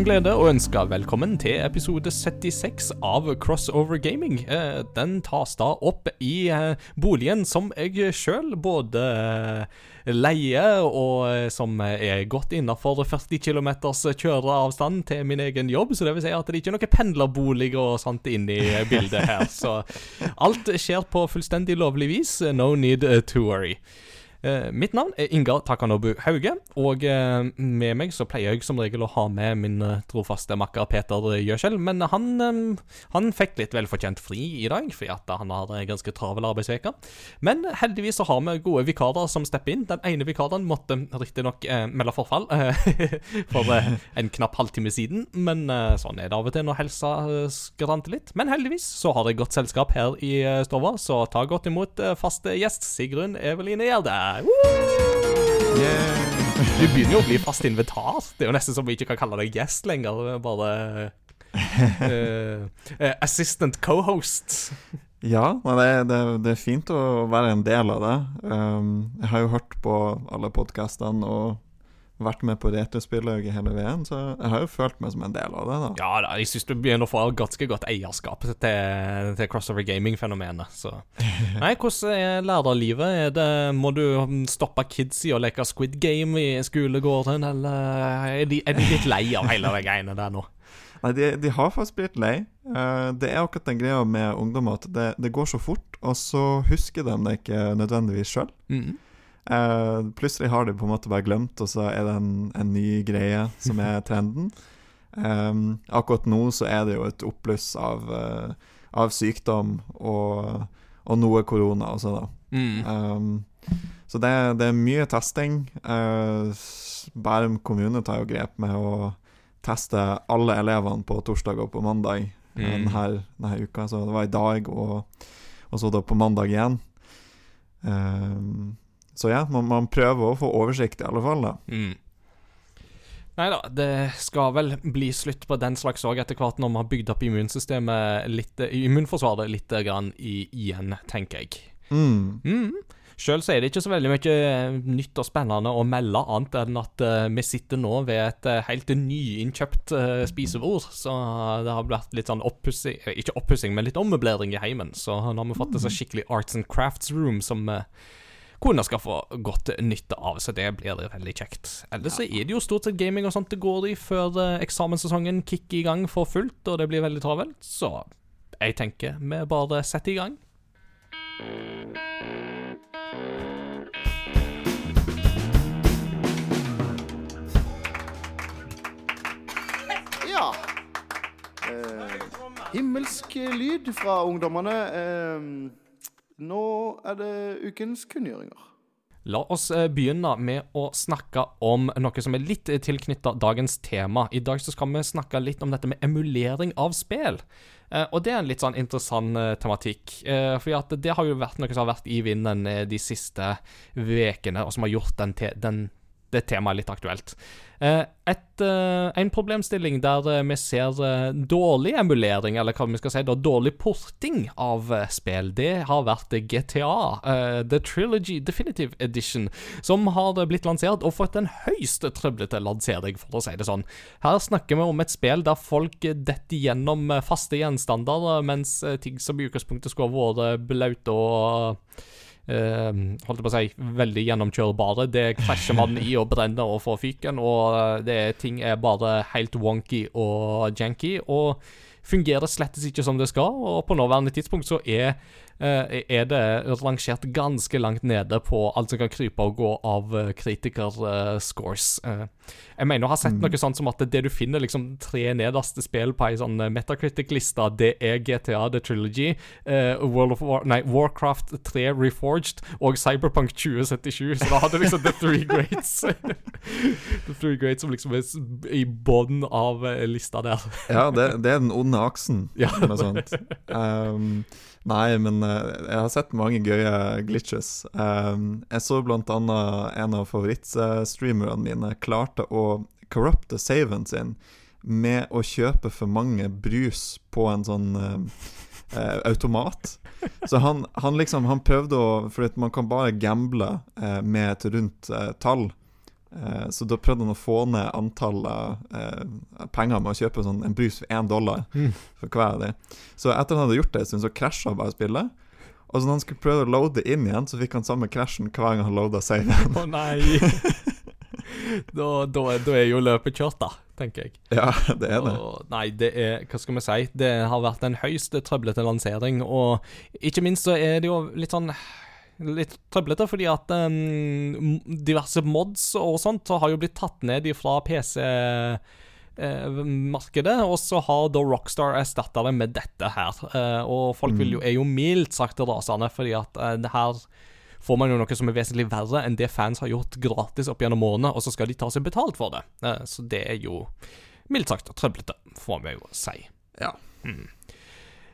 En glede å ønske velkommen til episode 76 av Crossover Gaming. Eh, Den tas da opp i eh, boligen som jeg sjøl både eh, leier, og som er godt innafor 40 km kjøreavstand til min egen jobb. Så det vil si at det ikke er noen pendlerboliger og sånt inn i bildet her. Så alt skjer på fullstendig lovlig vis. No need to worry. Eh, mitt navn er Ingar Takanobu Hauge, og eh, med meg så pleier jeg som regel å ha med min eh, trofaste makker Peter Gjøskjell, men han, han fikk litt velfortjent fri i dag, fordi at han har en ganske travel arbeidsuke. Men heldigvis så har vi gode vikarer som stepper inn. Den ene vikaren måtte riktignok eh, melde forfall for en knapp halvtime siden, men sånn er det av og til når helsa skranter litt. Men heldigvis så har jeg godt selskap her i stova, så ta godt imot faste gjest Sigrun Eveline Gjerde. Woo! Du begynner jo å bli fast invitar. Det er jo nesten som vi ikke kan kalle deg gjest lenger. er Bare uh, assistant co-host. Ja, men det, det, det er fint å være en del av det. Um, jeg har jo hørt på alle podkastene og vært med på retrospillauget hele veien, så jeg har jo følt meg som en del av det. da Ja da, jeg syns du begynner å få ganske godt eierskap til, til crossover gaming-fenomenet. Så Nei, hvordan er lærerlivet? Er det, må du stoppe kids i å leke Squid Game i skolegården, eller er de, er de litt lei av hele de greiene der nå? Nei, de, de har faktisk blitt lei. Uh, det er akkurat den greia med ungdom at det, det går så fort, og så husker de det ikke nødvendigvis sjøl. Mm. Eh, plutselig har de på en måte bare glemt, og så er det en, en ny greie som er trenden. Um, akkurat nå så er det jo et oppbluss av, uh, av sykdom og, og noe korona også, da. Mm. Um, så det, det er mye testing. Uh, Bærum kommune tar jo grep med å teste alle elevene på torsdag og på mandag Mm. denne, denne uka. Så det var i dag, og, og så da på mandag igjen. Um, så ja, man, man prøver å få oversikt, i alle fall. da Mm. Nei da, det skal vel bli slutt på den slags òg etter hvert, når vi har bygd opp immunsystemet litt, immunforsvaret litt grann i, igjen, tenker jeg. mm. Mm. Sjøl er det ikke så veldig mye nytt og spennende å melde, annet enn at uh, vi sitter nå ved et uh, helt nyinnkjøpt uh, spisebord. Så det har blitt litt sånn oppussing eh, Ikke oppussing, men litt ommøblering i heimen. Så nå har vi fått et så skikkelig arts and crafts room som kona skal få godt nytte av, så det blir det veldig kjekt. Ellers så er det jo stort sett gaming og sånt det går i før uh, eksamenssesongen kicker i gang for fullt, og det blir veldig travelt. Så jeg tenker vi bare setter i gang. Ja. Eh, himmelsk lyd fra ungdommene. Eh, nå er det ukens kunngjøringer. La oss eh, begynne med å snakke om noe som er litt tilknytta dagens tema. I dag så skal vi snakke litt om dette med emulering av spill. Eh, og det er en litt sånn interessant eh, tematikk. For det har jo vært noe som har vært i vinden eh, de siste ukene, og som har gjort den den, det temaet litt aktuelt. Eh, et, eh, en problemstilling der eh, vi ser dårlig emulering, eller hva vi skal si, da, dårlig porting av spill, det har vært GTA, The Trilogy Definitive Edition, som har blitt lansert og fått en høyst trøblete lansering, for å si det sånn. Her snakker vi om et spill der folk detter gjennom faste gjenstander, mens ting som i utgangspunktet skulle vært blaute og eh, holdt på å si, veldig gjennomkjørbare. Det krasjer man i og brenner og får fyken, og eh, det, ting er bare helt wonky og janky, og fungerer slettes ikke som det skal, og på nåværende tidspunkt så er, er det rangert ganske langt nede på alt som kan krype og gå av uh, kritikerscores. jeg mener å ha sett noe sånt som at det du finner liksom tre nederste spill på ei sånn eh, Metacritic-liste, det er GTA The Trilogy, eh, World of War, nei, Warcraft 3 Reforged og Cyberpunk 2077, så da hadde liksom The Three Greats The Three Greats som liksom er i bånn av eh, lista der. Ja, det, det er den onde aksen Ja. med sånt. Um, nei, men eh, jeg har sett mange gøye glitches. Um, jeg så blant annet en av favorittstreamerne mine klarte å corrupte saven sin med å kjøpe for mange brus på en sånn eh, eh, automat. Så han, han liksom Han prøvde å For man kan bare gamble eh, med et rundt eh, tall. Eh, så da prøvde han å få ned antallet eh, penger med å kjøpe sånn, en brus for én dollar Mm. for hver av de. Så etter han hadde gjort det en stund, så krasja bare spillet. Og så når han skulle prøve å loade inn igjen, så fikk han samme krasjen hver gang han loada saven. Å nei! da, da, da er jo løpet kjørt, da, tenker jeg. ja, det er det. Og, nei, det er Hva skal vi si? Det har vært en høyst trøblete lansering, og ikke minst så er det jo litt sånn Litt trøblete fordi at um, diverse mods og sånt har jo blitt tatt ned fra PC-markedet, og så har da Rockstar erstatta det med dette her. Eh, og folk vil jo, er jo mildt sagt rasende, fordi at eh, det her får man jo noe som er vesentlig verre enn det fans har gjort gratis opp gjennom årene, og så skal de ta seg betalt for det. Eh, så det er jo mildt sagt trøblete, får vi jo si. Ja. Eh,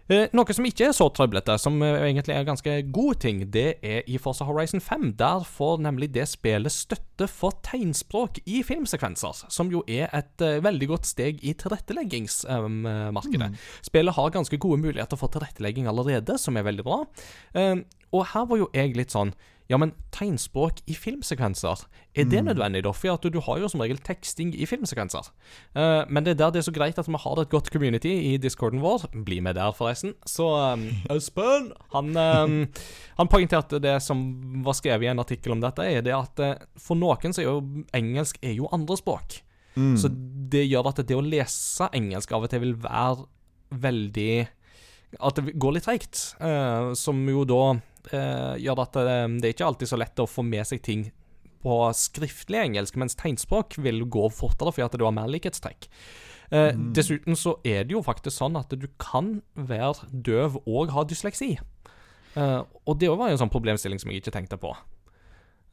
noe som ikke er så trøblete, som eh, egentlig er en ganske god ting, det er i Forza Horizon 5. Der får nemlig det spillet støtte for tegnspråk i filmsekvenser, som jo er et eh, veldig godt steg i tilretteleggingsmarkedet. Spillet har ganske gode muligheter for tilrettelegging allerede, som er veldig bra. Eh, og her var jo jeg litt sånn ja, men tegnspråk i filmsekvenser, er det nødvendig, da? For at du har jo som regel teksting i filmsekvenser. Uh, men det er der det er så greit at vi har et godt community i discorden vår. Bli med der, forresten. Så um, Espen, han, um, han poengterte det som var skrevet i en artikkel om dette, er det at uh, for noen så er jo engelsk er jo andrespråk. Mm. Så det gjør at det å lese engelsk av og til vil være veldig At det går litt treigt. Uh, som jo da gjør at det, det er ikke alltid så lett å få med seg ting på skriftlig engelsk, mens tegnspråk vil gå fortere fordi at du har mer likhetstrekk. Eh, Dessuten så er det jo faktisk sånn at du kan være døv og ha dysleksi. Eh, og det var jo en sånn problemstilling som jeg ikke tenkte på.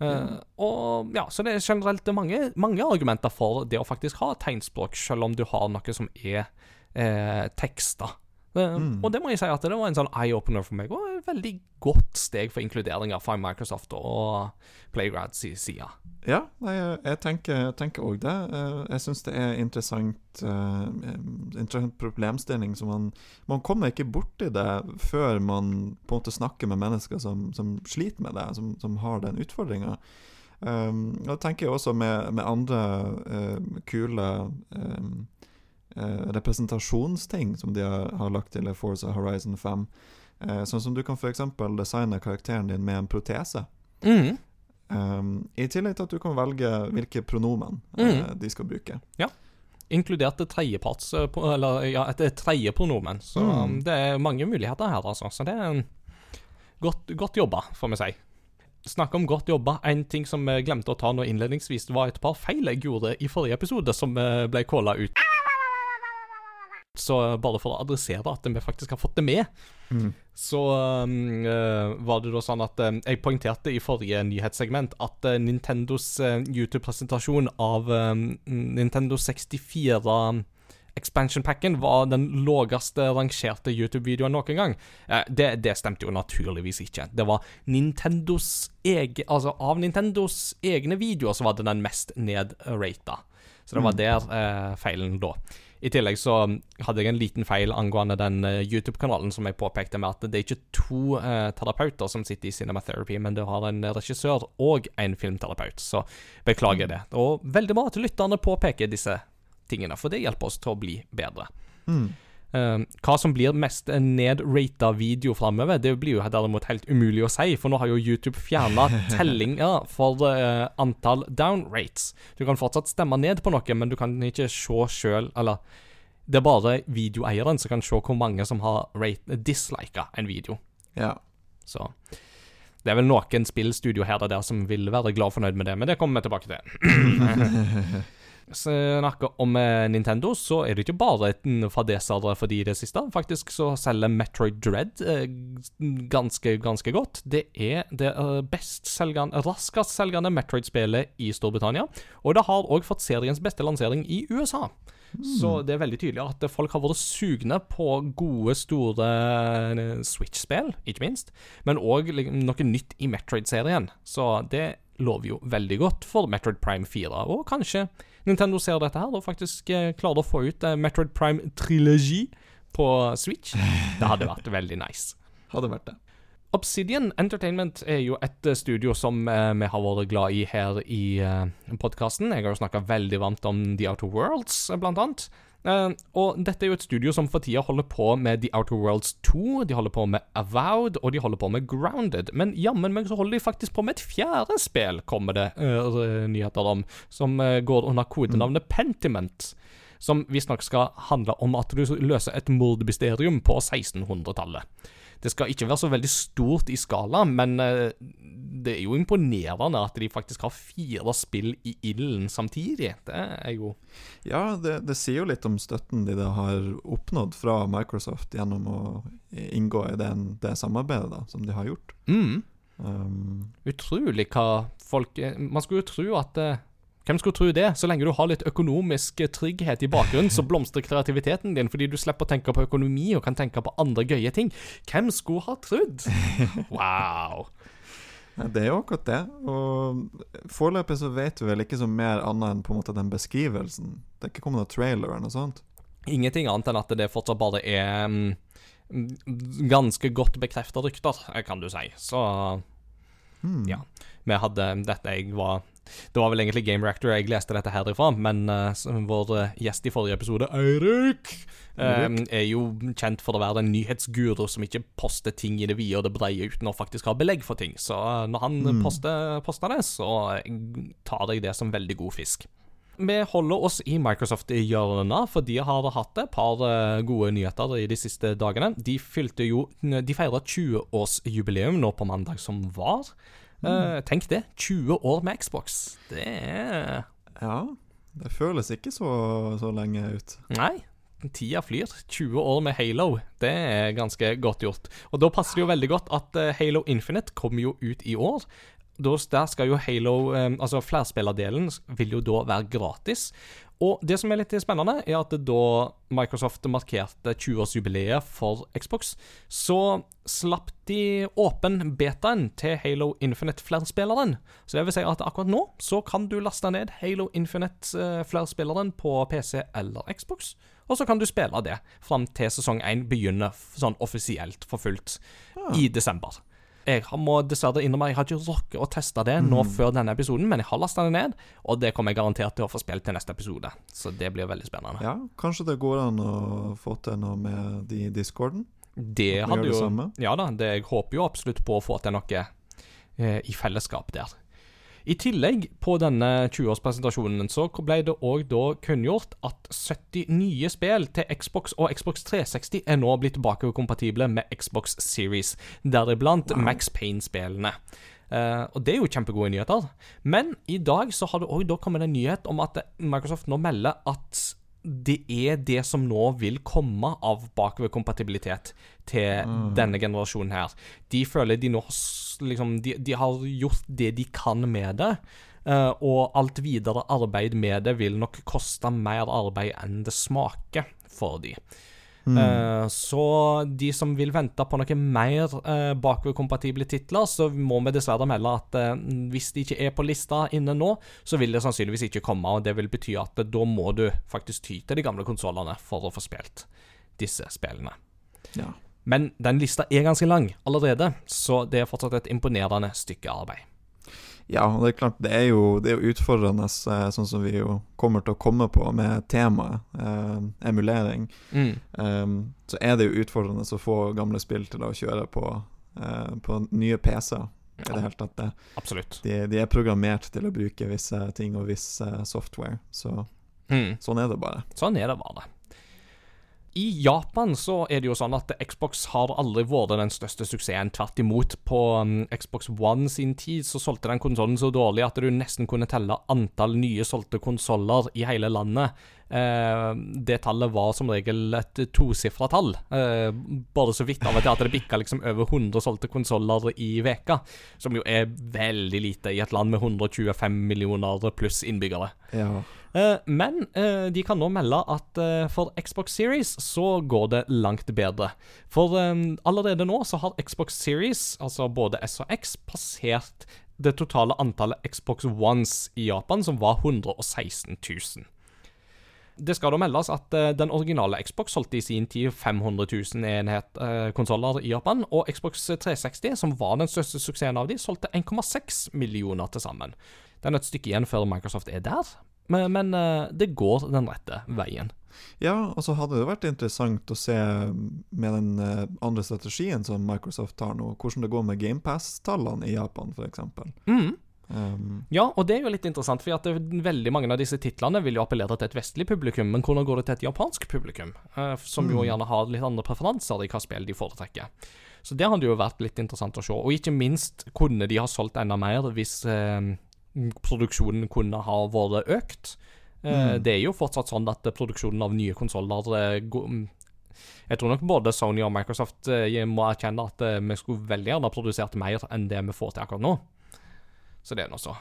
Eh, og ja, Så det er generelt mange, mange argumenter for det å faktisk ha tegnspråk, selv om du har noe som er eh, tekster. Eh, Og det må jeg si at det var en sånn eye-opener for meg, og et veldig godt steg for inkludering av Microsoft og Playgrads side. Ja, nei, jeg, tenker òg det. Eh, Jeg syns det er interessant uh, interessant problemstilling. Så man, man kommer ikke borti det før man på en måte snakker med mennesker som, som sliter med det, som, som har den utfordringa. Um, og tenker jeg også med, med andre uh, kule um, eh, representasjonsting som de har, har lagt til i Forza Horizon 5. Eh, sånn som du kan f.eks. designe karakteren din med en protese. Mm. Um, I tillegg til at du kan velge hvilke pronomen eh, Mm. de skal bruke. Inkludert et tredjeparts eh, Eller ja, et et tredje pronomen. Så Mm. um, det er mange muligheter her, altså. Så det er en godt, godt jobba, får vi si. Snakk om godt jobba. En ting som vi glemte å ta nå innledningsvis, var et par feil jeg gjorde i forrige episode, som eh, ble calla ut. Så bare for å adressere at vi faktisk har fått det med, så um, eh, var det da sånn at eh, jeg poengterte i forrige nyhetssegment at eh, Nintendos YouTube-presentasjon av Nintendo 64 expansion-packen var den lågeste rangerte YouTube-videoen noen gang. Eh, det, det stemte jo naturligvis ikke. Det var Nintendos egen altså Av Nintendos egne videoer så var det den mest nedrata. Så det var der eh, feilen lå. I tillegg så hadde jeg en liten feil angående den eh, YouTube-kanalen som jeg påpekte med at det er ikke to eh, terapeuter som sitter i Cinematherapy, men du har en regissør og en filmterapeut. Så beklager det. Og veldig bra at lytterne påpeker disse tingene, for det hjelper oss til å bli bedre. Eh, hva som blir mest nedrata video framover, det blir jo derimot helt umulig å si, for nå har jo YouTube fjerna tellinger for uh, antall downrates. Du kan fortsatt stemme ned på noe, men du kan ikke se sjøl Eller det er bare videoeieren som kan se hvor mange som har rate, dislika en video. Ja. Så det er vel noen spillstudio her og der som vil være glad fornøyd med det, men det kommer vi tilbake til. Snakker om eh, Nintendo, så er det ikke bare en fadeser for de i det siste. Faktisk så selger Metroid Dread eh, ganske, ganske godt. Det er det eh, best selgende, raskest selgende Metroid-spillet i Storbritannia. Og det har òg fått seriens beste lansering i USA. Så det er veldig tydelig at folk har vært sugne på gode, store Switch-spill, ikke minst. Men òg noe nytt i Metroid-serien. Så det lover jo veldig godt for Metroid Prime 4. Og kanskje Nintendo ser dette her og faktisk eh, klarer å få ut eh, Metroid Prime Trilogy på Switch. Det hadde vært veldig nice. Hadde vært det. Obsidian Entertainment er jo et eh, studio som eh, vi har vært glad i her i uh, podkasten. Jeg har jo snakka veldig varmt om The Outer Worlds, eh, blant annet. Eh, og dette er jo et studio som for tida holder på med The Outer Worlds 2, de holder på med Avowed, og de holder på med Grounded. Men jammen meg så holder de faktisk på med et fjerde spill, kommer det eh, nyheter om, som eh, går under kodenavnet Pentiment. Som visstnok skal handle om at du løser et mordmysterium på 1600-tallet. Det skal ikke være så veldig stort i skala, men eh, det er jo imponerende at de faktisk har fire spill i ilden samtidig. Det er jo Ja, det, det sier jo litt om støtten de har oppnådd fra Microsoft gjennom å inngå i den, det samarbeidet da, som de har gjort. mm, Um, utrolig hva folk eh, Man skulle jo tro at eh, Hvem skulle tro det? Så lenge du har litt økonomisk trygghet i bakgrunnen, så blomstrer kreativiteten din fordi du slipper å tenke på økonomi og kan tenke på andre gøye ting. Hvem skulle ha trodd? Wow. Det er jo akkurat det. Og foreløpig så vet vi vel ikke så mer annet enn på en måte den beskrivelsen. Det er ikke kommet noen trailer eller noe sånt. Ingenting annet enn at det fortsatt bare er mm, ganske godt bekrefta rykter, kan du si. Så Hmm. Ja. vi hadde dette jeg var Det var vel egentlig Game Reactor jeg leste dette herifra, men uh, vår uh, gjest i forrige episode, Eirik, eh, er jo kjent for å være en nyhetsguru som ikke poster ting i det vide og det breie uten å faktisk ha belegg for ting. Så når han Mm. poster, poster det, så tar jeg det som veldig god fisk. Vi holder oss i Microsoft-hjørnet, for de har hatt et par gode nyheter i de siste dagene. De fylte jo De feira 20-årsjubileum nå på mandag som var. Eh, tenk det. 20 år med Xbox. Det er Ja, det føles ikke så, så lenge ut. Nei. Tida flyr. 20 år med Halo. Det er ganske godt gjort. Og da passer det jo veldig godt at eh, Halo Infinite kommer jo ut i år. Da, der skal jo Halo, eh, altså flerspillerdelen, vil jo da være gratis. Og det som er litt spennende, er at da Microsoft markerte 20-årsjubileet for Xbox, så slapp de åpen betaen til Halo Infinite-flerspilleren. Så det vil si at akkurat nå så kan du laste ned Halo Infinite-flerspilleren på PC eller Xbox, og så kan du spille det fram til sesong 1 begynner sånn offisielt for fullt i desember. Jeg må dessverre innrømme jeg har ikke rukket å teste det nå før denne episoden, men jeg har lasta det ned, og det kommer jeg garantert til å få spilt til neste episode. Så det blir veldig spennende. Ja, kanskje det går an å få til noe med de discorden? Det hadde jo det? Ja da, det, jeg håper jo absolutt på å få til noe eh, i fellesskap der. I tillegg, på denne 20-årspresentasjonen, så ble det òg da kunngjort at 70 nye spill til Xbox og Xbox 360 er nå blitt bakoverkompatible med Xbox Series, deriblant Max Payne-spillene. Uh, og det er jo kjempegode nyheter. Men i dag så har det òg kommet en nyhet om at Microsoft nå melder at det er det som nå vil komme av bakoverkompatibilitet til denne generasjonen her. De føler de nå liksom De, de har gjort det de kan med det. Uh, og alt videre arbeid med det vil nok koste mer arbeid enn det smaker for de. Eh, så de som vil vente på noe mer uh, bakoverkompatible titler, så må vi dessverre melde at eh, hvis de ikke er på lista inne nå, så vil det sannsynligvis ikke komme. Og det vil bety at eh, da må du faktisk ty til de gamle konsollene for å få spilt disse spillene. Ja. Men den lista er ganske lang allerede, så det er fortsatt et imponerende stykke arbeid. Ja, det er klart, det er jo, det er jo utfordrende, eh, sånn som vi jo kommer til å komme på med temaet, eh, emulering. Mm. Um, så er det jo utfordrende å få gamle spill til å kjøre på, eh, på nye PC-er. I det hele tatt. Det. Absolutt. De, de er programmert til å bruke visse ting og viss eh, software, så Mm. sånn er det bare. Sånn er det bare. I Japan så er det jo sånn at Xbox har aldri vært den største suksessen. Tvert imot. På um, Xbox One sin tid så solgte den konsollen så dårlig at du nesten kunne telle antall nye solgte konsoller i hele landet. Eh, det tallet var som regel et tosifra tall. Eh, bare så vidt av og til at det bikka liksom over 100 solgte konsoller i veka. Som jo er veldig lite i et land med 125 millioner pluss innbyggere. Ja. Eh, men eh, de kan nå melde at eh, for Xbox Series så går det langt bedre. For allerede nå så har Xbox Series, altså både S og X, passert det totale antallet Xbox Ones i Japan, som var 116 000. Det skal da meldes at uh, den originale Xbox solgte i sin tid 500 000 enhet uh, konsoller i Japan, og Xbox 360, som var den største suksessen av de, solgte 1,6 millioner til sammen. Det er et stykke igjen før Microsoft er der, men, men eh, det går den rette veien. Ja, og så hadde det vært interessant å se med den eh, andre strategien som Microsoft tar nå, hvordan det går med GamePass-tallene i Japan, f.eks. Mm. Um, Ja, og det er jo litt interessant, for at det, veldig mange av disse titlene vil jo appellere til et vestlig publikum, men hvordan går det til et japansk publikum, uh, som jo Mm. gjerne har litt andre preferanser i hva spill de foretrekker. Så det hadde jo vært litt interessant å se, og ikke minst kunne de ha solgt enda mer hvis eh, produksjonen kunne ha vært økt. Eh, Mm. Det er jo fortsatt sånn at produksjonen av nye konsoller eh, mm, Jeg tror nok både Sony og Microsoft eh, må erkjenne at vi skulle veldig gjerne ha produsert mer enn det vi får til akkurat nå. Så det er nå så.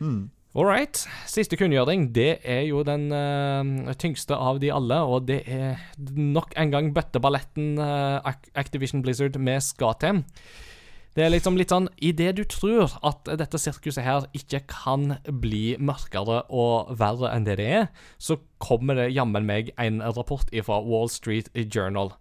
mm. All right. Siste kunngjøring, det er jo den eh, tyngste av de alle, og det er nok en gang bøtteballetten eh, Activision Blizzard vi skal til. Det er liksom litt sånn Idet du tror at dette sirkuset her ikke kan bli mørkere og verre enn det det er, så kommer det jammen meg en rapport fra Wall Street Journal.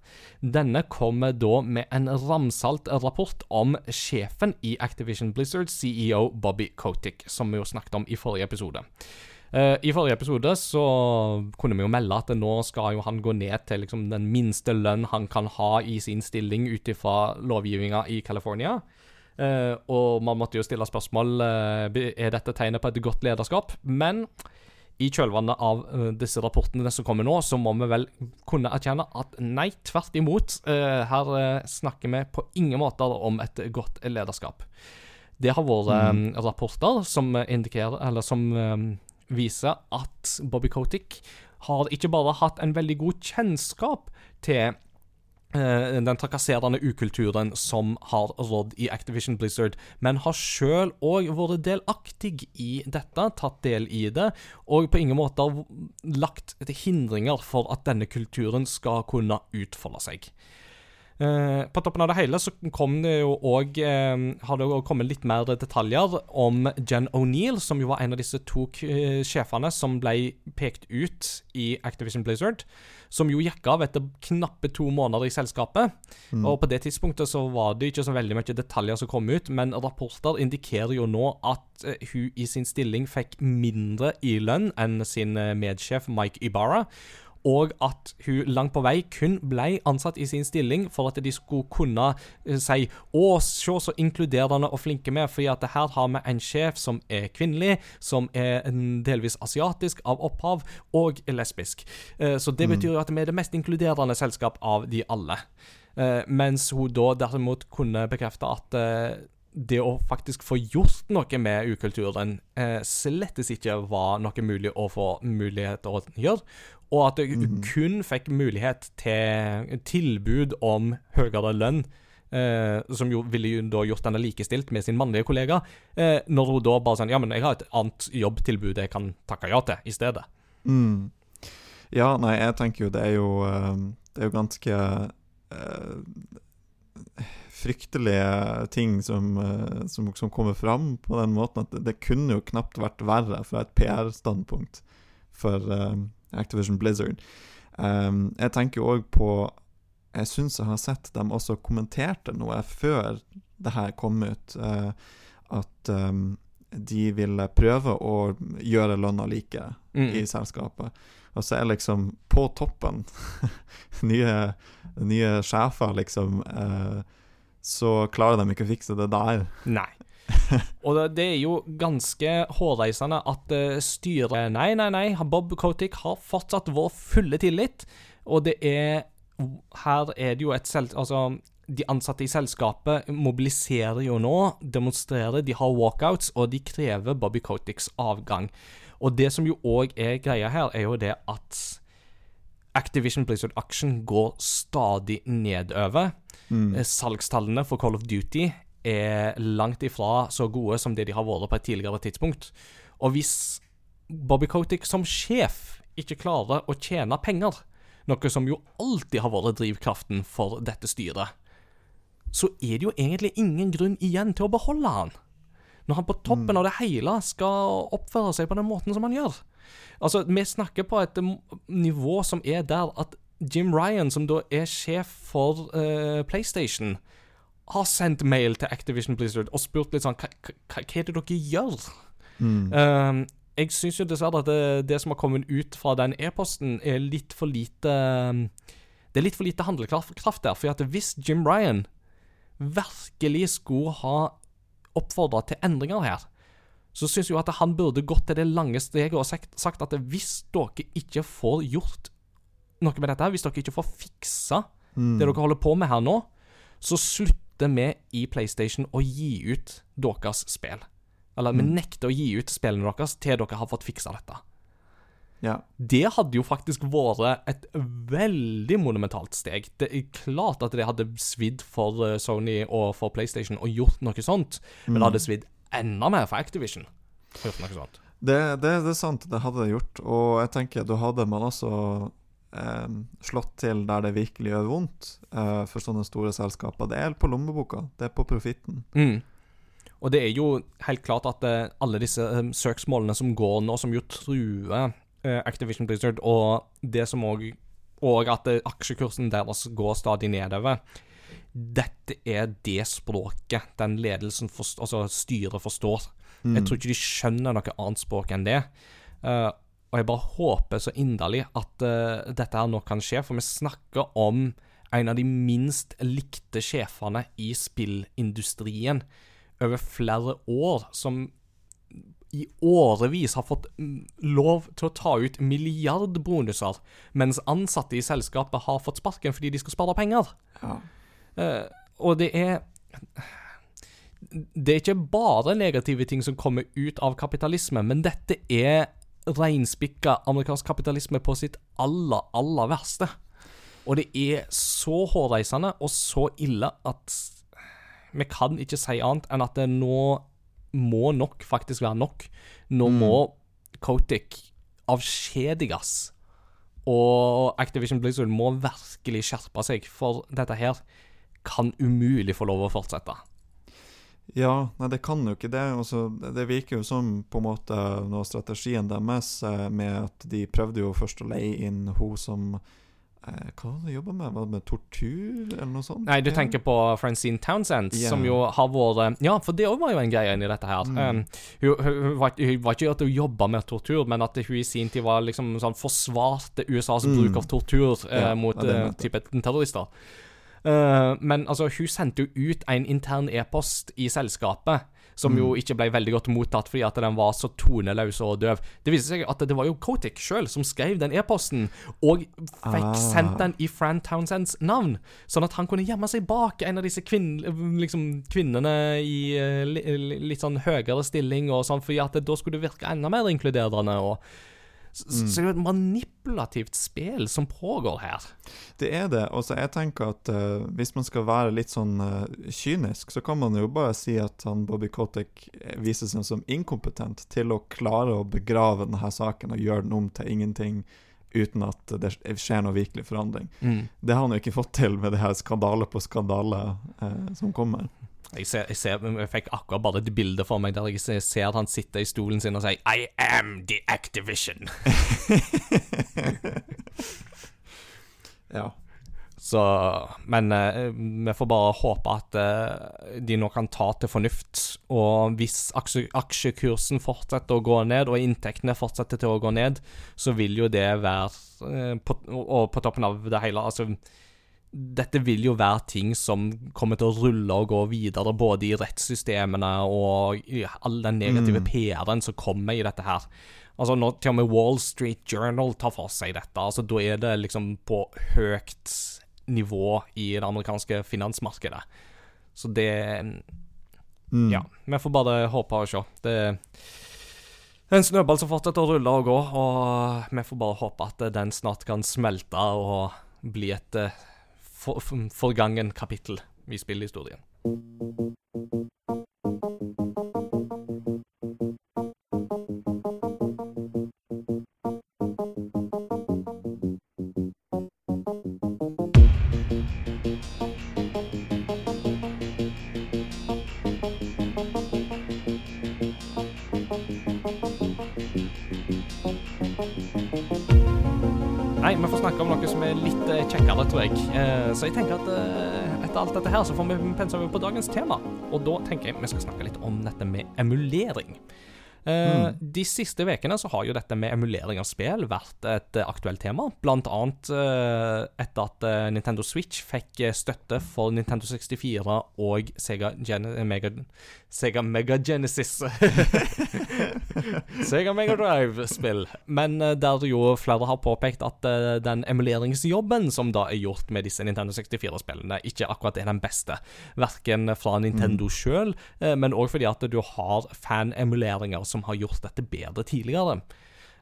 Denne kommer da med en ramsalt rapport om sjefen i Activision Blizzard, CEO Bobby Kotick, som vi jo snakket om i forrige episode. Eh, I forrige episode så kunne vi jo melde at nå skal jo han gå ned til liksom den minste lønn han kan ha i sin stilling ut ifra lovgivninga i California. Eh, og man måtte jo stille spørsmål eh, er dette tegnet på et godt lederskap. Men i kjølvannet av disse rapportene som kommer nå, så må vi vel kunne erkjenne at nei, tvert imot. her snakker vi på ingen måter om et godt lederskap. Det har vært eh, rapporter som indikerer, eller som viser at Bobby Kotick har ikke bare hatt en veldig god kjennskap til eh, den trakasserende ukulturen som har rådd i Activision Blizzard, men har sjøl òg vært delaktig i dette, tatt del i det, og på ingen måte lagt hindringer for at denne kulturen skal kunne utfolde seg. Eh, på toppen av det hele så kom det jo òg eh, Har det jo kommet litt mer detaljer om Jen O'Neill, som jo var en av disse to eh, sjefene som ble pekt ut i Activision Blizzard. Som jo gikk av etter knappe to måneder i selskapet. Mm. Og på det tidspunktet så var det ikke så veldig mye detaljer som kom ut, men rapporter indikerer jo nå at hun i sin stilling fikk mindre i lønn enn sin medsjef Mike Ibarra og at hun langt på vei kun ble ansatt i sin stilling for at de skulle kunne eh, si Å, se så inkluderende og flinke vi er, fordi at her har vi en sjef som er kvinnelig, som er delvis asiatisk av opphav, og er lesbisk. Eh, Så det betyr jo at vi er det mest inkluderende selskap av de alle. Eh, Mens hun da derimot kunne bekrefte at det å faktisk få gjort noe med ukulturen eh, slettes ikke var noe mulig å få mulighet til å gjøre, og at det kun fikk mulighet til tilbud om høyere lønn, eh, som jo ville jo da gjort henne likestilt med sin mannlige kollega, eh, når hun da bare sånn Ja, men jeg har et annet jobbtilbud jeg kan takke ja til i stedet. Mm. Ja, nei, jeg tenker jo det er jo eh, Det er jo ganske eh, fryktelige ting som, eh, som, som kommer fram på den måten at det, det kunne jo knapt vært verre fra et PR-standpunkt for eh, Activision Blizzard. Um, jeg tenker òg på Jeg syns jeg har sett dem også kommenterte noe før det her kom ut, uh, at um, de ville prøve å gjøre lønna like Mm. i selskapet. Og så er liksom på toppen nye, nye sjefer, liksom Uh, Så klarer de ikke å fikse det der. Nei. Og det, er jo ganske hårreisende at uh, styret Nei, nei, nei. Bob Kotick har fortsatt vår fulle tillit. Og det er Her er det jo et selv... Altså, de ansatte i selskapet mobiliserer jo nå, demonstrerer, de har walkouts, og de krever Bobby Koticks avgang. Og det som jo òg er greia her, er jo det at Activision Blizzard Action går stadig nedover. Mm. Eh, Salgstallene for Call of Duty er langt ifra så gode som det de har vært på et tidligere tidspunkt. Og hvis Bobby Kotick som sjef ikke klarer å tjene penger, noe som jo alltid har vært drivkraften for dette styret, så er det jo egentlig ingen grunn igjen til å beholde han. Når han på toppen av det hele skal oppføre seg på den måten som han gjør. Altså, vi snakker på et nivå som er der at Jim Ryan, som da er sjef for uh, PlayStation, har sendt mail til Activision Blizzard og spurt litt sånn Hva, hva, hva er det dere gjør? Mm. Um, jeg syns jo dessverre at det, det som har kommet ut fra den e-posten, er litt for lite um, Det er litt for lite handlekraft der. For at hvis Jim Ryan virkelig skulle ha oppfordra til endringer her, så syns jeg at han burde gått til det lange steget og sagt, at hvis dere ikke får gjort noe med dette, hvis dere ikke får fiksa Mm. det dere holder på med her nå, så slutter vi i PlayStation å gi ut deres spill. Eller vi Mm. nekter å gi ut spillene deres til dere har fått fiksa dette. Ja. Det hadde jo faktisk vært et veldig monumentalt steg. Det er klart at det hadde svidd for eh, Sony og for PlayStation og gjort noe sånt, men det Mm. hadde svidd enda mer for Activision. Gjort noe sånt. Det, det, det er sant, det hadde det gjort. Og jeg tenker, da hadde man eh, slått til der det virkelig gjør vondt eh, for sånne store selskaper. Det er på lommeboka, det er på profitten. Mm. Og det er jo helt klart at eh, alle disse eh, søksmålene som går nå, som jo truer eh, Activision Blizzard, og det som òg Og at aksjekursen deres går stadig nedover. Dette er det språket den ledelsen, forst altså styret, forstår. Mm. Jeg tror ikke de skjønner noe annet språk enn det. Eh, og jeg bare håper så inderlig at uh, dette her nå kan skje, for vi snakker om en av de minst likte sjefene i spillindustrien over flere år, som i årevis har fått mm, lov til å ta ut milliardbonuser, mens ansatte i selskapet har fått sparken fordi de skal spare penger. Ja. Uh, og det er Det er ikke bare negative ting som kommer ut av kapitalisme, men dette er reinspikka amerikansk kapitalisme på sitt aller, aller verste. Og det er så hårreisende og så ille at vi kan ikke si annet enn at det nå må nok faktisk være nok. Nå Mm. må Kotick avskjediges. Og Activision Blizzard må virkelig skjerpe seg, for dette her kan umulig få lov å fortsette. Ja, nei, det kan jo ikke det. Altså, det virker jo som på en måte noe strategien deres eh, med at de prøvde jo først å leie inn hun som eh, Hva var det de jobba med? Var det med tortur, eller noe sånt? Nei, du tenker på Francine Townsend, yeah. som jo har vært Ja, for det òg var jo en greie inni dette her. Mm. Um, hun, hun, hun, var, hun var ikke at hun jobba med tortur, men at hun i sin tid var liksom sånn forsvarte USAs Mm. bruk av tortur uh, yeah, mot eh, jeg. type terrorister. Eh, men altså, hun sendte jo ut en intern e-post i selskapet. Som jo Mm. ikke ble veldig godt mottatt fordi at den var så toneløs og døv. Det viste seg at det var jo Kotick sjøl som skrev den e-posten, og fikk Ah. sendt den i Fran Townsends navn. Sånn at han kunne gjemme seg bak en av disse kvinn, liksom, kvinnene i eh, li, li- litt sånn høyere stilling, og sånn, fordi at da skulle det virke enda mer inkluderende. Og, så, Mm. så det er jo et manipulativt spill som pågår her. Det er det. Og så jeg tenker at uh, hvis man skal være litt sånn uh, kynisk, så kan man jo bare si at han Bobby Kotick viser seg som inkompetent til å klare å begrave denne saken og gjøre den om til ingenting uten at det skjer noe virkelig forandring. Det har han jo ikke fått til med det her skandale på skandale eh, som kommer. Jeg, ser, jeg, ser, jeg fikk akkurat bare et bilde for meg der jeg ser, at han sitter i stolen sin og sier I am the Activision. Ja. Så Men eh, vi får bare håpe at eh, de nå kan ta til fornuft. Og hvis aksjekursen fortsetter å gå ned, og inntektene fortsetter til å gå ned, så vil jo det være eh, på, Og på toppen av det hele, altså dette vil jo være ting som kommer til å rulle og gå videre, både i rettssystemene og i all den negative Mm. PR-en som kommer i dette her. Altså Når til og med Wall Street Journal tar for seg dette, altså da er det liksom på høyt nivå i det amerikanske finansmarkedet. Så det Mm. Ja, vi får bare håpe og se. Det er en snøball som fortsetter å rulle og gå, og vi får bare håpe at den snart kan smelte og bli et for, for, forgangen kapittel i spillhistorien. Vi får snakke om noe som er litt eh, kjekkere, tror jeg. Eh, så jeg tenker at eh, etter alt dette her, så får vi pense over på dagens tema. Og da tenker jeg vi skal snakke litt om dette med emulering. Mm. De siste ukene så har jo dette med emulering av spill vært et aktuelt tema. Blant annet etter at Nintendo Switch fikk støtte for Nintendo 64 og Sega, Gen Mega, Sega Mega Genesis Sega Mega Drive-spill. Men eh, der jo flere har påpekt at eh, den emuleringsjobben som da er gjort med disse Nintendo 64-spillene, ikke akkurat er den beste. Verken fra Nintendo Mm. sjøl, eh, men òg fordi at du har fan-emuleringer som har gjort dette bedre tidligere.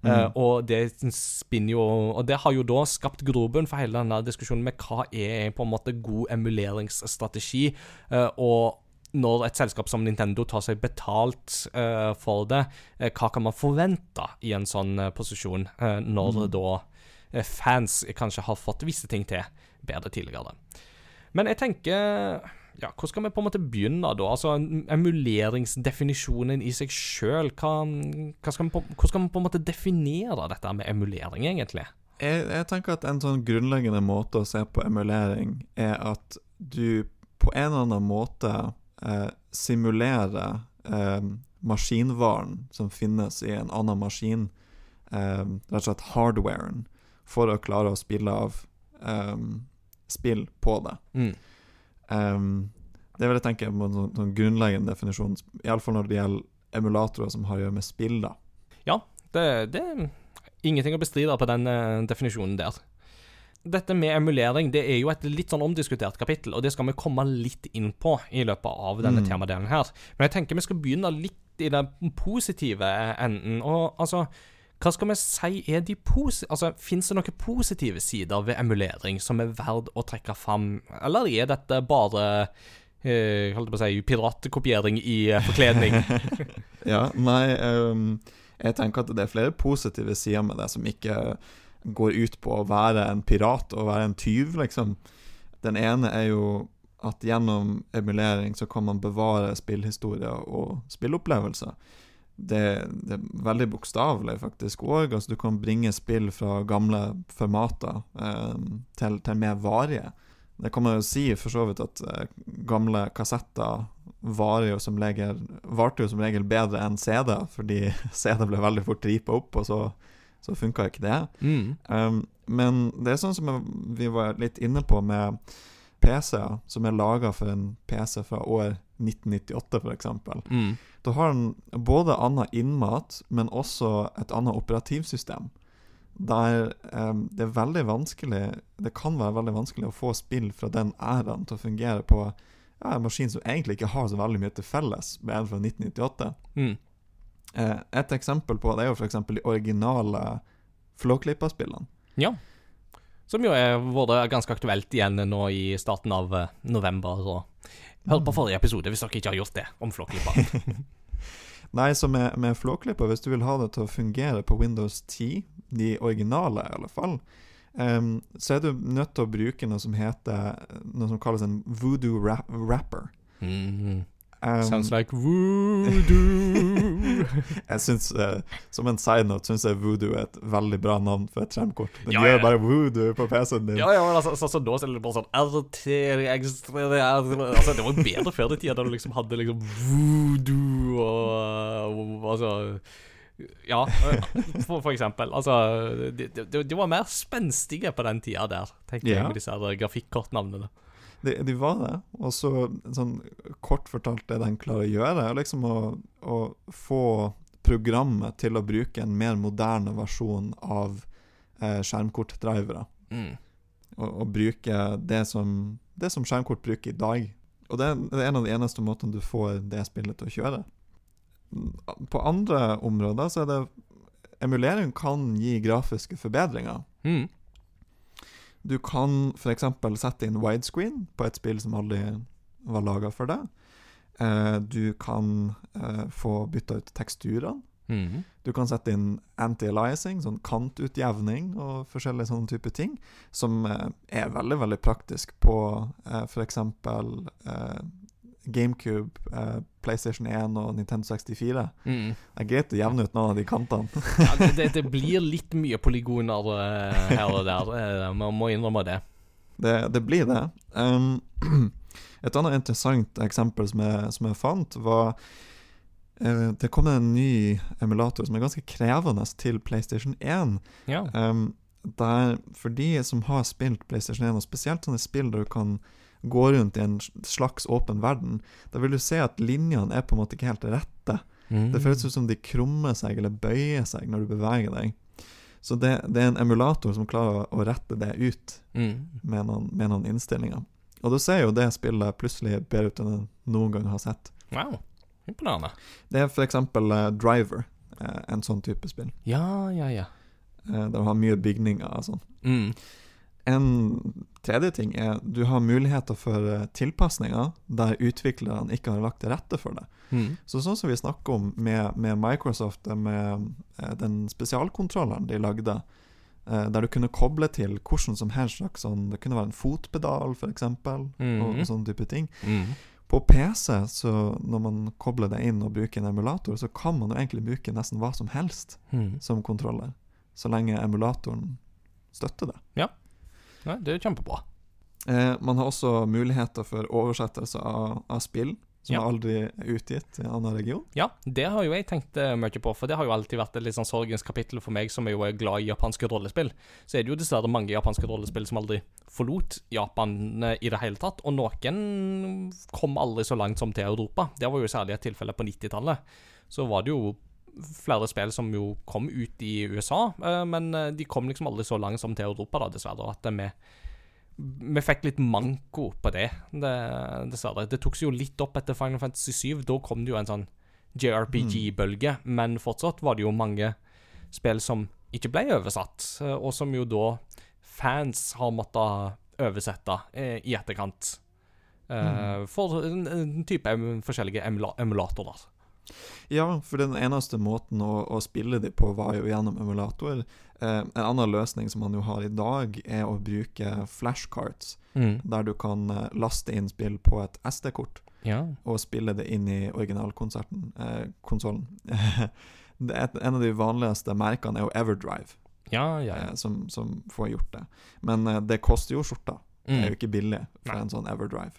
Eh, og det spinner jo Og det har jo da skapt grobunn for hele denne diskusjonen med hva er på en måte god emuleringsstrategi. uh, og når et selskap som Nintendo tar seg betalt uh, for det, uh, hva kan man forvente i en sånn uh, posisjon, når da eh, fans kanskje har fått visse ting til bedre tidligere? Men jeg tenker ja, Hvor skal vi på en måte begynne, da? Altså, Emuleringsdefinisjonen i seg sjøl. Skal vi hvordan skal man på en måte definere dette med emulering, egentlig? Jeg, jeg tenker at en sånn grunnleggende måte å se på emulering er at du på en eller annen måte eh, simulere eh, maskinvaren som finnes i en annen maskin, eh, rett og slett hardwaren, for å klare å spille av eh, spill på det. Mm. Um, det vil jeg tenke på en sånn, sånn grunnleggende definisjon, iallfall når det gjelder emulatorer som har å gjøre med spill. da. Ja, det, det er ingenting å bestride på den eh, definisjonen der. Dette med emulering det er jo et litt sånn omdiskutert kapittel, og det skal vi komme litt inn på i løpet av denne Mm. temadelen her. Men jeg tenker vi skal begynne litt i den positive enden. Og altså hva skal vi si er de posi... Altså, Fins det noen positive sider ved emulering som er verd å trekke fram, eller er dette bare Uh, holdt på å si, piratkopiering i uh, forkledning? Ja, nei um, Jeg tenker at det er flere positive sider med det som ikke går ut på å være en pirat og være en tyv, liksom. Den ene er jo at gjennom emulering så kan man bevare spillhistorier og spillopplevelser. Det, det er veldig bokstavelig, faktisk òg. Altså, du kan bringe spill fra gamle formater eh, til, til mer varige. Det kan man jo si for så vidt at eh, gamle kassetter varer jo som regel, varte jo som regel bedre enn CD, fordi CD ble veldig fort ripa opp, og så, så funka ikke det. Mm. Um, men det er sånn som vi var litt inne på med PC-er, som er laga for en PC fra år 1998, f.eks. Mm. Da har den både annen innmat, men også et annet operativsystem. Der um, det er veldig vanskelig Det kan være veldig vanskelig å få spill fra den æraen til å fungere på ja, en maskin som egentlig ikke har så veldig mye til felles med en fra 1998. Mm. Eh, et eksempel på det er jo f.eks. de originale Flåklypa-spillene. Ja. Som jo er vært ganske aktuelt igjen nå i starten av eh, november. Så hør på forrige episode hvis dere ikke har gjort det, om Flåklypa. Nei, så med, med Flåklypa, hvis du vil ha det til å fungere på Windows 10, de originale i alle fall, um, så er du nødt til å bruke noe som heter Noe som kalles en voodoo ra wrapper. mm. Em, Sounds like voodoo. jeg synes, uh, Som en side note syns jeg voodoo er et veldig bra navn for et skjermkort. Den Ja, gjør bare voodoo på PC-en din. ja, ja, men altså, altså, nå er det bare sånn RTX Altså, det var bedre før i tida, da du liksom hadde liksom voodoo og, og Altså Ja, for, for eksempel. Altså, de, de, de var mer spenstige på den tida der, tenker Ja. jeg, med disse grafikkortnavnene. De, de var det. Og så sånn kort fortalt det de klarer å gjøre, er liksom å, å få programmet til å bruke en mer moderne versjon av eh, skjermkortdrivere. Mm. Og, og bruke det som, det som skjermkort bruker i dag. Og det, det er en av de eneste måtene du får det spillet til å kjøre. På andre områder så er det Emulering kan gi grafiske forbedringer. Mm. Du kan f.eks. sette inn widescreen på et spill som aldri var laga for det. Eh, du kan eh, få bytta ut teksturene. Mm. Du kan sette inn anti-aliasing, sånn kantutjevning og forskjellige sånne type ting, som eh, er veldig, veldig praktisk på eh, f.eks. Eh, GameCube, eh, PlayStation 1 og Nintendo 64. Mm. Det greit å jevne ut noen av de kantene. Ja, det, det, det blir litt mye polygoner eh, her og der, eh, man må innrømme det. Det, det blir det. Um, et annet interessant eksempel som jeg, som jeg fant, var uh, Det kom en ny emulator som er ganske krevende til PlayStation 1. Ja. Um, der, for de som har spilt PlayStation 1, og spesielt sånne spill der du kan gå rundt i en slags åpen verden, da vil du se at linjene er på en måte ikke helt rette. Mm. Det føles ut som de krummer seg eller bøyer seg når du beveger deg. Så det, det er en emulator som klarer å, å rette det ut Mm. med noen, med noen innstillinger. Og da ser jo det spillet plutselig bedre ut enn det noen gang har sett. Wow. Imponerende. Det er f.eks. Uh, Driver, uh, en sånn type spill. Ja, ja, ja. Uh, der du har mye bygninger og sånn. Mm. En tredje ting er du har muligheter for eh, tilpasninger der utviklerne ikke har lagt til rette for det. Mm. Så sånn som vi snakker om med, med Microsoft, eh, med eh, den spesialkontrolleren de lagde, der du kunne koble til hvordan som helst slags sånn Det kunne være en fotpedal, f.eks., eksempel og, sånne type ting. Mm. På PC, så når man kobler det inn og bruker en emulator, så kan man jo egentlig bruke nesten hva som helst Mm. som kontroller, så lenge emulatoren støtter det. Nei, det er kjempebra. Eh, man har også muligheter for oversettelse av, av spill som Ja. aldri er utgitt i en annen region. Ja, det har jo jeg tenkt eh, mye på, for det har jo alltid vært et litt sånn sorgens kapittel for meg, som er jo er glad i japanske rollespill. Så er det jo dessverre mange japanske rollespill som aldri forlot Japan eh, i det hele tatt, og noen kom aldri så langt som til Europa. Det var jo særlig et tilfelle på 90-tallet. Så var det jo flere spill som jo kom ut i USA, eh, men eh, de kom liksom aldri så langt som til Europa, da, dessverre. At eh, vi vi fikk litt manko på det, det dessverre. Det tok seg jo litt opp etter Final Fantasy 7. Da kom det jo en sånn JRPG-bølge, men fortsatt var det jo mange spill som ikke ble oversatt, og som jo da fans har måttet oversette i etterkant. Eh, For en, en type forskjellige emula emulatorer. Ja, for den eneste måten å, å spille de på var jo gjennom emulator. Eh, en annen løsning som man jo har i dag, er å bruke flashcards, Mm. der du kan eh, laste inn spill på et SD-kort Ja. og spille det inn i originalkonserten, eh, konsollen. En av de vanligste merkene er jo Everdrive, Ja, ja, eh, som, som får gjort det. Men eh, det koster jo skjorta. Det er Mm. jo ikke billig for Nei. en sånn Everdrive.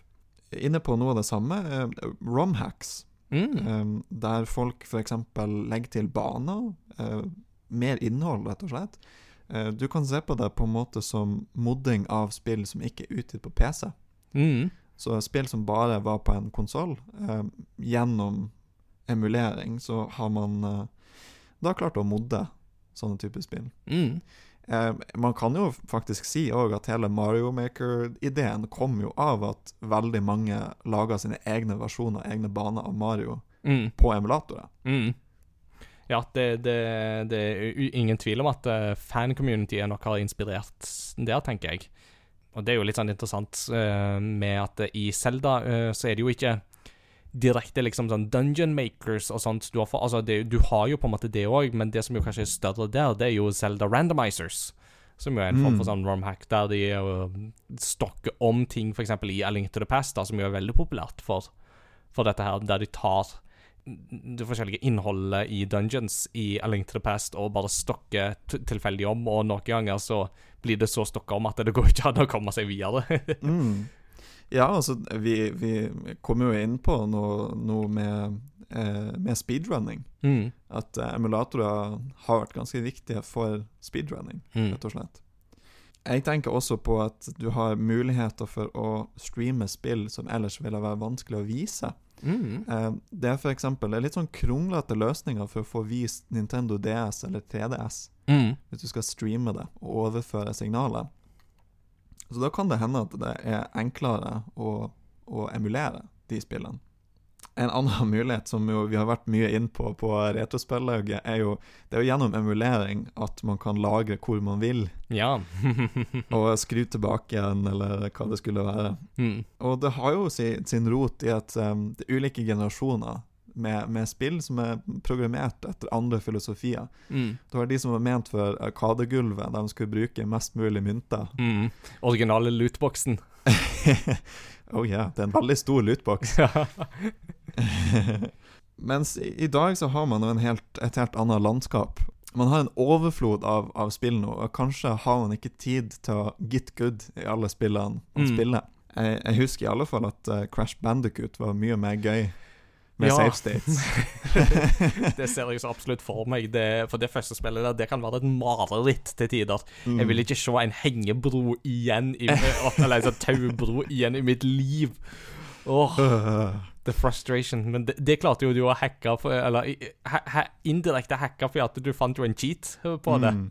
Inne på noe av det samme, eh, romhacks, Mm. eh, der folk f.eks. legger til baner, eh, mer innhold, rett og slett. Eh, du kan se på det på en måte som modding av spill som ikke er utgitt på PC. Mm. Så spill som bare var på en konsoll, eh, gjennom emulering, så har man da klart å modde sånne typer spill. Mm. Eh, man kan jo faktisk si òg at hele Mario Maker-ideen kom jo av at veldig mange laga sine egne versjoner, egne baner av Mario, Mm. på emulatorer. Mm. Ja, det, det, det er ingen tvil om at uh, fan-communityet nok har inspirert der, tenker jeg. Og det er jo litt sånn interessant uh, med at uh, i Zelda eh, så er det jo ikke direkte liksom sånn dungeon makers og sånt. Du har, for, altså det, du har jo på en måte det òg, men det som jo kanskje er større der, det er jo Zelda randomizers. Som jo er en form for Mm. sånn romhack, der de uh, stokker om ting, f.eks. i A Link to the Past, da, som jo er veldig populært for, for dette her, der de tar det forskjellige innholdet i dungeons i A Link to the Past og bare stokker tilfeldig om, og noen ganger så blir det så stokka om at det går ikke an å komme seg videre. Mm. Ja, altså, vi, vi kommer jo inn på noe, noe med, eh, med speedrunning. mm. At eh, emulatorer har vært ganske viktige for speedrunning, Mm. rett og slett. Jeg tenker også på at du har muligheter for å streame spill som ellers ville være vanskelig å vise. Mm. Eh, det er er litt sånn kronglete løsninger for å få vist Nintendo DS eller 3DS, Mm. hvis du skal streame det og overføre signalet. Så da kan det hende at det er enklere å, å emulere de spillene. En annen mulighet som vi har vært mye inn på på retrospillauget, er jo det er jo gjennom emulering at man kan lagre hvor man vil, Ja. og skru tilbake igjen, eller hva det skulle være. mm. Og det har jo sin, sin rot i at um, det er ulike generasjoner med, med spill som er programmert etter andre filosofier. Mm. Det var de som var ment for Arkadegulvet, der de skulle bruke mest mulig mynter. Mm. Originale lootboxen. oh yeah, det er en veldig stor lootbox. Mens i, i dag så har man jo en helt, et helt annet landskap. Man har en overflod av, av spill nå, og kanskje har man ikke tid til å get good i alle spillene man Mm. spiller. Jeg, jeg husker i alle fall at eh, Crash Bandicoot var mye mer gøy med Ja. safe states. det ser jeg så absolutt for meg. Det, for det første spillet der, det kan være et mareritt til tider. Mm. Jeg vil ikke se en hengebro igjen i, Eller en sånn taubro igjen i mitt liv. Åh, Øh. the frustration. Men det, det klarte jo du å hacke for, Eller ha, ha, indirekte hacke for at du fant jo en cheat på det. Mm.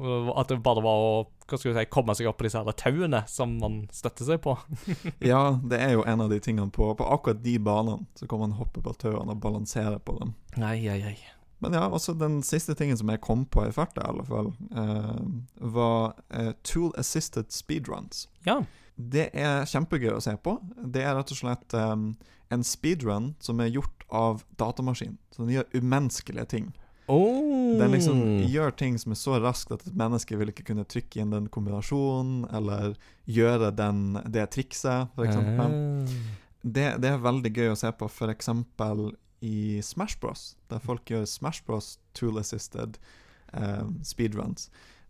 At det bare var å hva skal si, komme seg opp på disse her tauene som man støtter seg på. Ja, det er jo en av de tingene på, på akkurat de banene. Så kan man hoppe på tauene og balansere på dem. Nei, ei, ei. Men ja, også den siste tingen som jeg kom på i farta, i alle fall, eh, var eh, tool assisted speedruns. Ja. Det er kjempegøy å se på. Det er rett og slett eh, en speedrun som er gjort av datamaskin. Så den gjør umenneskelige ting. Oh. Den liksom gjør ting som er så raskt at et menneske vil ikke kunne trykke inn den kombinasjonen, eller gjøre den, det trikset, f.eks. Ah. Det, det er veldig gøy å se på, eksempel i Smash Bros, der folk gjør Smash Bros tool assisted um, speedruns.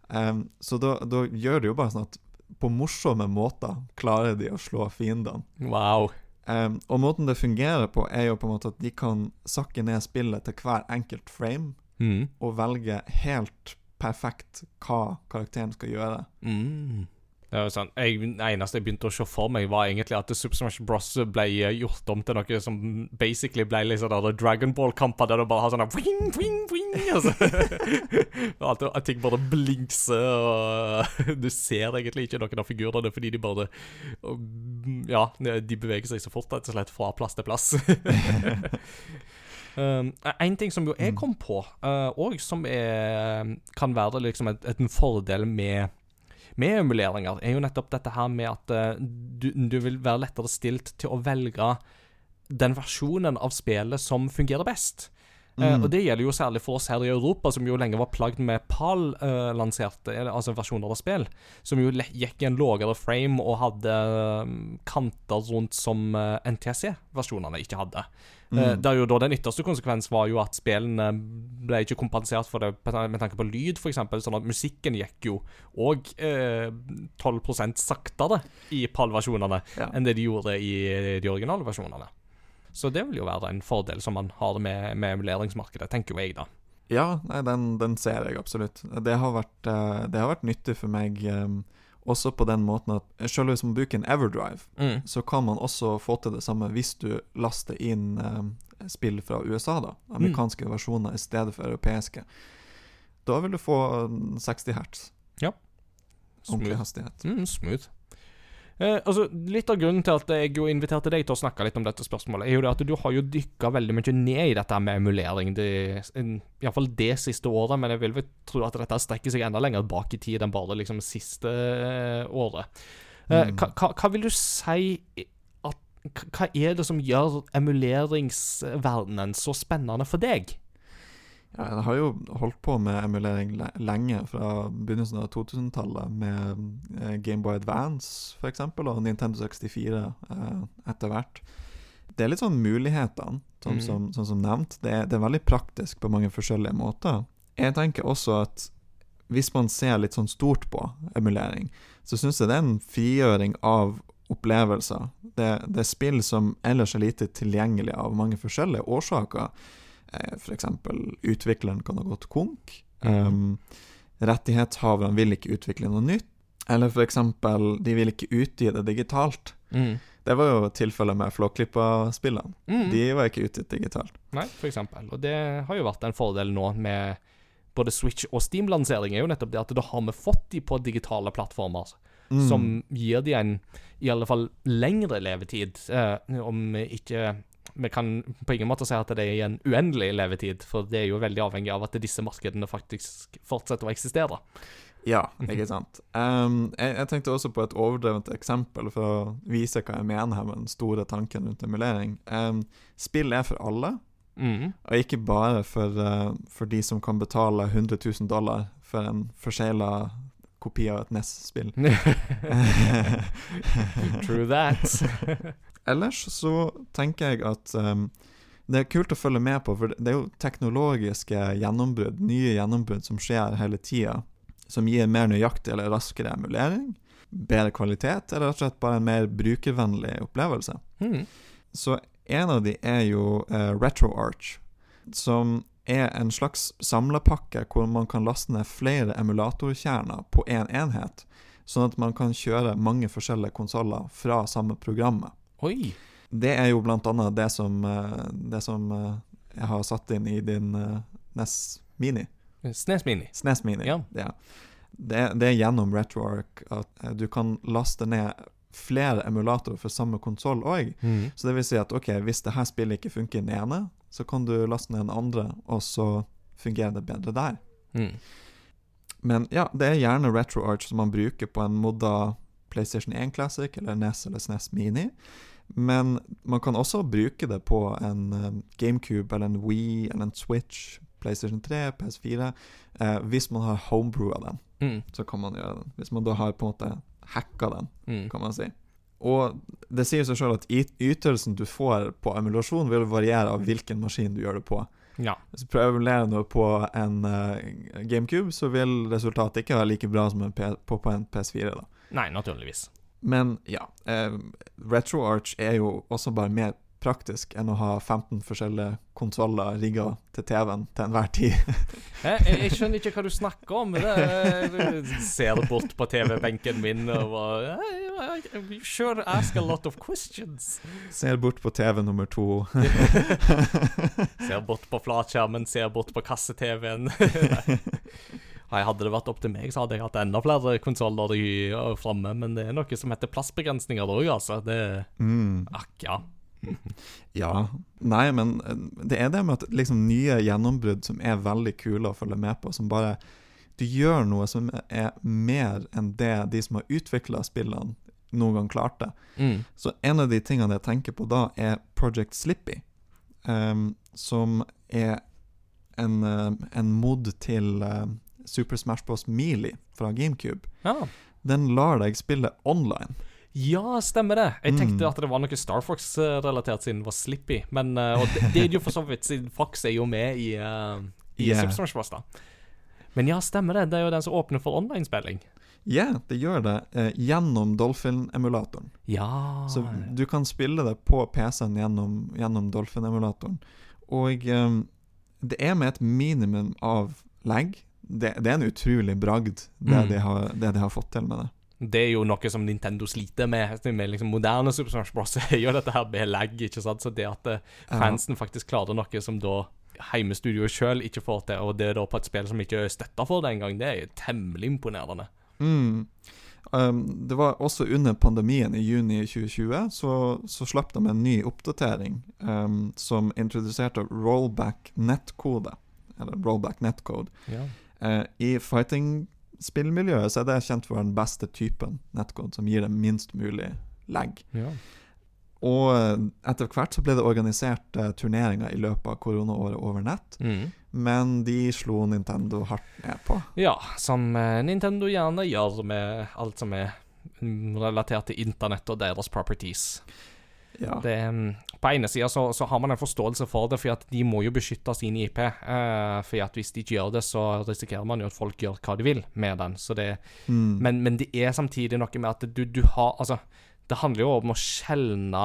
Um, så da, da gjør det jo bare sånn at på morsomme måter klarer de å slå fiendene. Wow. Um, og måten det fungerer på, er jo på en måte at de kan sakke ned spillet til hver enkelt frame, Mm. og velge helt perfekt hva karakteren skal gjøre. Mm. Det var sånn, jeg, det eneste jeg begynte å se for meg, var egentlig at Super Smash Bros. ble eh, gjort om til noe som basically ble liksom der Dragon Ball-kamper, der du bare har sånn wing, wing, wing, altså. alt, ting bare blinkser, og du ser egentlig ikke noen av figurene fordi de bare Ja, de beveger seg så fort, rett og slett, fra plass til plass. Um, en ting som jo jeg kom på, uh, og som er, kan være liksom et, et, en fordel med med emuleringer, er jo nettopp dette her med at uh, du, du, vil være lettere stilt til å velge den versjonen av spillet som fungerer best. Uh, Mm. og det gjelder jo særlig for oss her i Europa, som jo lenge var plagd med PAL-lanserte, altså versjoner av spill, som jo gikk i en lavere frame og hadde um, kanter rundt som NTSC-versjonene ikke hadde. Uh, der jo da Den ytterste konsekvens var jo at spillene ble ikke kompensert for det med tanke på lyd, f.eks. Sånn at musikken gikk jo òg eh, 12% saktere i PAL-versjonene Ja. enn det de gjorde i de originale versjonene. Så det vil jo være en fordel som man har med, med emuleringsmarkedet, tenker jo jeg, da. Ja, nei, den, den ser jeg absolutt. Det har vært, eh, det har vært nyttig for meg eh, også på den måten at selv hvis man bruker en Everdrive, Mm. så kan man også få til det samme hvis du laster inn eh, spill fra USA, da. Amerikanske versjoner i stedet for europeiske. Da vil du få eh, 60 hertz. Ordentlig Smooth. hastighet. Mm, smooth. Eh, altså, Litt av grunnen til at jeg jo inviterte deg til å snakke litt om dette spørsmålet, er jo det at du har jo dykka veldig mye ned i dette med emulering, det, iallfall det siste året, men jeg vil vel tro at dette strekker seg enda lenger bak i tid enn bare liksom siste eh, året. Eh, Mm. hva, hva vil du si at, Hva er det som gjør emuleringsverdenen så spennende for deg? Ja, jeg har jo holdt på med emulering lenge, fra begynnelsen av 2000-tallet, med eh, Gameboy Advance f.eks., og Nintendo 64 eh, etter hvert. Det er litt sånn mulighetene, sånn, mm. som, som, som nevnt. Det er, det er veldig praktisk på mange forskjellige måter. Jeg tenker også at hvis man ser litt sånn stort på emulering, så syns jeg det er en frigjøring av opplevelser. Det, det er spill som ellers er lite tilgjengelig av mange forskjellige årsaker. Eh, eksempel utvikleren kan ha gått konk. Mhm. Um, rettighetshaverne vil ikke utvikle noe nytt. Eller eksempel, de vil ikke utgi det digitalt. Det var jo tilfellet med Flåklypa-spillene. Mm. De var ikke utgitt digitalt. Nei, eksempel. Og det har jo vært en fordel nå med både Switch og Steam-lansering, er jo nettopp det at da har vi fått de på digitale plattformer, Mm. som gir de en i alle fall lengre levetid, eh, om ikke vi kan på ingen måte si at det er i en uendelig levetid, for det er jo veldig avhengig av at disse markedene faktisk fortsetter å eksistere. Ja, ikke sant. Um, jeg, jeg tenkte også på et overdrevent eksempel for å vise hva jeg mener her med den store tanken rundt emulering. Um, spill er for alle, Mm. og ikke bare for, uh, for de som kan betale 100 000 dollar for en forsegla kopi av et NES-spill. True that. Ellers så tenker jeg at um, det er kult å følge med på, for det er jo teknologiske gjennombrudd, nye gjennombrudd som skjer hele tida, som gir mer nøyaktig eller raskere emulering, bedre kvalitet, eller rett og slett bare en mer brukervennlig opplevelse. Mm. Så en av de er jo uh, RetroArch, som er en slags samlepakke hvor man kan laste ned flere emulatorkjerner på én en enhet, sånn at man kan kjøre mange forskjellige konsoller fra samme programmet. Oi. Det er jo blant annet det som, eh, det som eh, jeg har satt inn i din eh, NES Mini. Snes Mini. SNES Mini. Ja. Det, det er gjennom RetroArch at du kan laste ned flere emulatorer for samme konsoll òg. Mm. Så det vil si at ok, hvis det her spillet ikke funker i den ene, så kan du laste ned den andre, og så fungerer det bedre der. Mm. Men ja, det er gjerne RetroArch som man bruker på en modda PlayStation 1 Classic eller NES eller SNES Mini. Men man kan også bruke det på en eh, GameCube eller en Wii eller en Switch, PlayStation 3, PS4. Eh, hvis man har homebrewa den, Mm. så kan man gjøre den. Hvis man da har på en måte hacka den, Mm. kan man si. Og det sier seg sjøl at ytelsen du får på emulasjon, vil variere av hvilken maskin du gjør det på. Ja. Hvis du prøver å emulere noe på en uh, GameCube, så vil resultatet ikke være like bra som på, på en PS4. da. Nei, naturligvis. Men ja, eh, RetroArch er jo også bare mer praktisk enn å ha 15 forskjellige konsoller rigga til TV-en til enhver tid. Jeg, jeg, skjønner ikke hva du snakker om. Det, ser bort på TV-benken min og bare You sure ask a lot of questions. Ser bort på TV nummer to. Ser bort på flatskjermen, ser bort på kasse-TV-en. Hadde det vært opp til meg, så hadde jeg hatt enda flere konsoller framme. Men det er noe som heter plassbegrensninger òg, altså. Det mm. Akk, ja. Ja. Nei, men det er det med at liksom nye gjennombrudd som er veldig kule å følge med på, som bare Du gjør noe som er mer enn det de som har utvikla spillene, noen gang klarte. Mm. Så en av de tingene jeg tenker på da, er Project Slippy, um, som er en, en mod til eh, Super Smash Bros. Melee fra GameCube. Ja. Den lar deg spille online. Ja, stemmer det. Jeg tenkte Mm. at det var noe Star Fox-relatert siden det var Slippy. Men, eh, og det, det er jo for så vidt, siden Fox er jo med i, uh, i Yeah. Super Smash Bros. da. Men ja, stemmer det. Det er jo den som åpner for online-spilling. Ja, det gjør det eh, gjennom Dolphin-emulatoren. Ja Så du kan spille det på PC-en gjennom, gjennom Dolphin-emulatoren. Og eh, det er med et minimum av lag. Det, det er en utrolig bragd, det, Mm. de har, det de har fått til med det. Det er jo noe som Nintendo sliter med. Med liksom moderne Super Smash Bros. er jo dette her med lag, ikke sant. Så det at eh, fansen faktisk klarer noe som da heimestudioet sjøl ikke får til, og det er da på et spill som ikke er støtta for det engang, det er jo temmelig imponerende. Mm. Um, det var også under pandemien i juni 2020, så, så slapp de en ny oppdatering um, som introduserte rollback nettkode, eller rollback netcode. Ja. Eh, I fighting-spillmiljøet så er det kjent for den beste typen netcode, som gir det minst mulig lag. Ja. Og eh, etter hvert så ble det organisert eh, turneringer i løpet av koronaåret over nett, Mm. men de slo Nintendo hardt ned på. Ja, som eh, Nintendo gjerne gjør med alt som er relatert til internett og deres properties. Ja. Det, på ene sida så, så har man en forståelse for det, for at de må jo beskytte sin IP. Uh, for at hvis de ikke gjør det, så risikerer man jo at folk gjør hva de vil med den. Så det, Mm. men, men det er samtidig noe med at du, du har Altså, det handler jo om å skjelne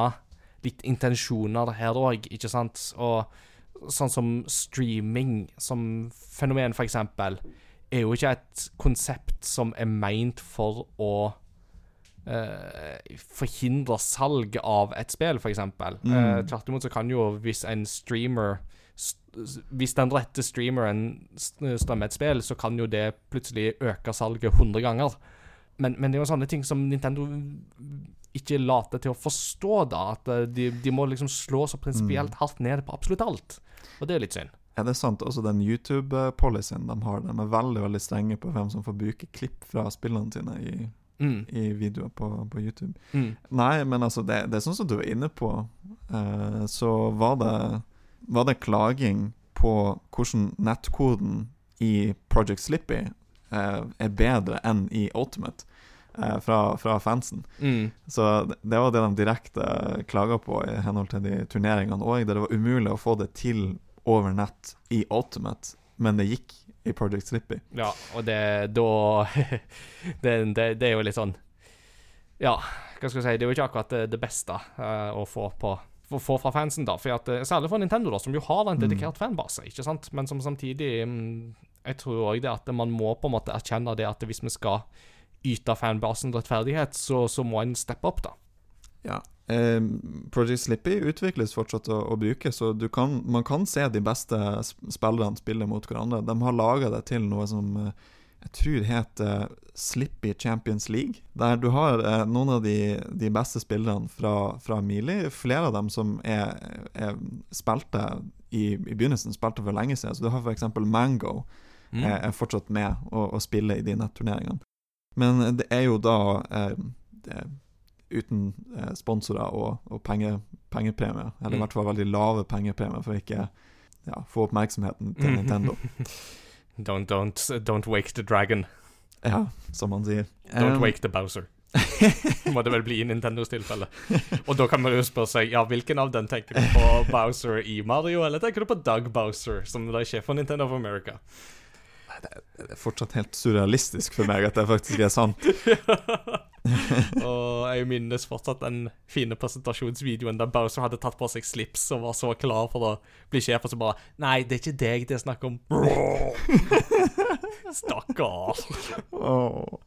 litt intensjoner her òg, ikke sant? Og sånn som streaming som fenomen, for eksempel, er jo ikke et konsept som er meint for å eh, forhindre salg av et spill, eksempel. Mm. Eh, Tvert imot så kan jo, hvis en streamer st- Hvis den rette streameren strømmer et spill, så kan jo det plutselig øke salget 100 ganger. Men, men det er jo sånne ting som Nintendo ikke later til å forstå, da. At eh, de, de må liksom slå så prinsipielt hardt ned på absolutt alt. Og det er litt synd. Er det sant? Også den YouTube-policyen de har, de er veldig veldig strenge på hvem som får bruke klipp fra spillene sine i, Mm. i videoer på, på YouTube. Mm. Nei, men altså, det, det er sånn som du var inne på, eh, så var det, var det klaging på hvordan nettkoden i Project Slippy eh, er bedre enn i Ultimate eh, fra, fra fansen. Mm. Så det, det var det de direkte klaga på i henhold til de turneringene òg, der det var umulig å få det til over nett i Ultimate, men det gikk i Project Slippy. Ja, og det da det, det, det er jo litt sånn Ja, hva skal jeg si Det er jo ikke akkurat det, beste uh, å få på få, få fra fansen, da. For at, eh, særlig for Nintendo, da, som jo har en dedikert fanbase, ikke sant. Men som samtidig mm, Jeg tror òg det at man må på en måte erkjenne det at hvis vi skal yte fanbasen rettferdighet, så, så må en steppe opp, da. Ja. Eh, Project Slippy utvikles fortsatt å, å bruke, så du kan, man kan se de beste sp- spillerne spille mot hverandre. De har laga det til noe som eh, jeg tror heter Slippy Champions League. Der du har eh, noen av de, de beste spillerne fra, fra Mili. Flere av dem som er, er spilte i, i begynnelsen, spilte for lenge siden. Så du har f.eks. Mango Mm. er, er fortsatt med å, og spille i de netturneringene. Men det er jo da eh, det, uten eh, sponsorer og, og penge, pengepremier. Eller Mm. i hvert fall veldig lave pengepremier for å ikke ja, få oppmerksomheten til Nintendo. Don't, don't, don't wake the dragon. Ja, som man sier. Don't Um, wake the Bowser. Må det vel bli i Nintendos tilfelle. Og da kan man jo spørre seg Ja, hvilken av den tenker du på Bowser i Mario, eller tenker du på Doug Bowser, som er sjef for Nintendo of America? Det er fortsatt helt surrealistisk for meg at det faktisk er sant. og jeg minnes fortsatt den fine presentasjonsvideoen der Bowser hadde tatt på seg slips og var så klar for å bli sjef, og så bare Nei, det er ikke deg det er snakk om. Stakkar. Oh.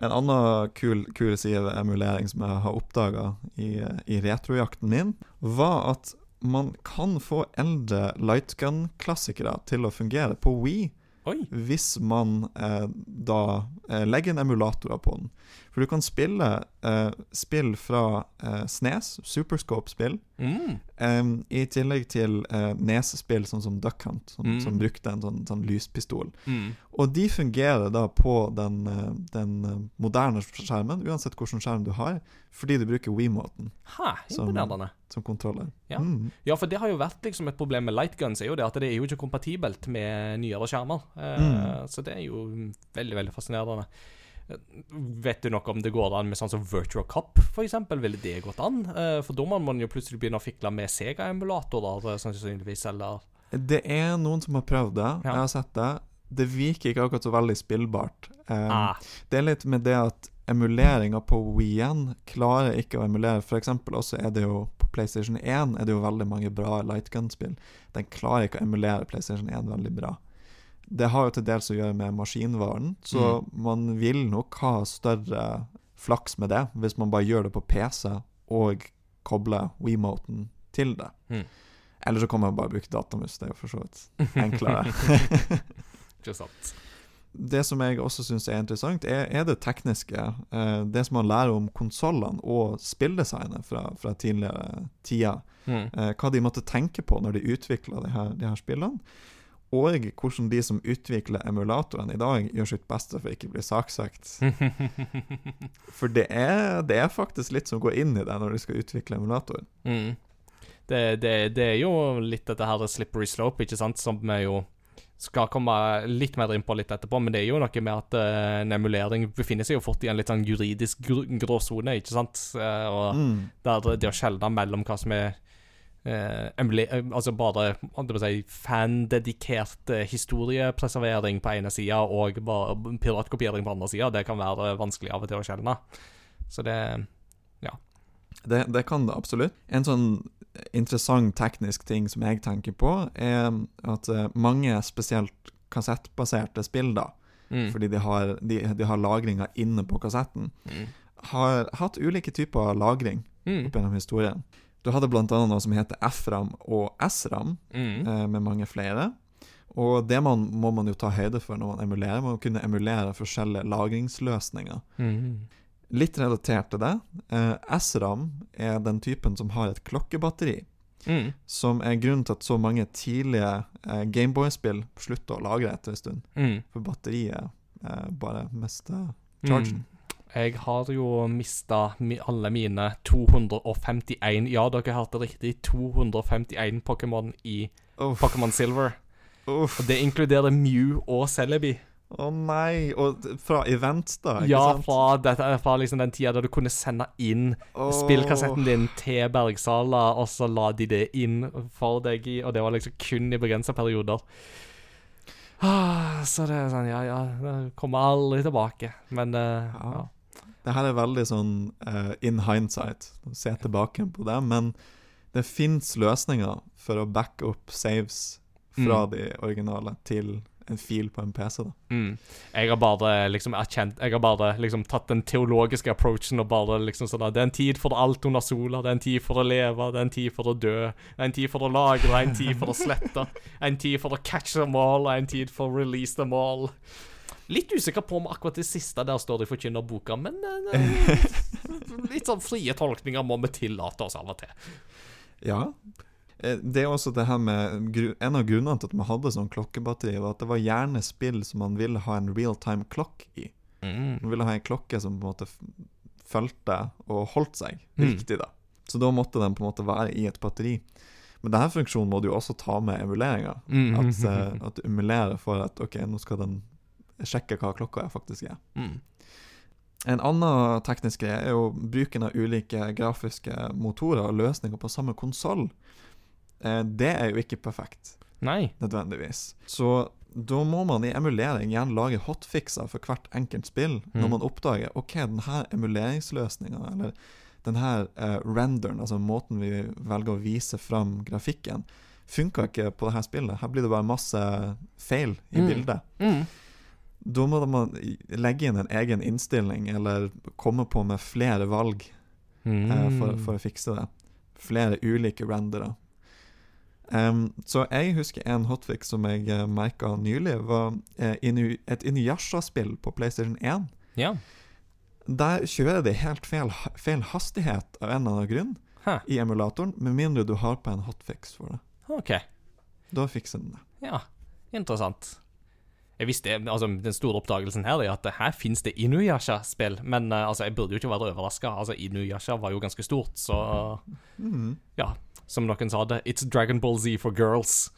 En annen kul, kul side ved emulering som jeg har oppdaga i, i retrojakten min, var at man kan få eldre lightgun-klassikere til å fungere på Wii Oi. hvis man eh, da eh, legger en emulator på den. For du kan spille eh, spill fra eh, Snes, Superscope-spill, Mm. em, i tillegg til uh, Nes-spill sånn som Duck Hunt, som, Mm. som brukte en sånn, sånn lyspistol. Mm. Og de fungerer da på den, eh, den eh, moderne skjermen, uansett hvilken skjerm du har, fordi du bruker WeMoten Ha, Som- som kontroller. Ja. Mm. Ja, for det har jo vært liksom et problem med lightguns, er jo det at det er jo ikke kompatibelt med nyere skjermer. Eh, Mm. Så det er jo veldig, veldig fascinerende. Eh, Vet du noe om det går an med sånn som Virtual Cup, eksempel? Ville det gått an? Eh, For da må man jo plutselig begynne å fikle med Sega-emulatorer, sannsynligvis, eller Det er noen som har prøvd det, Ja. jeg har sett det. Det virker ikke akkurat så veldig spillbart. Um, ah, Det er litt med det at emuleringa på Wii-en klarer ikke å emulere. For eksempel også er det jo på PlayStation 1 er det jo veldig mange bra lightgun-spill. Den klarer ikke å emulere PlayStation 1 veldig bra. Det har jo til dels å gjøre med maskinvaren, så man vil nok ha større flaks med det hvis man bare gjør det på PC og kobler Wiimoten til det. Mm. Eller så kan man bare bruke datamus, det er jo for så vidt enklere. ikke sant. Det som jeg også syns er interessant, er, er det tekniske. Eh, det som man lærer om konsollene og spilldesignet fra, fra tidligere tider. Mm. Eh, hva de måtte tenke på når de utvikla de, de her spillene. Og hvordan de som utvikler emulatoren i dag, gjør sitt beste for å ikke bli saksøkt. For det er, det er faktisk litt som går inn i det når de skal utvikle emulatoren. Mm. Det, det, det er jo litt dette her slippery slope, ikke sant, som vi jo skal komme litt mer inn på litt etterpå, men det er jo noe med at eh, en emulering befinner seg jo fort i en litt sånn juridisk gr gråsone, ikke sant, Eh, og Mm. der det å skjelne mellom hva som er altså bare si, fandedikert eh, historiepreservering på ene sida og piratkopiering på andre sida, det kan være vanskelig av og til å skjelne. Så det Det, det kan det absolutt. En sånn interessant teknisk ting som jeg tenker på, er at eh, mange spesielt kassettbaserte spill, da, mm. fordi de har, de, de har lagringa inne på kassetten, Mm. har hatt ulike typer lagring Mm. opp gjennom historien. Du hadde annet noe som heter FRAM og SRAM, Mm. eh, med mange flere. Og det man, må man jo ta høyde for når man emulerer. Man må kunne emulere forskjellige lagringsløsninger. Mm. Litt relatert til det. Eh, SRAM er den typen som har et klokkebatteri. Mm. som er grunnen til at så mange tidlige eh, Gameboy-spill slutter å lagre etter en stund. Mm. For batteriet eh, bare mister chargen. Jeg har jo mista alle mine 251 Ja, dere hørte riktig. 251 Pokémon i Pokémon Silver. uff. Og det inkluderer Mew og Celebi. Å nei! Og fra event, da? Ikke Ja, sant? fra, dette, fra liksom den tida da du kunne sende inn oh. spillkassetten din til Bergsala, og så la de det inn for deg i Og det var liksom kun i begrensa perioder. Ah, så det er sånn, ja, ja Det kommer aldri tilbake. Men uh, Ja. ja. Det her er veldig sånn uh, in hindsight, å se tilbake på det, men det fins løsninger for å backe opp saves fra Mm. de originale til en fil på en PC. da. Mm. Jeg har bare liksom erkjent Jeg har bare liksom tatt den teologiske approachen og bare liksom sånn at Det er en tid for alt under sola, det er en tid for å leve, det er en tid for å dø, det er en tid for å lagre, det er en tid for å slette, en tid for å catch them all, og en tid for å release them all. Litt usikker på om akkurat det siste der står det i forkynnerboka, men eh, eh, litt sånn frie tolkninger må vi tillate oss av og til. Ja. Eh, Det er også det her med En av grunnene til at vi hadde sånn klokkebatteri, var at det var gjerne spill som man ville ha en real time clock i. Mm. Man ville ha en klokke som på en måte fulgte og holdt seg Mm. riktig, da. Så da måtte den på en måte være i et batteri. Men denne funksjonen må du jo også ta med emuleringa. Mm. At, eh, at du emulerer for at OK, nå skal den sjekke hva klokka faktisk er. Mm. En annen teknisk greie er jo bruken av ulike grafiske motorer og løsninger på samme konsoll. Eh, det er jo ikke perfekt, Nei. nødvendigvis. Så da må man i emulering gjerne lage hotfixer for hvert enkelt spill, når Mm. man oppdager OK, denne emuleringsløsninga, eller denne eh, renderen, altså måten vi velger å vise fram grafikken, funka ikke på dette spillet. Her blir det bare masse feil i Mm. bildet. Mm. Da må man legge inn en egen innstilling, eller komme på med flere valg eh, for, for å fikse det. Flere ulike rendere. Um, så jeg husker en hotfix som jeg uh, merka nylig, var uh, Inu, et Inuyasha-spill på PlayStation 1. Ja. Der kjører det helt feil, feil hastighet av en eller annen grunn Hæ. i emulatoren, med mindre du har på en hotfix for det. OK. Da fikser den det. Ja, interessant. Jeg visste, altså Den store oppdagelsen her er at her fins det Inuyasha-spill, men uh, altså, jeg burde jo ikke være overraska. Altså, Inuyasha var jo ganske stort, så Mhm. ja. Som noen sa det, it's Dragon Ball Z for girls.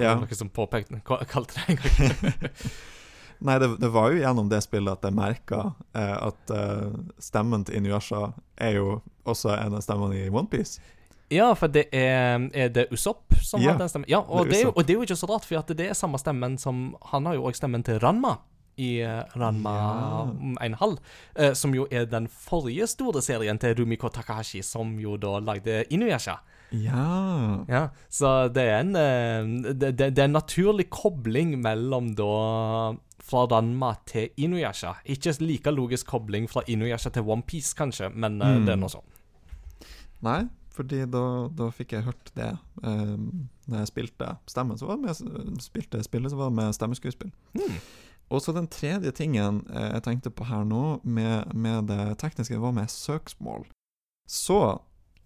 Ja. Noen som påpekte ka- kalte det en gang. Nei, det, det var jo gjennom det spillet at jeg merka eh, at eh, stemmen til Inuyasha er jo også en av stemmene i OnePiece. Ja, for det er, er det Usopp som Ja, har den stemmen? Ja, og det er det, er jo, og det er jo ikke så rart, for det er samme stemmen som Han har jo òg stemmen til Ranma. I eh, Ranma Ja. 1,5, eh, som jo er den forrige store serien til Rumiko Takahashi, som jo da lagde Inuyasha. Ja. Ja, så det er en eh, det, det, er en naturlig kobling mellom da fra Ranma til Inuyasha. Ikke like logisk kobling fra Inuyasha til OnePiece, kanskje, men Mm. det er nå sånn. Nei, fordi da, da fikk jeg hørt det um, når jeg spilte stemmen. Så var det med, spilte spillet, så var det med stemmeskuespill. Mm. Og så den tredje tingen eh, jeg tenkte på her nå, med, med det tekniske, var med søksmål. Så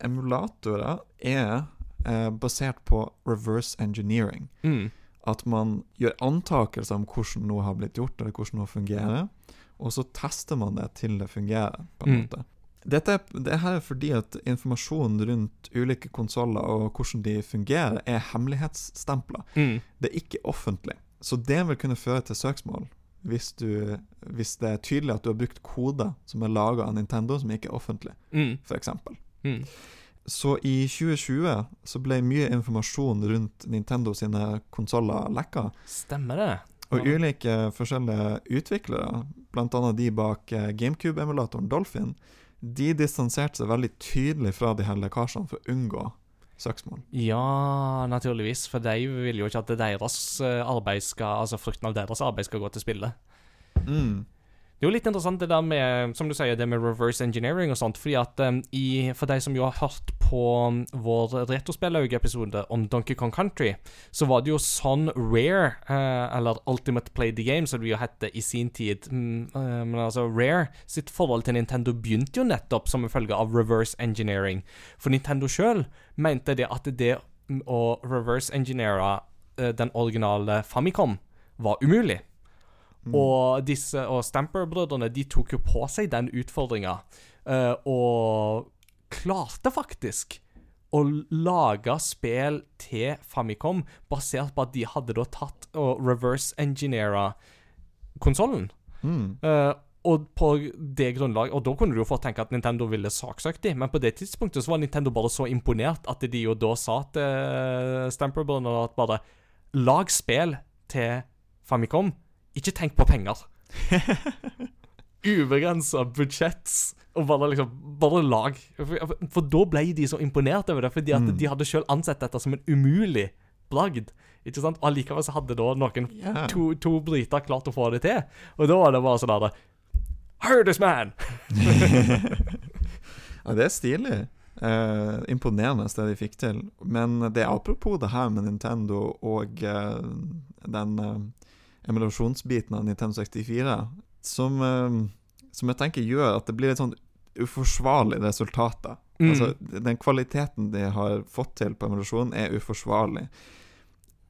emulatorer er eh, basert på reverse engineering. Mm. At man gjør antakelser om hvordan noe har blitt gjort, eller hvordan noe fungerer, og så tester man det til det fungerer, på en Mm. måte. Dette det her er fordi at informasjonen rundt ulike konsoller og hvordan de fungerer, er hemmelighetsstempla. Mm. Det er ikke offentlig. Så det vil kunne føre til søksmål hvis, du, hvis det er tydelig at du har brukt koder som er laga av Nintendo, som ikke er offentlig, Mm. f.eks. Mm. Så i 2020 så ble mye informasjon rundt Nintendo sine konsoller lekka. Stemmer det. Og ulike forskjellige utviklere, bl.a. de bak eh, GameCube-emulatoren Dolphin, de distanserte seg veldig tydelig fra de her lekkasjene for å unngå søksmål. Ja, naturligvis, for de vil jo ikke at deres eh, arbeid skal Altså frukten av deres arbeid skal gå til spille. Mm. Det er jo litt interessant det der med, som du sier, det med reverse engineering og sånt. fordi at um, i, For de som jo har hørt på um, vår Retrospellauge-episode om Donkey Kong Country, så var det jo sånn Rare, uh, eller Ultimate Play the Game, som det jo het i sin tid um, Men altså, Rare sitt forhold til Nintendo begynte jo nettopp som en følge av reverse engineering. For Nintendo sjøl mente det at det å reverse engineere uh, den originale Famicom var umulig. Mm. Og disse og Stamper-brødrene de tok jo på seg den utfordringa, uh, og klarte faktisk å lage spill til Famicom basert på at de hadde da tatt og reverse-engineera konsollen. Mm. Uh, og på det grunnlaget, Og da kunne du jo fått tenke at Nintendo ville saksøkt dem, men på det tidspunktet så var Nintendo bare så imponert at de jo da sa til Stamper-brødrene at bare Lag spill til Famicom. Ikke tenk på penger. Ubegrensa budsjett. Og bare liksom Bare lag. For, for da ble de så imponert over det, fordi at Mm. de hadde sjøl ansett dette som en umulig bragd. Ikke sant? Og allikevel så hadde da noen yeah. to, to briter klart å få det til. Og da var det bare sånn der Hire this man! Ja, det er stilig. Eh, imponerende det de fikk til. Men det er apropos det her med Nintendo og eh, den eh, emulasjonsbiten av Nintendo 64, som, eh, som jeg tenker gjør at det blir et sånn uforsvarlig resultat. Mm. Altså, den kvaliteten de har fått til på emulasjonen, er uforsvarlig.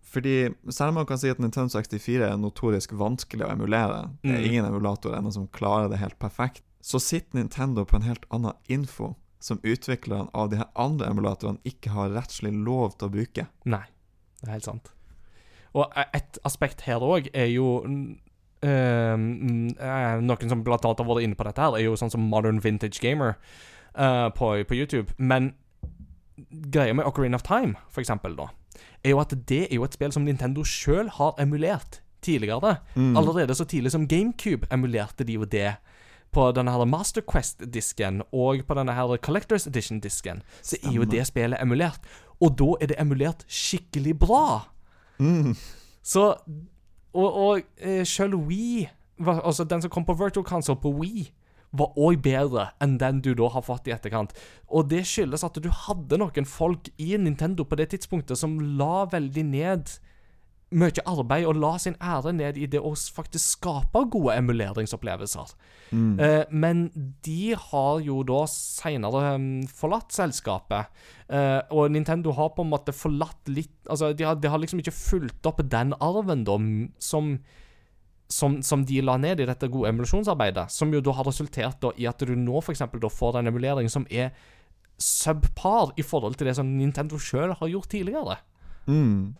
Fordi selv om man kan si at Nintendo 64 er notorisk vanskelig å emulere, det er Mm. ingen emulator ennå som klarer det helt perfekt, så sitter Nintendo på en helt annen info som utviklerne av de her andre emulatorene ikke har rettslig lov til å bruke. Nei, det er helt sant. Og e- et aspekt her òg er jo eh, Noen som blant annet har vært inne på dette, her er jo sånn som Modern Vintage Gamer uh, på, på YouTube. Men greia med Ocarina of Time, for eksempel, da, er jo at det er jo et spill som Nintendo sjøl har emulert tidligere. Mm. Allerede så tidlig som GameCube emulerte de jo det. På denne her Master Quest-disken og på denne her Collectors Edition-disken så er jo det spillet emulert. Og da er det emulert skikkelig bra. Mm. Så Og, og sjøl selv Wii Altså den som kom på Virtual Console på Wii, var òg bedre enn den du da har fått i etterkant. Og det skyldes at du hadde noen folk i Nintendo på det tidspunktet som la veldig ned mye arbeid og la sin ære ned i det å faktisk skape gode emuleringsopplevelser. Mm. Eh, men de har jo da seinere um, forlatt selskapet. Eh, og Nintendo har på en måte forlatt litt Altså, de har, de har liksom ikke fulgt opp den arven, da, som som, som de la ned i dette gode emulasjonsarbeidet, som jo da har resultert da i at du nå f.eks. da får en emulering som er subpar i forhold til det som Nintendo sjøl har gjort tidligere. Mm.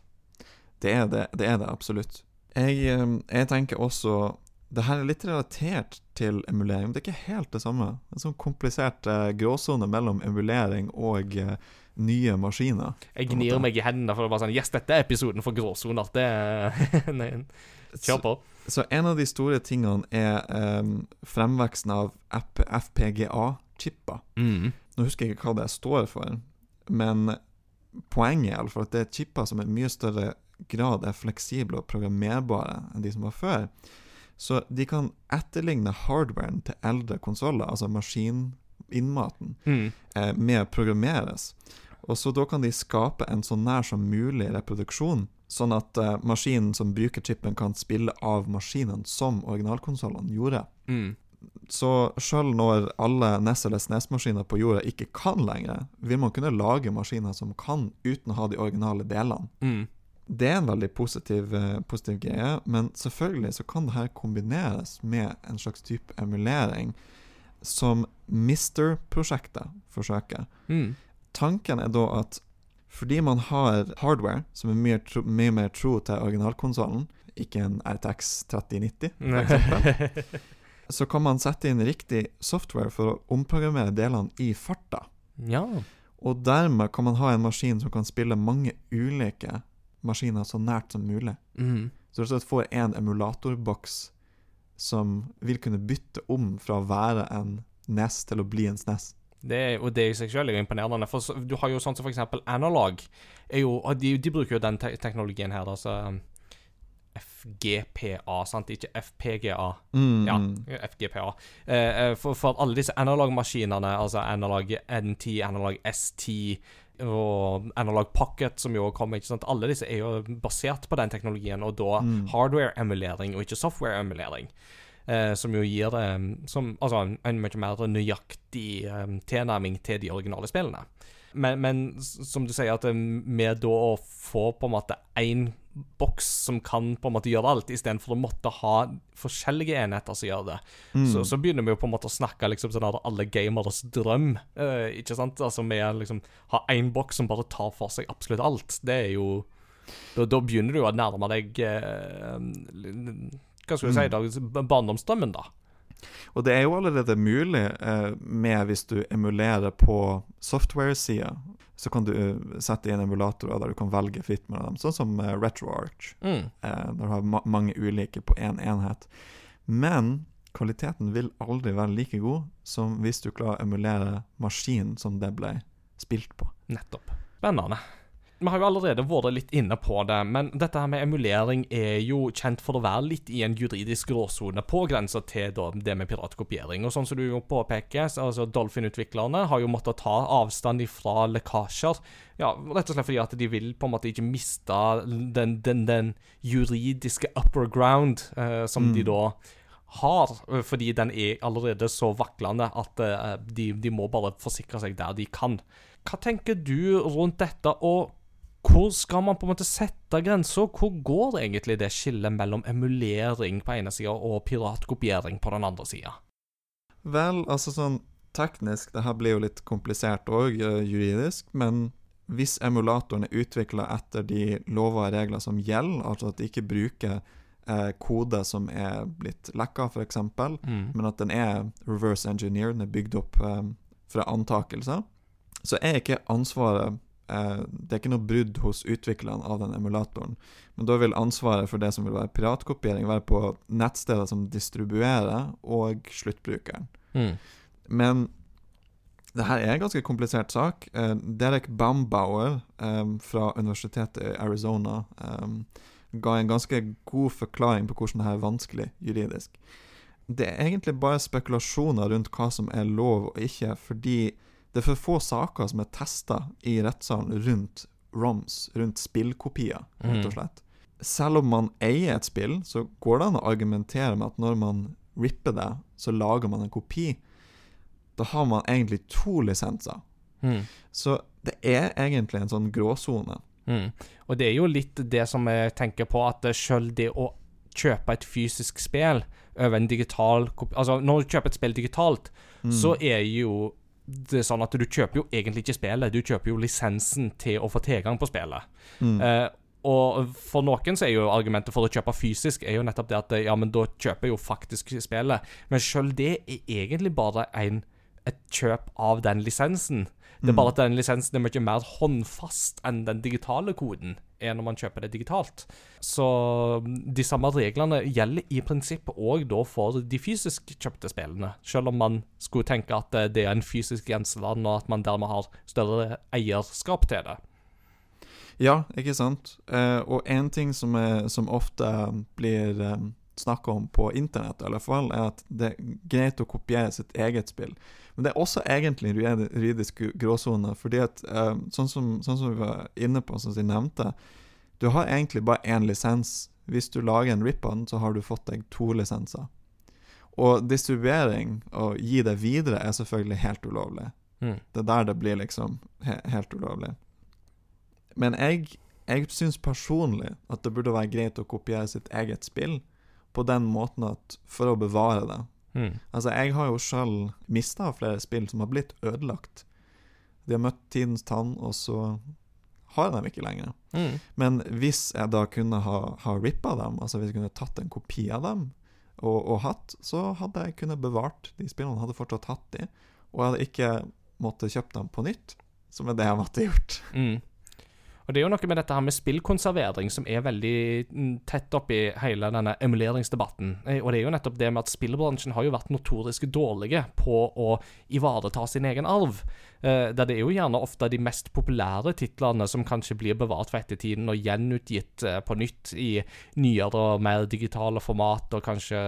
Det er det, det er det absolutt. Jeg, eh, jeg tenker også Det her er litt relatert til emulering, men det er ikke helt det samme. En sånn komplisert eh, gråsone mellom emulering og eh, nye maskiner. Jeg gnir måte. meg i hendene for det er bare sånn Yes, dette er episoden for gråsoner. Det Nei, Kjør på. Så en av de store tingene er em, fremveksten av FPGA-chipper. Mm. Nå husker jeg ikke hva det står for, men poenget er at det er chipper som er mye større grad er fleksible og programmerbare enn de som var før. Så de kan etterligne hardwaren til eldre konsoller, altså maskininnmaten, Mm. eh, med å programmeres. Og så da kan de skape en så nær som mulig reproduksjon, sånn at eh, maskinen som bruker chipen kan spille av maskinen som originalkonsollene gjorde. Mm. Så sjøl når alle NES eller SNES-maskiner på jorda ikke kan lenger, vil man kunne lage maskiner som kan uten å ha de originale delene. Mm. Det er en veldig positiv, eh, positiv greie, men selvfølgelig så kan det her kombineres med en slags type emulering som Mister-prosjektet forsøker. Mm. Tanken er da at fordi man har hardware som er mye, tro, mye mer tro til originalkonsollen, ikke en RTX 3090 for eksempel, så kan man sette inn riktig software for å omprogrammere delene i farta. ja. Og dermed kan man ha en maskin som kan spille mange ulike maskiner så nært som mulig. Mm. Så du får en emulatorboks som vil kunne bytte om fra å være en NES til å bli en SNES. Det er, og det i seg selv er jo imponerende. For du har jo sånn som for eksempel Analog. Jo, de, de bruker jo den te teknologien her, altså um, FGPA, sant? Ikke FPGA. Mm, Ja. FGPA. Eh, eh, for, for alle disse analogmaskinene, altså analog NT, analog ST og analog pocket, som jo kommer, ikke sant? alle disse er jo basert på den teknologien, og da Mm. hardware-emulering og ikke software-emulering. Eh, som jo gir det som, altså, en, en mye mer nøyaktig um, tilnærming til de originale spillene. Men, men som du sier, at eh, med da å få på en måte én boks som kan på en måte gjøre alt, istedenfor å måtte ha forskjellige enheter som gjør det, Mm. så, så begynner vi jo på en måte å snakke liksom sånn at alle gameres drøm. Uh, ikke sant? Altså med liksom ha én boks som bare tar for seg absolutt alt. Det er jo Da, da begynner du jo å nærme deg uh, Hva skal du si, da? Barndomsdrømmen, da. Og det er jo allerede mulig eh, med hvis du emulerer på software-sida. Så kan du eh, sette inn emulatorer der du kan velge fritt mellom dem, sånn som eh, RetroArch. Mm. Eh, der du har ma mange ulike på én en enhet. Men kvaliteten vil aldri være like god som hvis du klarer å emulere maskinen som det ble spilt på. Nettopp. Spennende. Vi har jo allerede vært litt inne på det, men dette her med emulering er jo kjent for å være litt i en juridisk gråsone på grensa til da, det med piratkopiering. Og sånn som du jo påpeker, altså Dolphin-utviklerne har jo måttet ta avstand fra lekkasjer. Ja, rett og slett fordi at de vil på en måte ikke miste den, den, den juridiske upper ground eh, som Mm. de da har, fordi den er allerede så vaklende at eh, de, de må bare forsikre seg der de kan. Hva tenker du rundt dette, og hvor skal man på en måte sette grensa? Hvor går egentlig det skillet mellom emulering på ene sida og piratkopiering på den andre sida? Vel, altså sånn teknisk, det her blir jo litt komplisert òg, juridisk, men hvis emulatoren er utvikla etter de lover og regler som gjelder, altså at de ikke bruker eh, kode som er blitt lekka, f.eks., Mm. men at den er reverse engineer, den er bygd opp eh, fra antakelser, så er ikke ansvaret eh, Det er ikke noe brudd hos utviklerne av den emulatoren. Men da vil ansvaret for det som vil være piratkopiering, være på nettstedet som distribuerer, og sluttbrukeren. Mm. Men det her er en ganske komplisert sak. Eh, Derek Bambauer eh, fra universitetet i Arizona ga en ganske god forklaring på hvordan det her er vanskelig juridisk. Det er egentlig bare spekulasjoner rundt hva som er lov og ikke, fordi det er for få saker som er testa i rettssalen rundt ROMs, rundt spillkopier, rett og Mm. slett. Selv om man eier et spill, så går det an å argumentere med at når man ripper det, så lager man en kopi. Da har man egentlig to lisenser. Mm. Så det er egentlig en sånn gråsone. Mm. Og det er jo litt det som jeg tenker på, at sjøl det å kjøpe et fysisk spill over en digital kopi Altså, når du kjøper et spill digitalt, Mm. så er jo det er sånn at du kjøper jo egentlig ikke spillet, du kjøper jo lisensen til å få tilgang på spillet. Mm. Eh, og for noen så er jo argumentet for å kjøpe fysisk er jo nettopp det at ja, men da kjøper jeg jo faktisk spillet. Men sjøl det er egentlig bare en, et kjøp av den lisensen. Det er bare at den lisensen er mye mer håndfast enn den digitale koden er når man kjøper det digitalt. Så mm, de samme reglene gjelder i prinsippet òg da for de fysisk kjøpte spillene. Selv om man skulle tenke at eh, det er en fysisk grenseland, og at man dermed har større eierskap til det. Ja, ikke sant? Eh, og en ting som, er, som ofte blir snakka om på internett, i alle fall, er at det er greit å kopiere sitt eget spill. Men det er også egentlig en juri- juridisk gråsone, fordi at eh, sånn, som, sånn som vi var inne på, som vi nevnte, du har egentlig bare én lisens. Hvis du lager en rip-on, så har du fått deg to lisenser. Og distribuering, og gi det videre, er selvfølgelig helt ulovlig. Mm. Det er der det blir liksom he helt ulovlig. Men jeg, jeg syns personlig at det burde være greit å kopiere sitt eget spill på den måten at for å bevare det. Mm. Altså, jeg har jo sjøl mista flere spill som har blitt ødelagt. De har møtt tidens tann, og så har jeg dem ikke lenger. Mm. Men hvis jeg da kunne ha, ha rippa dem, altså hvis jeg kunne tatt en kopi av dem og, og hatt, så hadde jeg kunnet bevart de spillene, hadde fortsatt hatt de, og jeg hadde ikke måttet kjøpt dem på nytt, som er det jeg måtte gjort. Mm. Og det er jo noe med dette her med spillkonservering som er veldig tett tett oppi hele denne emuleringsdebatten. Eh, Og det er jo nettopp det med at spillbransjen har jo vært notorisk dårlige på å ivareta sin egen arv. Eh, Der det er jo gjerne ofte de mest populære titlene som kanskje blir bevart for ettertiden og gjenutgitt uh, på nytt i nyere og mer digitale format, og kanskje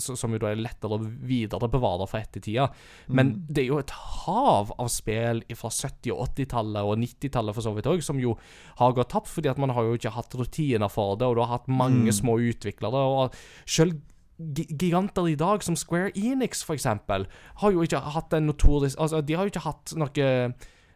s- som jo da er lettere å viderebevare for ettertida. Men det er jo et hav av spill fra 70- og 80-tallet og 90-tallet for så vidt òg, som jo har gått tapt fordi at man har jo ikke hatt rutiner for det, og du har hatt mange små utviklere. og selv Giganter i dag, som Square Enix for eksempel, har jo ikke hatt en notorisk Altså, de har jo ikke hatt noe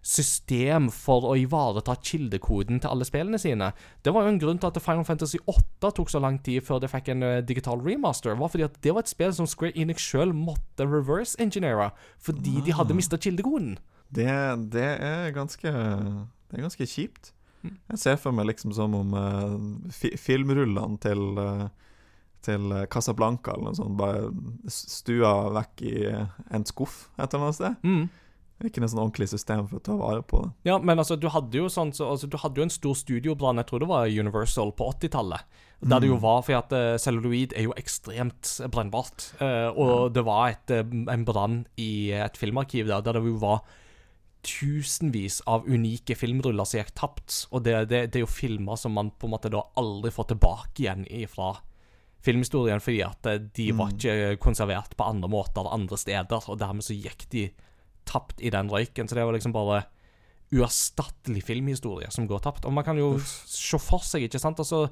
system for å ivareta kildekoden til alle spillene sine. Det var jo en grunn til at Final Fantasy 8 tok så lang tid før det fikk en eh, digital remaster. var fordi at det var et spill som Square Enix sjøl måtte reverse-engineere, fordi de hadde mista kildekoden. Det, det er ganske Det er ganske kjipt. Jeg ser for meg liksom som om uh, fi, filmrullene til eh, til eh, Casablanca eller noe sånt, bare stua vekk i eh, en skuff et eller annet sted. Mm. Ikke noe sånn ordentlig system for å ta vare på det. Ja, men altså, du hadde jo sånn så, altså, Du hadde jo en stor studiobrann, jeg tror det var Universal, på 80-tallet. Der det jo var fordi at uh, celluloid er jo ekstremt brennbart. Eh, og det var et, eh, en brann i et filmarkiv der, der det jo var tusenvis av unike filmruller som gikk tapt. Og det, det, det er jo filmer som man på en måte da aldri får tilbake igjen fra filmhistorien, fordi at de de var ikke konservert på andre måter andre steder, og dermed så gikk de tapt i den røyken. Så det var liksom bare uerstattelig filmhistorie som går tapt. Og man kan jo se for seg, ikke sant Altså,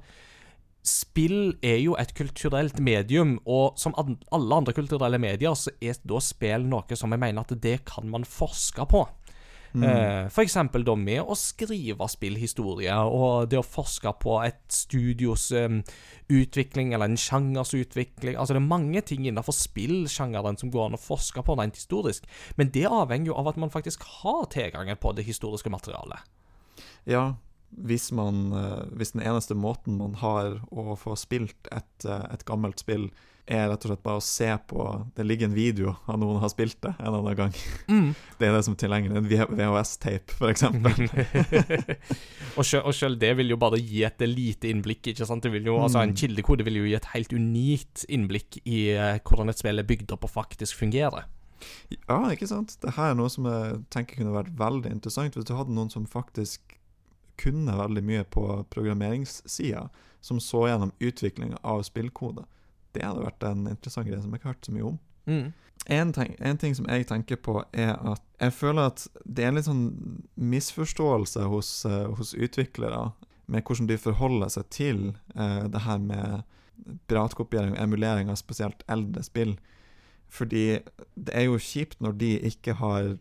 spill er jo et kulturelt medium, og som alle andre kulturelle medier, så er da spill noe som jeg mener at det kan man forske på. Eh, for eksempel da med å skrive spillhistorie, og det å forske på et studios um, utvikling, eller en sjangers utvikling. Altså Det er mange ting innenfor spillsjangeren som går an å forske på rent historisk, men det avhenger jo av at man faktisk har tilgangen på det historiske materialet. Ja, hvis man eh, Hvis den eneste måten man har å få spilt et, eh, et gammelt spill, er rett og slett bare å se på Det ligger en video av noen har spilt det en annen gang. Det er det som er tilgjengelig. En VHS-tape, eksempel. og, selv, og selv det vil jo bare gi et lite innblikk. ikke sant? Det vil jo, altså En kildekode vil jo gi et helt unikt innblikk i eh, hvordan et spill er bygd opp og faktisk fungerer. Ja, ikke sant? Det her er noe som jeg tenker kunne vært veldig interessant hvis du hadde noen som faktisk kunne veldig mye på programmeringssida, som så gjennom utviklinga av spillkode. Det hadde vært en interessant greie som jeg ikke har hørt så mye om. Mm. En ting, en ting som jeg tenker på, er at jeg føler at det er en litt sånn misforståelse hos, eh, hos utviklere med hvordan de forholder seg til uh, det her med piratkopiering og emulering av spesielt eldre spill. Fordi det er jo kjipt når de ikke har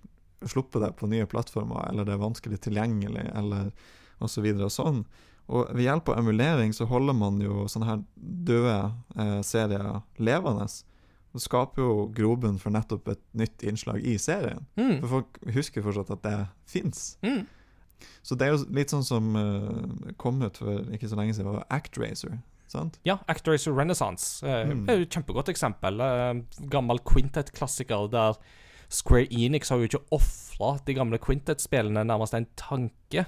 sluppet det på nye plattformer, eller det er vanskelig tilgjengelig, eller og så og sånn. Og ved hjelp av emulering så holder man jo sånne her døde eh, serier levende. Det skaper jo grobunn for nettopp et nytt innslag i serien. Mm. For folk husker fortsatt at det fins. Mm. Så det er jo litt sånn som uh, kom ut for ikke så lenge siden, var Actracer. Sant? Ja, Actracer Renaissance Uh, Mm. er jo et kjempegodt eksempel. Uh, gammel Quintet-klassiker der Square Enix har jo ikke ofra de gamle Quintet-spillene nærmest en tanke.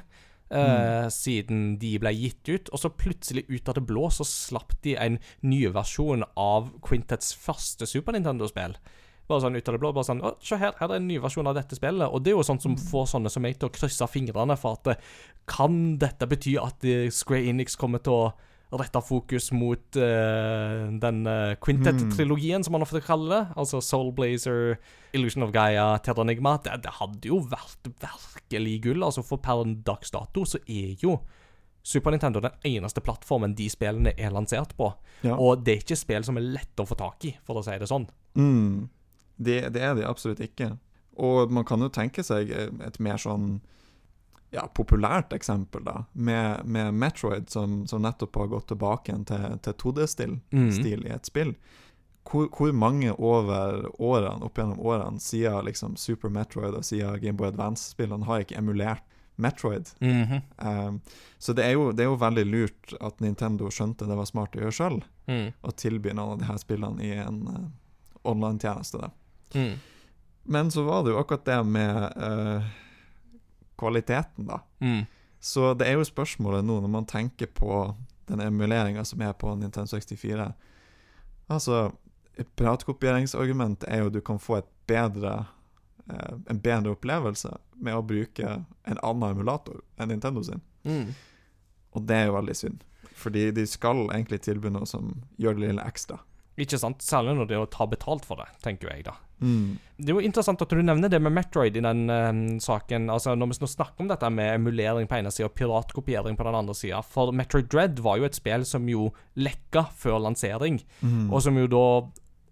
Eh, Siden de ble gitt ut, og så plutselig ut av det blå så slapp de en ny versjon av Quintets første Super Nintendo-spill. Bare sånn ut av det blå. bare sånn, å, Se her, her er en ny versjon av dette spillet. Og det er jo sånt som får sånne som meg til å krysse fingrene for at kan dette bety at eh, Square Enix kommer til å rette fokus mot uh, den uh, Quintet-trilogien, som man ofte kaller det. Altså Soul Blazer, Illusion of Gaia, Terranigma. Det, det hadde jo vært virkelig gull. Altså For per dags dato så er jo Super Nintendo den eneste plattformen de spillene er lansert på. Ja. Og det er ikke spill som er lett å få tak i, for å si det sånn. Mm. Det, det er de absolutt ikke. Og man kan jo tenke seg et mer sånn ja, populært eksempel, da, med, med Metroid, som, som nettopp har gått tilbake til, til 2D-stil mm. i et spill. Hvor, hvor mange over årene, opp gjennom årene, siden liksom Super Metroid og siden Gameboy Advance-spillene, har ikke emulert Metroid? Mhm. Um, så det er, jo, det er jo veldig lurt at Nintendo skjønte det var smart å gjøre sjøl, Mm. tilby noen av de her spillene i en uh, online-tjeneste. Mm. Men så var det jo akkurat det med eh, kvaliteten, da. Mm. Så det er jo spørsmålet nå, når man tenker på den emuleringa som er på Nintendo 64 Altså, et piratkopieringsargument er jo at du kan få et bedre eh, en bedre opplevelse med å bruke en annen emulator enn Nintendo sin. Mm. Og det er jo veldig synd. Fordi de skal egentlig tilby noe som gjør det lille ekstra. Ikke sant? Særlig når det er å ta betalt for det, tenker jeg da. Mm. Det er jo interessant at du nevner det med Metroid i den uh, saken. Altså Når vi nå snakker om dette med emulering på ene sida og piratkopiering på den andre sida. For Metroid Dread var jo et spill som jo lekka før lansering, Mm. og som jo da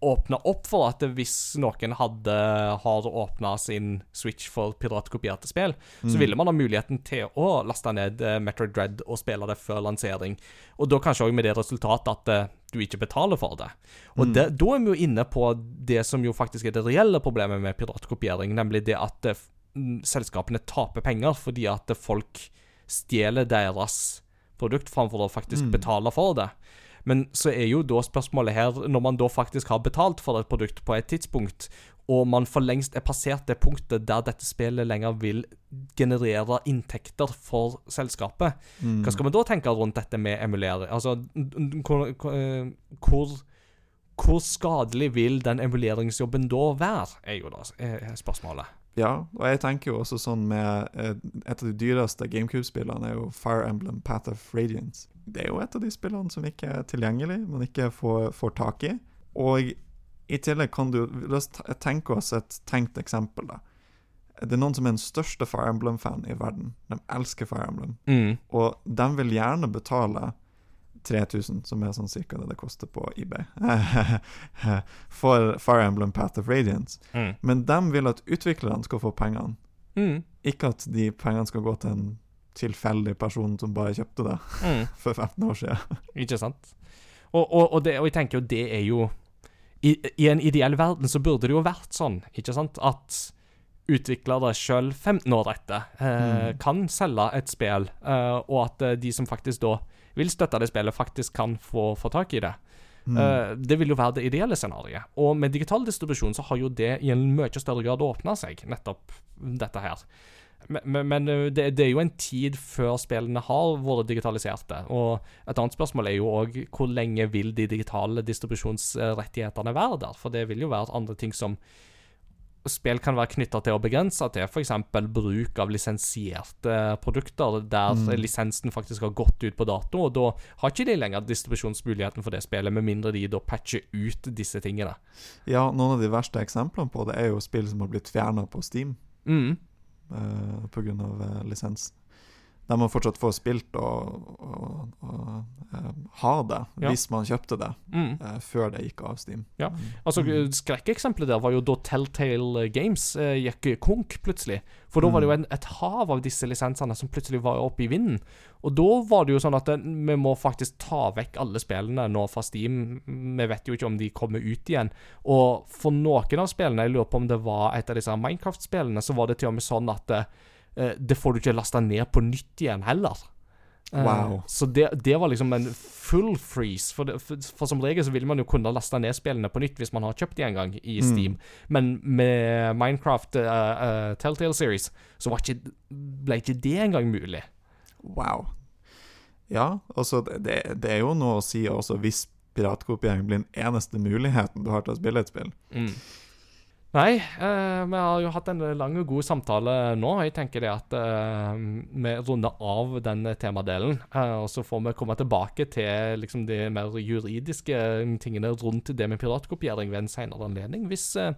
åpna opp for at hvis noen hadde har åpna sin Switch for piratkopierte spill, så Mm. ville man ha muligheten til å laste ned eh, Metroid Dread og spille det før lansering. Og da kanskje òg med det resultatet at eh, du ikke betaler for det. Og Mm. det, da er vi jo inne på det som jo faktisk er det reelle problemet med piratkopiering, nemlig det at det, mm, selskapene taper penger fordi at eh, folk stjeler deres produkt framfor å faktisk Mm. betale for det. Men så er jo da spørsmålet her, når man da faktisk har betalt for et produkt på et tidspunkt, og man for lengst er passert det punktet der dette spillet lenger vil generere inntekter for selskapet, Mm. hva skal vi da tenke rundt dette med emulering? Altså, hvor, hvor, eh, hvor, hvor skadelig vil den emuleringsjobben da være, er jo da eh, spørsmålet. Ja, og jeg tenker jo også sånn med eh, Et av de dyreste GameCube-spillene er jo Fire Emblem Path of Radiance. Det er jo et av de spillene som ikke er tilgjengelig, man ikke får, får tak i. Og i tillegg kan du La oss tenke oss et tenkt eksempel, da. Det er noen som er den største Fire Emblem-fan i verden. De elsker Fire Emblem. Mm. Og de vil gjerne betale 3000, som er sånn cirka det det koster på eBay, for Fire Emblem Path of Radiance. Mm. Men de vil at utviklerne skal få pengene, Mm. ikke at de pengene skal gå til en tilfeldig person som bare kjøpte det Mm. for 15 år siden. Ikke sant? Og, og, og, det, og jeg tenker jo det er jo i, I en ideell verden så burde det jo vært sånn, ikke sant, at utviklere sjøl 15 år etter eh, Mm. kan selge et spill, eh, og at eh, de som faktisk da vil støtte det spillet, faktisk kan få, få tak i det. Mm. Eh, det vil jo være det ideelle scenarioet. Og med digital distribusjon så har jo det i en mye større grad åpna seg, nettopp dette her. Men, men, eh, det, det er jo en tid før spillene har vært digitaliserte. Og et annet spørsmål er jo òg hvor lenge vil de digitale distribusjonsrettighetene være der? For det vil jo være andre ting som spill kan være knytta til og begrensa til, f.eks. bruk av lisensierte produkter der Mm. lisensen faktisk har gått ut på dato, og da har ikke de lenger distribusjonsmuligheten for det spillet, med mindre de da patcher ut disse tingene. Ja, noen av de verste eksemplene på det er jo spill som har blitt fjerna på Steam Mm. Uh, pga. Uh, lisens. Der man fortsatt får spilt og, og, og eh, ha det, Ja. hvis man kjøpte det Mm. uh, før det gikk av Steam. Ja, Altså, Mm. Skrekkeksempelet der var jo da Telltale Games uh, gikk konk plutselig. For da var det jo en, et hav av disse lisensene som plutselig var oppe i vinden. Og da var det jo sånn at eh, vi må faktisk ta vekk alle spillene nå fra Steam. Vi vet jo ikke om de kommer ut igjen. Og for noen av spillene, jeg lurer på om det var et av disse Minecraft-spillene, så var det til og med sånn at eh, det får du ikke lasta ned på nytt igjen heller. Eh, Wow. Så det, det var liksom en full freeze. For, det, for, for som regel så vil man jo kunne laste ned spillene på nytt hvis man har kjøpt de en gang i Mm. Steam. Men med Minecraft uh, uh, Telltale Series så var ikke, ble ikke det engang mulig. Wow. Ja, altså det, det- det er jo noe å si også hvis piratkopiering blir den eneste muligheten du har til å spille et spill. Mm. Nei, eh, vi har jo hatt en lang og god samtale nå. Jeg tenker det at eh, vi runder av den temadelen. eh, og så får vi komme tilbake til liksom, de mer juridiske tingene rundt det med piratkopiering ved en senere anledning, hvis, eh,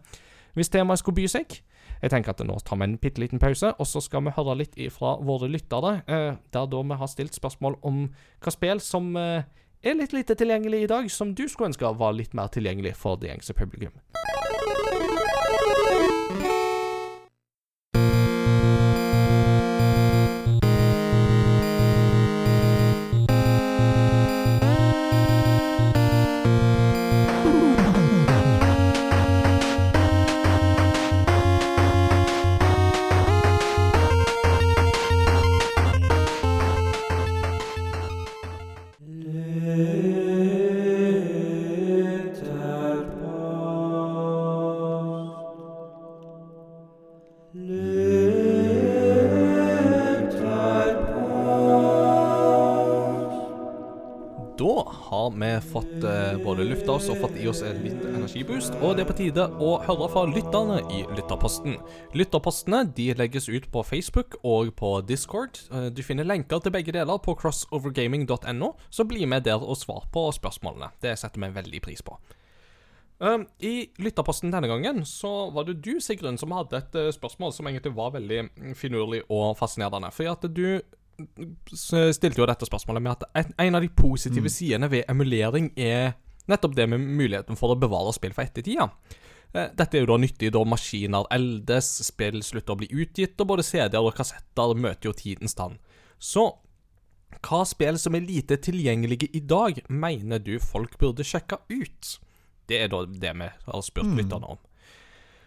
hvis temaet skulle by seg. Jeg tenker at nå tar vi en bitte liten pause, og så skal vi høre litt fra våre lyttere. eh, der da vi har stilt spørsmål om hva spill som eh, er litt lite tilgjengelig i dag, som du skulle ønske var litt mer tilgjengelig for det gjengse publikum. Både lufta oss og fått i oss en litt energiboost, og det er på tide å høre fra lytterne i Lytterposten. Lytterpostene de legges ut på Facebook og på Discord. Eh, Du finner lenker til begge deler på crossovergaming.no, så bli med der og svar på spørsmålene. Det setter vi veldig pris på. Um, I lytterposten denne gangen så var det du, Sigrun, som hadde et eh, spørsmål som egentlig var veldig mm, finurlig og fascinerende. Fordi at du mm, stilte jo dette spørsmålet med at en, av de positive sidene ved emulering er nettopp det med muligheten for å bevare spill for ettertida. Eh, Dette er jo da nyttig da maskiner eldes, spill slutter å bli utgitt, og både CD-er og kassetter møter jo tidens tann. Så hva spill som er lite tilgjengelige i dag, mener du folk burde sjekke ut? Det er da det vi har spurt lytterne om.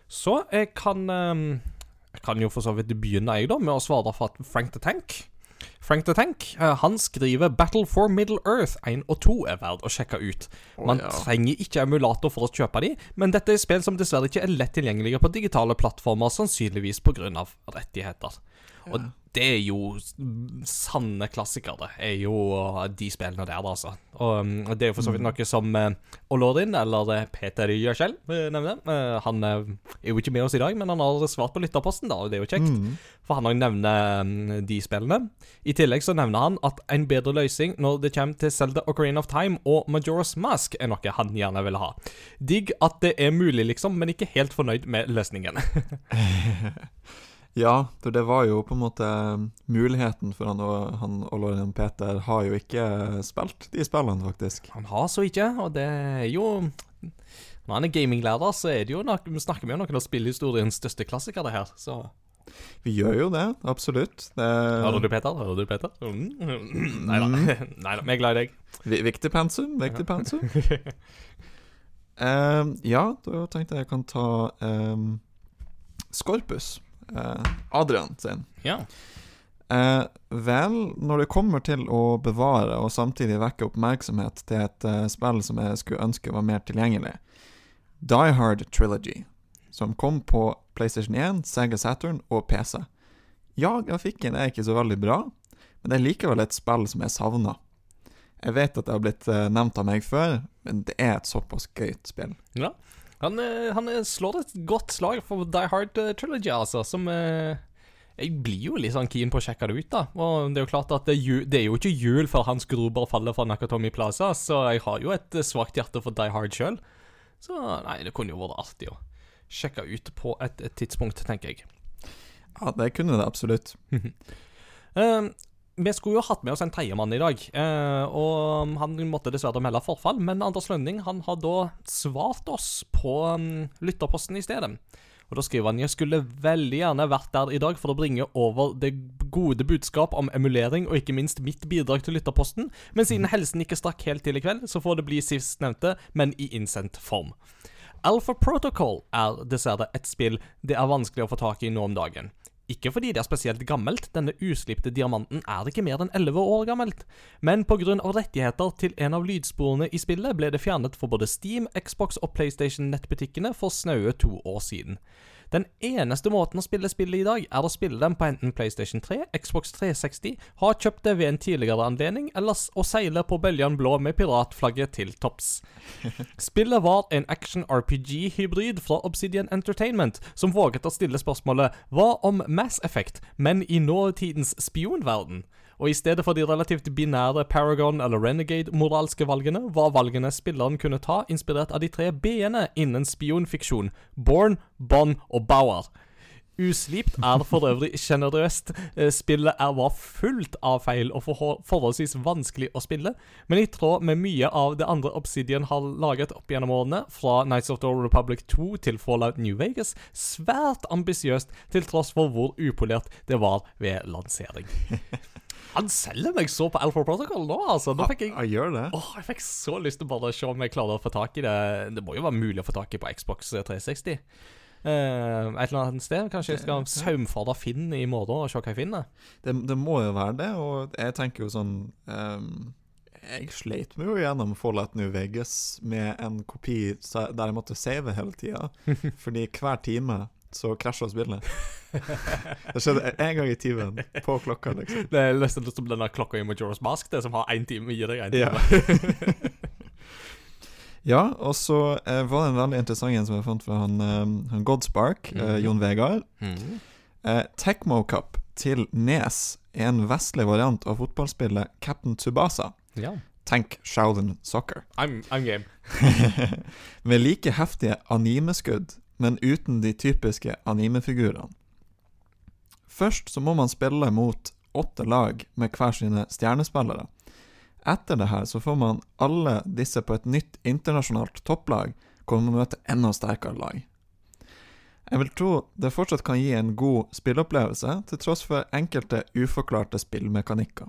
Så jeg kan ehm, Jeg kan jo for så vidt begynne jeg da med å svare for at Frank the Tank. Frank the Tank eh, han skriver 'Battle for Middle Earth 1 og 2 er verdt å sjekke ut'. Man ja. trenger ikke emulator for å kjøpe de, men dette er spill som dessverre ikke er lett tilgjengelige på digitale plattformer, sannsynligvis pga. rettigheter. Og det er jo sanne klassikere, er jo uh, de spillene der, altså. Og um, det er jo for så vidt noe som uh, Olorin, eller uh, Peter Gjøskjell, nevner. Uh, han er jo ikke med oss i dag, men han har svart på lytterposten, da, og det er jo kjekt. For han òg nevner um, de spillene. I tillegg så nevner han at en bedre løsning når det kommer til Zelda Ocarina of Time og Majora's Mask, er noe han gjerne vil ha. Digg at det er mulig, liksom, men ikke helt fornøyd med løsningen. Ja, det var jo på en måte muligheten for han og, han Lauren Peter har jo ikke spilt de spillene, faktisk. Han har så ikke, og det er jo Når han er gaminglærer, så er det jo nok, vi snakker vi om noen av spillhistoriens største klassikere her, så Vi gjør jo det, absolutt. Det Hører du, Peter? Hører du, Peter? Mm. Nei da. Da, vi er glad i deg. Vi- Viktig pensum, viktig pensum. Ehm, ja, da tenkte jeg jeg kan ta um, Skorpus. Eh, Adrian sin. Ja. Eh, vel, når det kommer til å bevare og samtidig vekke oppmerksomhet til et eh, spill som jeg skulle ønske var mer tilgjengelig Die Hard Trilogy, som kom på PlayStation 1, Sega Saturn og PC. Ja, grafikken er ikke så veldig bra, men det er likevel et spill som jeg savner. Jeg vet at det har blitt eh, nevnt av meg før, men det er et såpass gøyt spill. ja. Han, eh, han eh, slår et godt slag for Die Hard eh, Trilogy, altså, som Jeg blir jo litt sånn keen på å sjekke det ut, da. Og det er jo klart at det, er det er jo ikke jul før Hans Gruber faller fra Nakatomi Plaza, så jeg har jo et svakt hjerte for Die Hard sjøl. Så nei, det kunne jo vært artig å sjekke ut på et, et tidspunkt, tenker jeg. Ja, det kunne det absolutt. Eh, vi skulle jo hatt med oss en tredjemann i dag, eh, og han måtte dessverre melde forfall. Men Anders Lønning han har da svart oss på um, lytterposten i stedet. Og Da skriver han jeg skulle veldig gjerne vært der i dag for å bringe over det gode budskap om emulering, og ikke minst mitt bidrag til lytterposten, men siden helsen ikke stakk helt til i kveld, så får det bli sistnevnte, men i innsendt form. Alpha Protocol er dessverre et spill det er vanskelig å få tak i nå om dagen. Ikke fordi det er spesielt gammelt, denne uslipte diamanten er ikke mer enn 11 år gammelt, men pga. rettigheter til en av lydsporene i spillet ble det fjernet for både Steam, Xbox og PlayStation-nettbutikkene for snaue to år siden. Den eneste måten å spille spillet i dag, er å spille dem på enten PlayStation 3, Xbox 360, ha kjøpt det ved en tidligere anledning, eller å seile på bølgen blå med piratflagget til topps. Spillet var en action-RPG-hybrid fra Obsidian Entertainment, som våget å stille spørsmålet hva om Mass Effect, men i nåtidens spionverden? Og i stedet for de relativt binære Paragon- eller Renegade-moralske valgene, var valgene spilleren kunne ta, inspirert av de tre b-ene innen spionfiksjon Born, Bond og Bauer. Uslipt er for øvrig sjenerøst. Eh, Spillet er var fullt av feil og forholdsvis vanskelig å spille, men i tråd med mye av det andre Obsidian har laget opp gjennom årene, fra Nights of the Republic 2 til Fallout New Vegas, svært ambisiøst til tross for hvor upolert det var ved lansering. Han selger meg så på Alpha Protocol nå, altså. Nå fikk jeg Jeg gjør det. Åh, jeg fikk så lyst til bare å se om jeg klarer å få tak i det. Det må jo være mulig å få tak i på Xbox 360. Uh, et eller annet sted. Kanskje jeg skal saumfare Finn i morgen og se hva jeg finner. det. Det må jo være det, og jeg tenker jo sånn um Jeg sleit meg jo gjennom Fallout New Vegas med en kopi der jeg måtte save hele tida, fordi hver time så krasja spillet. Det skjedde en gang i timen, på klokka, liksom. Det er nesten som denne klokka i Majora's Mask, det som har én time gir deg én time. Ja, og så eh, var det en veldig interessant en som jeg fant fra han, eh, han Godspark, eh, Mhm. Jon Vegard. Mm. Eh, Tecmo Cup til Nes er en vestlig variant av fotballspillet Captain Tsubasa. Ja. Tenk Sheldon Soccer. I'm, I'm game. Med like heftige animeskudd, men uten de typiske animefigurene. Først så må man spille mot åtte lag med hver sine stjernespillere. Etter det her så får man alle disse på et nytt internasjonalt topplag, hvor man møter enda sterkere lag. Jeg vil tro det fortsatt kan gi en god spilleopplevelse, til tross for enkelte uforklarte spillmekanikker.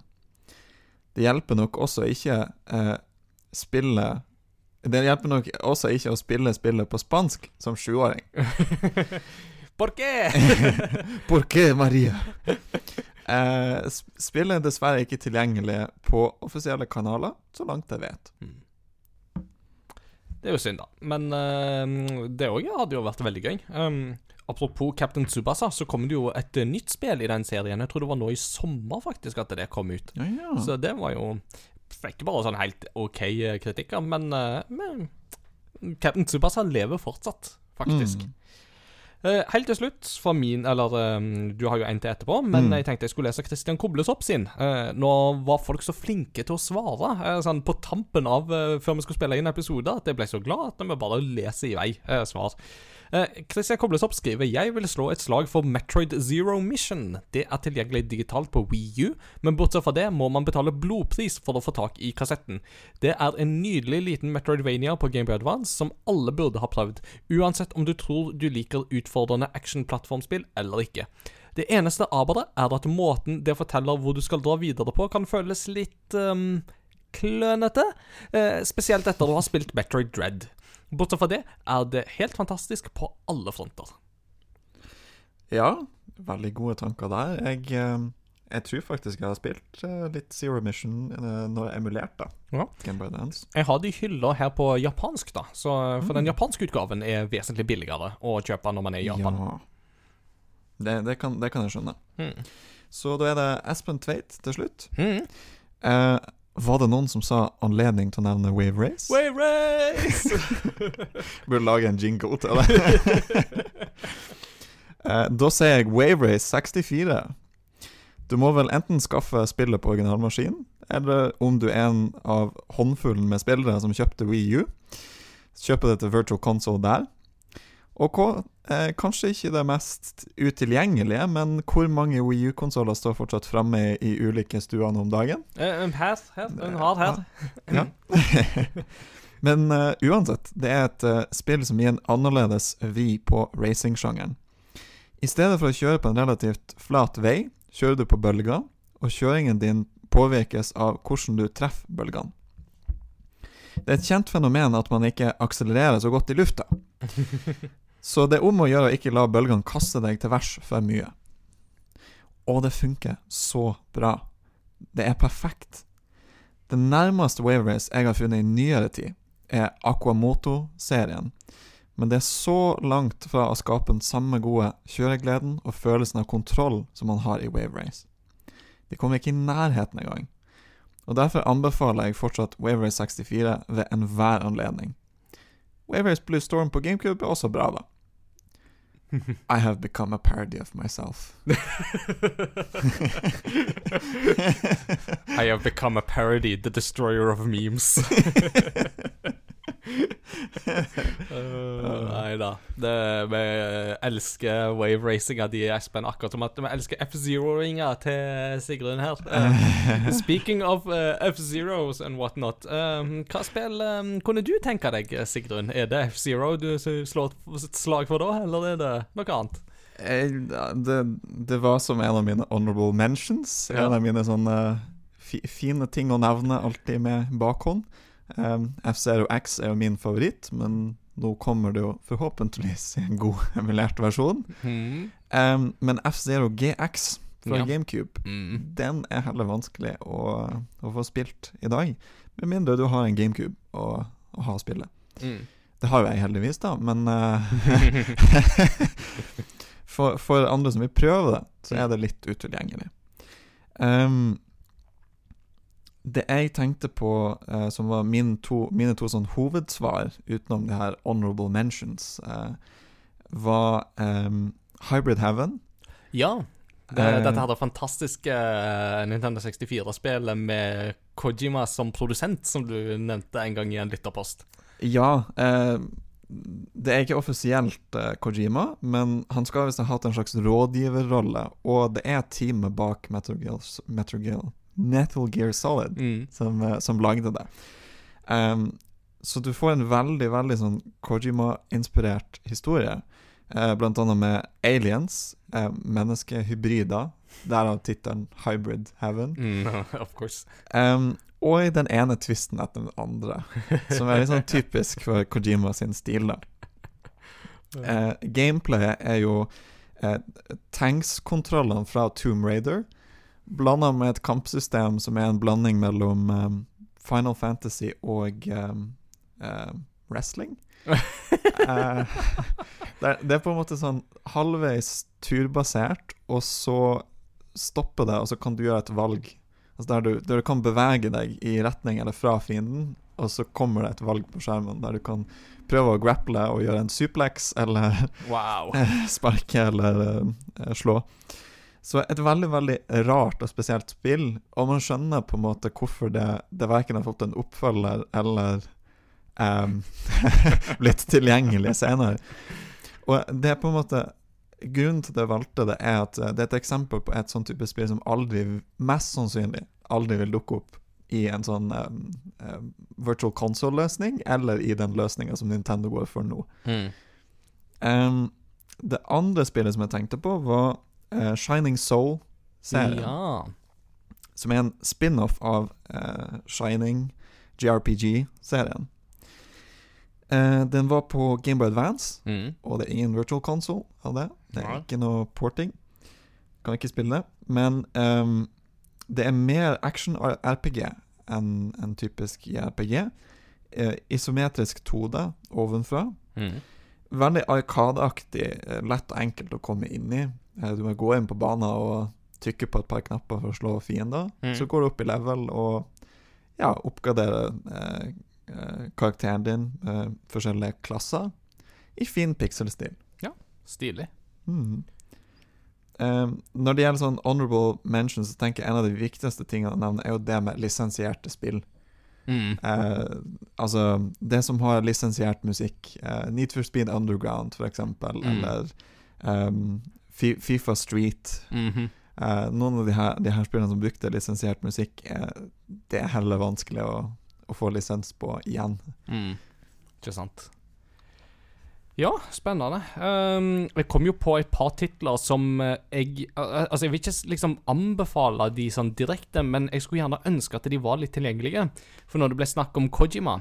Det hjelper nok også ikke eh, spille Det hjelper nok også ikke å spille spillet på spansk som sjuåring. Por qué? Por qué, Maria? Eh, spillet er dessverre ikke tilgjengelig på offisielle kanaler, så langt jeg vet. Mm. Det er jo synd, da. Men uh, det òg hadde jo vært veldig gøy. Um, apropos Captain Tsubasa, så kom det jo et eh, nytt spill i den serien. Jeg tror det var nå i sommer faktisk at det kom ut. Ja, ja. Så det var jo Fikk bare sånn helt OK eh, kritikker, men, eh, men Captain Tsubasa lever fortsatt, faktisk. Mm. Eh, helt til slutt, for min Eller eh, du har jo en til etterpå, men Mm. jeg tenkte jeg skulle lese Christian Koblesopp sin. Eh, nå var folk så flinke til å svare sånn på tampen av før vi skulle spille inn episoder, at jeg ble så glad at vi bare leser i vei svar. Eh, Christian Koblesopp skriver Jeg vil slå et slag for Metroid Zero Mission. Det er tilgjengelig digitalt på Wii U, men bortsett fra det må man betale blodpris for å få tak i kassetten. Det er en nydelig liten Metroidvania på Game Boy Advance som alle burde ha prøvd, uansett om du tror du liker utfordrende action-plattformspill eller ikke. Det eneste aberet er at måten det forteller hvor du skal dra videre på, kan føles litt um, klønete, eh, spesielt etter å ha spilt Metroid Dread. Bortsett fra det er det helt fantastisk på alle fronter. ja, veldig gode tanker der. Jeg, eh, jeg tror faktisk jeg har spilt eh, litt Zero Mission når jeg emulerte Ja. Game Boy Dance. Jeg har de hylla her på japansk, da, så for Mm. den japanske utgaven er vesentlig billigere å kjøpe når man er i Japan. Ja. Det, det, kan, det kan jeg skjønne. Mm. Så da er det Espen Tveit til slutt. Mm. Eh, var det noen som sa anledning til å nevne Wave Race? Wave race! Burde lage en jingle til det. Eh, da sier jeg Wave Race 64. Du må vel enten skaffe spillet på originalmaskin, eller om du er en av håndfullen med spillere som kjøpte Wii U, kjøpe det til Virtual Console der. Og hva, eh, kanskje ikke det mest utilgjengelige, men hvor mange Wii U-konsoller står fortsatt framme i, i ulike stuer nå om dagen? En pass, en hard her. Ja. Men uh, uansett, det er et uh, spill som gir en annerledes vri på racingsjangeren. I stedet for å kjøre på en relativt flat vei, kjører du på bølger, og kjøringen din påvirkes av hvordan du treffer bølgene. Det er et kjent fenomen at man ikke akselererer så godt i lufta. Så det er om å gjøre å ikke la bølgene kaste deg til værs for mye. Og det funker så bra. Det er perfekt. Det nærmeste Wave Race jeg har funnet i nyere tid, er Aquamoto-serien. Men det er så langt fra å skape den samme gode kjøregleden og følelsen av kontroll som man har i Wave Race. De kommer ikke i nærheten engang. Og Derfor anbefaler jeg fortsatt Wave Race 64 ved enhver anledning. Wave Race Blue Storm på GameCube er også bra, da. I have become a parody of myself. I have become a parody, the destroyer of memes. uh, nei da. Det- Vi elsker wave racinga di, Espen, akkurat som at vi elsker F-Zero-ringa til Sigrun her. Uh, speaking of uh, F-Zeros and whatnot, um, hva spill um, kunne du tenke deg, Sigrun? Er det F-Zero du slår et slag for da, eller er det noe annet? Eh, det, det var som en av mine honorable mentions. Ja. En av mine sånne fine ting å nevne alltid med bakhånd. Um, F-Zero X er jo min favoritt, men nå kommer det jo forhåpentligvis i en god emulert versjon. Mm. Um, men F-Zero GX fra Ja. GameCube, Mm. den er heller vanskelig å, å få spilt i dag. Med mindre du har en GameCube å, å ha spillet. Mm. Det har jo jeg heldigvis, da, men uh, for, for andre som vil prøve det, så er det litt utilgjengelig. Um, det jeg tenkte på eh, som var min to, mine to sånn hovedsvar, utenom de her honorable mentions, eh, var eh, Hybrid Heaven. Ja. Det, Eh. dette her det fantastiske eh, Nintendo 64-spillet med Kojima som produsent, som du nevnte en gang i en lytterpost. Ja, eh, det er ikke offisielt Kojima, men han skal visst ha hatt en slags rådgiverrolle, og det er teamet bak Metal Metal Gear, Solid Mm. som, eh, som lagde det. Um, så du får en veldig, veldig sånn Kojima-inspirert historie. Eh, blant annet med aliens, eh, menneskehybrider, derav tittelen Hybrid Heaven. Mm, of course. Um, og i den ene tvisten etter den andre, som er litt sånn typisk for Kojima sin stil. da. Eh, gameplayet er jo eh, tankskontrollene fra Tomb Raider, blanda med et kampsystem som er en blanding mellom um, Final Fantasy og um, uh, wrestling. uh, det, det er på en måte sånn halvveis turbasert, og så stopper det, og så kan du gjøre et valg. Altså der, du, der du kan bevege deg i retning eller fra fienden, og så kommer det et valg på skjermen der du kan prøve å grapple og gjøre en suplex, eller Wow. sparke eller uh, slå. Så et veldig, veldig rart og spesielt spill, og man skjønner på en måte hvorfor det, det verken har fått en oppfølger eller um, blitt tilgjengelig senere. Og det er på en måte Grunnen til at jeg valgte det, er at eh, det er et eksempel på et sånn type spill som aldri, mest sannsynlig, aldri vil dukke opp i en sånn um, um, virtual console-løsning, eller i den løsninga som Nintendo går for nå. Mm. Um, det andre spillet som jeg tenkte på, var eh, Shining Soul-serien. Ja. Som er en spin-off av uh, Shining JRPG-serien. Uh, den var på Gameboy Advance, Mm. og det er ingen virtual console av det. Det er ja. ikke noe porting. Kan ikke spille det. Men um, det er mer action-RPG enn en typisk JRPG. Uh, isometrisk 2D ovenfra. Mm. Veldig Arkade-aktig, eh, lett og enkelt å komme inn i. Eh, Du må gå inn på banen og trykke på et par knapper for å slå fiender. Mm. Så går du opp i level og ja, oppgraderer eh, eh, karakteren din, med forskjellige klasser, i fin pikselstil. Ja, Stilig. Mm. Eh, når det gjelder sånn honorable mentions, så tenker jeg en av de viktigste tingene å nevne er jo det med lisensierte spill. Mm. Eh, altså, det som har lisensiert musikk. Eh, Need for Speed Underground, for eksempel. Mm. Eller Fi- Fifa Street. Mhm. Eh, noen av de her, de her spillene som brukte lisensiert musikk, eh, det er heller vanskelig å, å få lisens på igjen. Mm. Ikke sant. Ja, spennende. Um, jeg kom jo på et par titler som eh, jeg Altså, jeg vil ikke liksom anbefale de sånn direkte, men jeg skulle gjerne ønske at de var litt tilgjengelige. For når det ble snakk om Kojima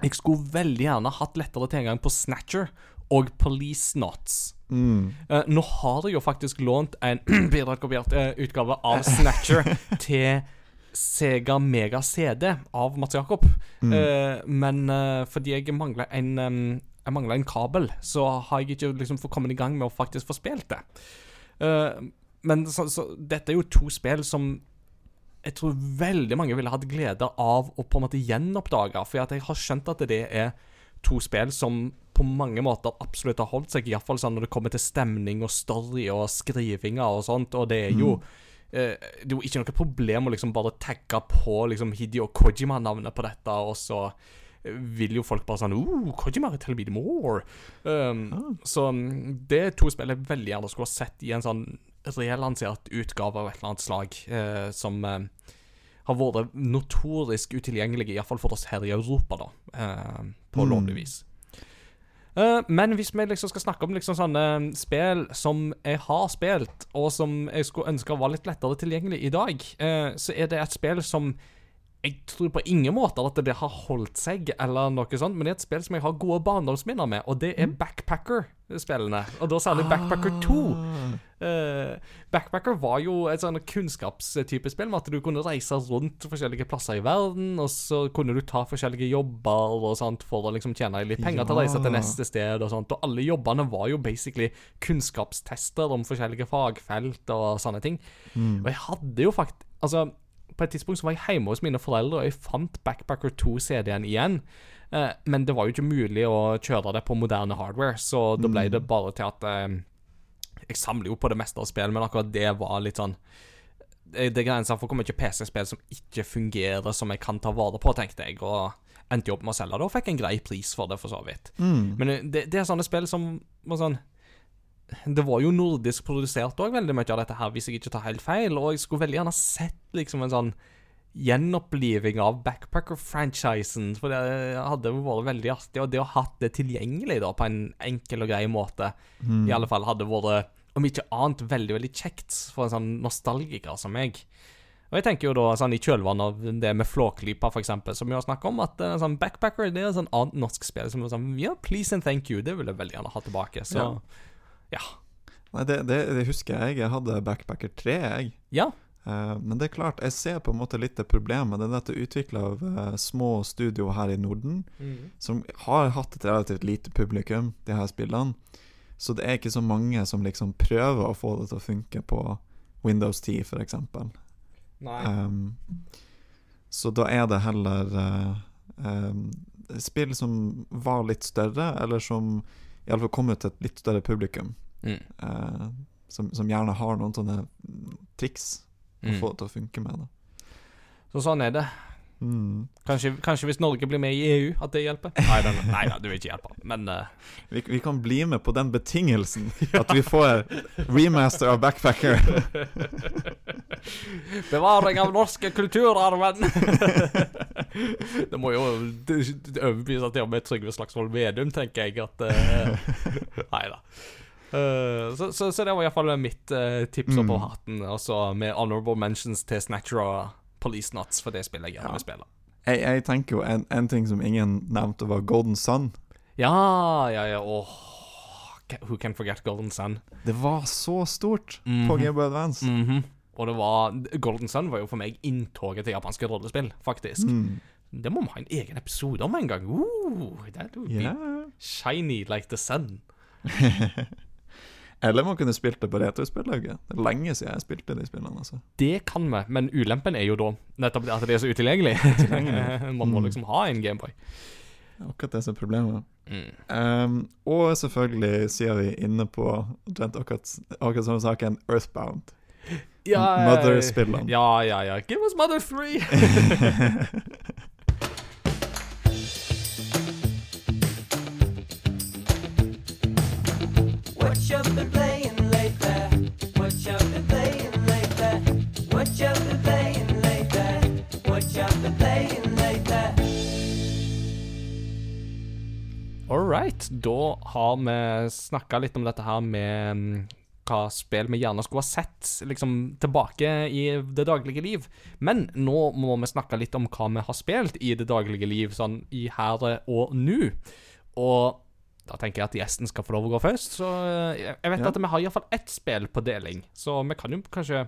Jeg skulle veldig gjerne hatt lettere tilgang på Snatcher og Police Knots. Mm. Uh, nå har jeg jo faktisk lånt en bidragkopiert uh, utgave av Snatcher til Sega Mega CD av Mats Jakob. Mm. Uh, men eh, fordi jeg mangler en um, Jeg mangler en kabel, så har jeg ikke liksom fått kommet i gang med å faktisk få spilt det. Eh, men så, så, dette er jo to spill som jeg tror veldig mange ville hatt glede av å på en måte gjenoppdage. For jeg har skjønt at det er to spill som på mange måter absolutt har holdt seg, iallfall sånn når det kommer til stemning og story og skrivinger og sånt. Og det er jo eh, Det er jo ikke noe problem å liksom bare tagge på liksom Hideo Kojima-navnet på dette, og så eh, vil jo folk bare sånn oh, Kojima, tell me more. Um, Ah. Så mm, det to spill jeg veldig gjerne skulle ha sett i en sånn relansert utgave av et eller annet slag, eh, som eh, har vært notorisk utilgjengelig, iallfall for oss her i Europa, da, eh, på Mm. lovlig vis. Eh, men hvis vi liksom skal snakke om liksom sånne spill som jeg har spilt, og som jeg skulle ønske var litt lettere tilgjengelig i dag, uh, så er det et spill som jeg tror på ingen måter at det har holdt seg, eller noe sånt, men det er et spill som jeg har gode barndomsminner med, og det er Backpacker-spillene. Og da særlig Backpacker 2. Ah. Eh, Backpacker var jo et sånn kunnskapstype spill, med at du kunne reise rundt forskjellige plasser i verden, og så kunne du ta forskjellige jobber og sånt for å liksom tjene litt penger til å reise til neste sted og sånt. Og alle jobbene var jo basically kunnskapstester om forskjellige fagfelt og sånne ting. Mm. Og jeg hadde jo faktisk Altså, på et tidspunkt så var jeg hjemme hos mine foreldre, og jeg fant Backpacker 2-CD-en igjen. Eh, men det var jo ikke mulig å kjøre det på moderne hardware, så da ble det bare til at eh, Jeg samler jo på det meste av spill, men akkurat det var litt sånn Det det er grenser for hvor mye PC-spill som ikke fungerer som jeg kan ta vare på, tenkte jeg. Og endte jo opp med å selge det, og fikk en grei pris for det, for så vidt. Mm. Men det, det er sånne spill som var sånn Det var jo nordisk produsert òg, veldig mye av dette her, hvis jeg ikke tar helt feil. Og jeg skulle veldig gjerne sett liksom en sånn gjenoppliving av Backpacker-franchisen. For det hadde vært veldig artig. Og det å ha hatt det tilgjengelig da, på en enkel og grei måte, Mm. i alle fall hadde vært, om ikke annet, veldig veldig kjekt for en sånn nostalgiker som meg. Og jeg tenker jo da sånn i kjølvannet av det med Flåklypa, eksempel, som vi har snakket om, at eh, sånn Backpacker det er et sånn annet norsk spill som er sånn Ja, please and thank you. Det vil jeg veldig gjerne ha tilbake. Så Ja. ja. Nei, det, det, det husker jeg. Jeg hadde Backpacker 3, jeg. Ja. Eh, men det er klart, jeg ser på en måte litt det problemet. Det er dette utvikla av eh, små studio her i Norden, som har hatt et relativt lite publikum, de her spillene. Så det er ikke så mange som liksom prøver å få det til å funke på Windows 10, for eksempel. Nei. Um, så da er det heller uh, um, spill som var litt større, eller som iallfall kom ut til et litt større publikum. Mm. Uh, som, som gjerne har noen sånne mm, triks å Mm. få det til å funke mer. Da. Så sånn er det. Mm. Kanskje, kanskje hvis Norge blir med i EU, at det hjelper? Nei da, nei, da, det vil ikke hjelpe. Men uh... Vi, vi kan bli med på den betingelsen at vi får remaster av Backpacker. Bevaring av norske kulturarven! det må jo overbevise til og med Trygve Slagsvold Vedum, tenker jeg at uh, Nei da. Eh, så, så, så det var iallfall mitt uh, tips opp Mm. på hatten. Altså med honorable mentions til Snatcher og Police Nuts, for det spillet jeg gjerne Ja. vil spille. Jeg, jeg tenker jo en, en ting som ingen nevnte, var Golden Sun. Ja, ja, ja. Åh. Who can forget Golden Sun? Det var så stort på Mhm. Game Boy Advance. Mhm. Og det var Golden Sun var jo for meg inntoget til japanske rollespill, faktisk. Mm. Det må vi ha en egen episode om en gang. Uh, that would be shiny like the sun. Eller man kunne spilt det på retrospillauget. Det er lenge siden jeg spilte de spillene. altså Det kan vi, men ulempen er jo da nettopp at det er så utilgjengelig. Man må liksom ha en Gameboy. Akkurat det som er problemet. Mm. Um, og selvfølgelig, sier vi inne på akkurat, akkurat samme saken, Earthbound. Mother-spillene. Ja, ja, ja. Give us Mother 3! All. Da har vi snakka litt om dette her med mm, hva spill vi gjerne skulle ha sett liksom tilbake i det daglige liv. Men nå må vi snakke litt om hva vi har spilt i det daglige liv, sånn i her og nå. Og da tenker jeg at gjesten skal få lov å gå først. Så eh, jeg vet Ja. at vi har iallfall ett spill på deling, så vi kan jo kanskje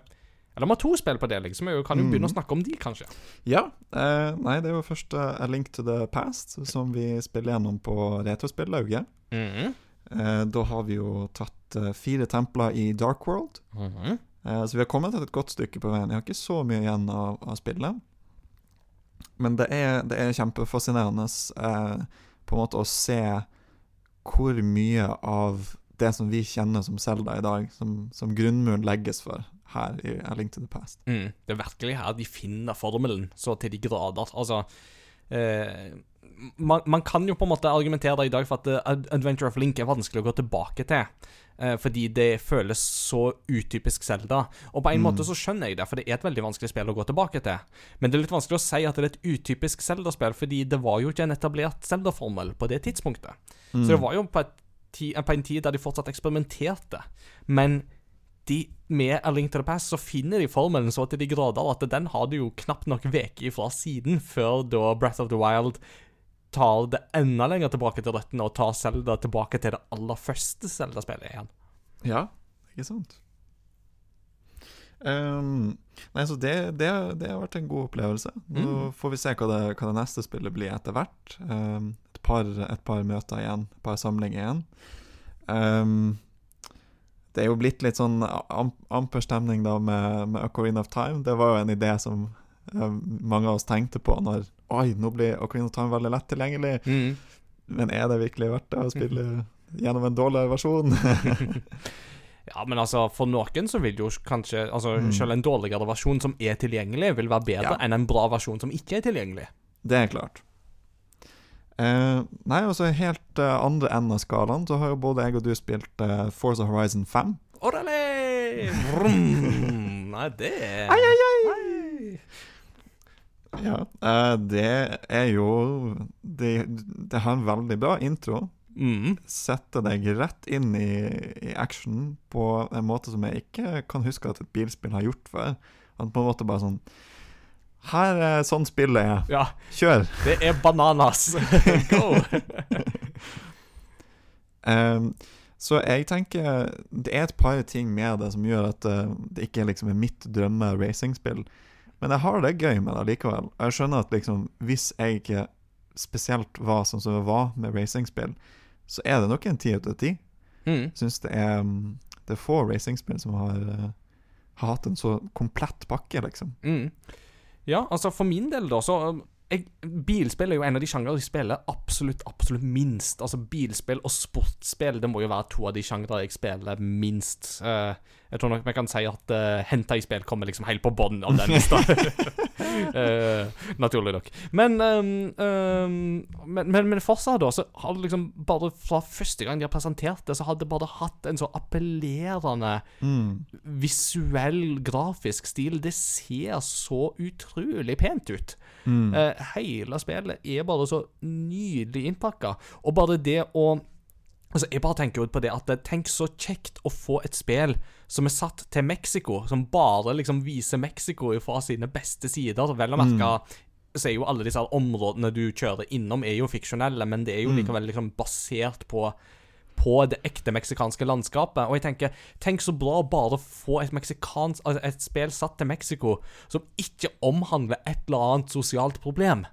Eller vi har to spill på deling, så vi kan jo begynne å snakke om de, kanskje. Ja. eh, nei, det er jo først uh, A Link to the Past, som vi spiller gjennom på retrospillauget. Mhm. Eh, da har vi jo tatt uh, fire templer i Dark World. Mhm. Eh, så vi har kommet et godt stykke på veien. Jeg har ikke så mye igjen av, av spillet. Men det er, det er kjempefascinerende eh, på en måte å se hvor mye av det som vi kjenner som Zelda i dag, som, som grunnmuren legges for her i A Link to the Past. Mm, det er virkelig her de finner formelen, så til de grader. Altså eh, man, man kan jo på en måte argumentere i dag for at eh, Adventure of Link er vanskelig å gå tilbake til. Eh, fordi det føles så utypisk Zelda. Og på en måte så skjønner jeg det, for det er et veldig vanskelig spill å gå tilbake til. Men det er litt vanskelig å si at det er et utypisk Zelda-spill, fordi det var jo ikke en etablert Zelda-formel på det tidspunktet. Så det var jo på, på en tid der de fortsatt eksperimenterte. Men de, med A Link to the Past så finner de formelen så til de grader at den har du jo knapt nok veket ifra siden, før da Breath of the Wild tar det enda lenger tilbake til røttene og tar Zelda tilbake til det aller første Zelda-spillet igjen. Ja, ikke sant? Um, nei, så det, det, det har vært en god opplevelse. Nå Mm. får vi se hva det, hva det neste spillet blir etter hvert. Um, et, par, et par møter igjen, et par samlinger igjen. Um, det er jo blitt litt sånn am- amper stemning da med, med Ocarina of Time. Det var jo en idé som eh, mange av oss tenkte på når Oi, nå blir Ocarina of Time veldig lett tilgjengelig. Mm. Men er det virkelig verdt det å spille gjennom en dårligere versjon? Ja, men altså, for noen så vil jo kanskje Altså, Mm. selv en dårligere versjon som er tilgjengelig, vil være bedre Ja. enn en bra versjon som ikke er tilgjengelig. det er klart. Eh, nei, og så helt eh, andre enden av skalaen så har jo både jeg og du spilt uh, Forza Horizon 5. Orale! Nei, det er Ai, ai, ai! Ja, eh, det er jo det, det har en veldig bra intro. Mm. Setter deg rett inn i, i action på en måte som jeg ikke kan huske at et bilspill har gjort før. At på en måte bare sånn Her er sånn spillet er. Ja, Kjør! det er bananas. Go! um, så jeg tenker Det er et par ting med det som gjør at eh, det ikke liksom er mitt drømme racingspill. Men jeg har det gøy med det likevel. Jeg skjønner at liksom hvis jeg ikke spesielt var sånn som jeg var med racingspill, så er det nok en ti ut av ti. Mm. Syns det er mm, Det er få racingspill som har, eh, har hatt en så komplett pakke, liksom. Mm. Ja, altså for min del, da, så um, jeg, Bilspill er jo en av de sjangere jeg spiller absolutt absolutt minst. Altså Bilspill og sportsspill det må jo være to av de sjangere jeg spiller minst. Eh, jeg tror nok vi kan si at uh, Hentai-spill kommer liksom helt på bånn av den lista. uh, naturlig nok. Men, um, um, men, men, men fortsatt, da, så har det liksom bare fra første gang de har presentert det, så har det bare hatt en så appellerende Mm. visuell, grafisk stil. Det ser så utrolig pent ut. Mm. Uh, hele spillet er bare så nydelig innpakka. Og bare det å Altså, Jeg bare tenker ut på det at Tenk så kjekt å få et spill som er satt til Mexico, som bare liksom viser Mexico fra sine beste sider. Vel å merke så er jo alle disse områdene du kjører innom, er jo fiksjonelle, men det er jo likevel liksom basert på på det ekte meksikanske landskapet. Og jeg tenker, tenk så bra å bare få et meksikansk altså et spill satt til Mexico som ikke omhandler et eller annet sosialt problem.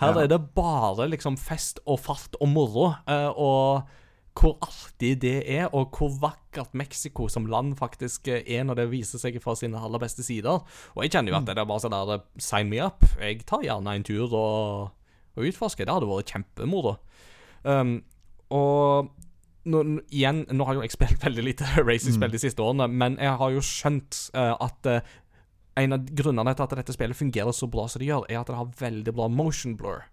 Her Ja. er det bare liksom fest og fart og moro. eh, og hvor artig det er, og hvor vakkert Mexico som land faktisk er når det viser seg fra sine aller beste sider. Og jeg kjenner jo at det er bare sånn der Sign me up. Jeg tar gjerne en tur og, og utforsker. Det hadde vært kjempemoro. Um, og nå, igjen, nå har jo jeg spilt veldig lite racingspill de siste årene, men jeg har jo skjønt uh, at uh, en av grunnene til at dette spillet fungerer så bra som det gjør, er at det har veldig bra motion blur.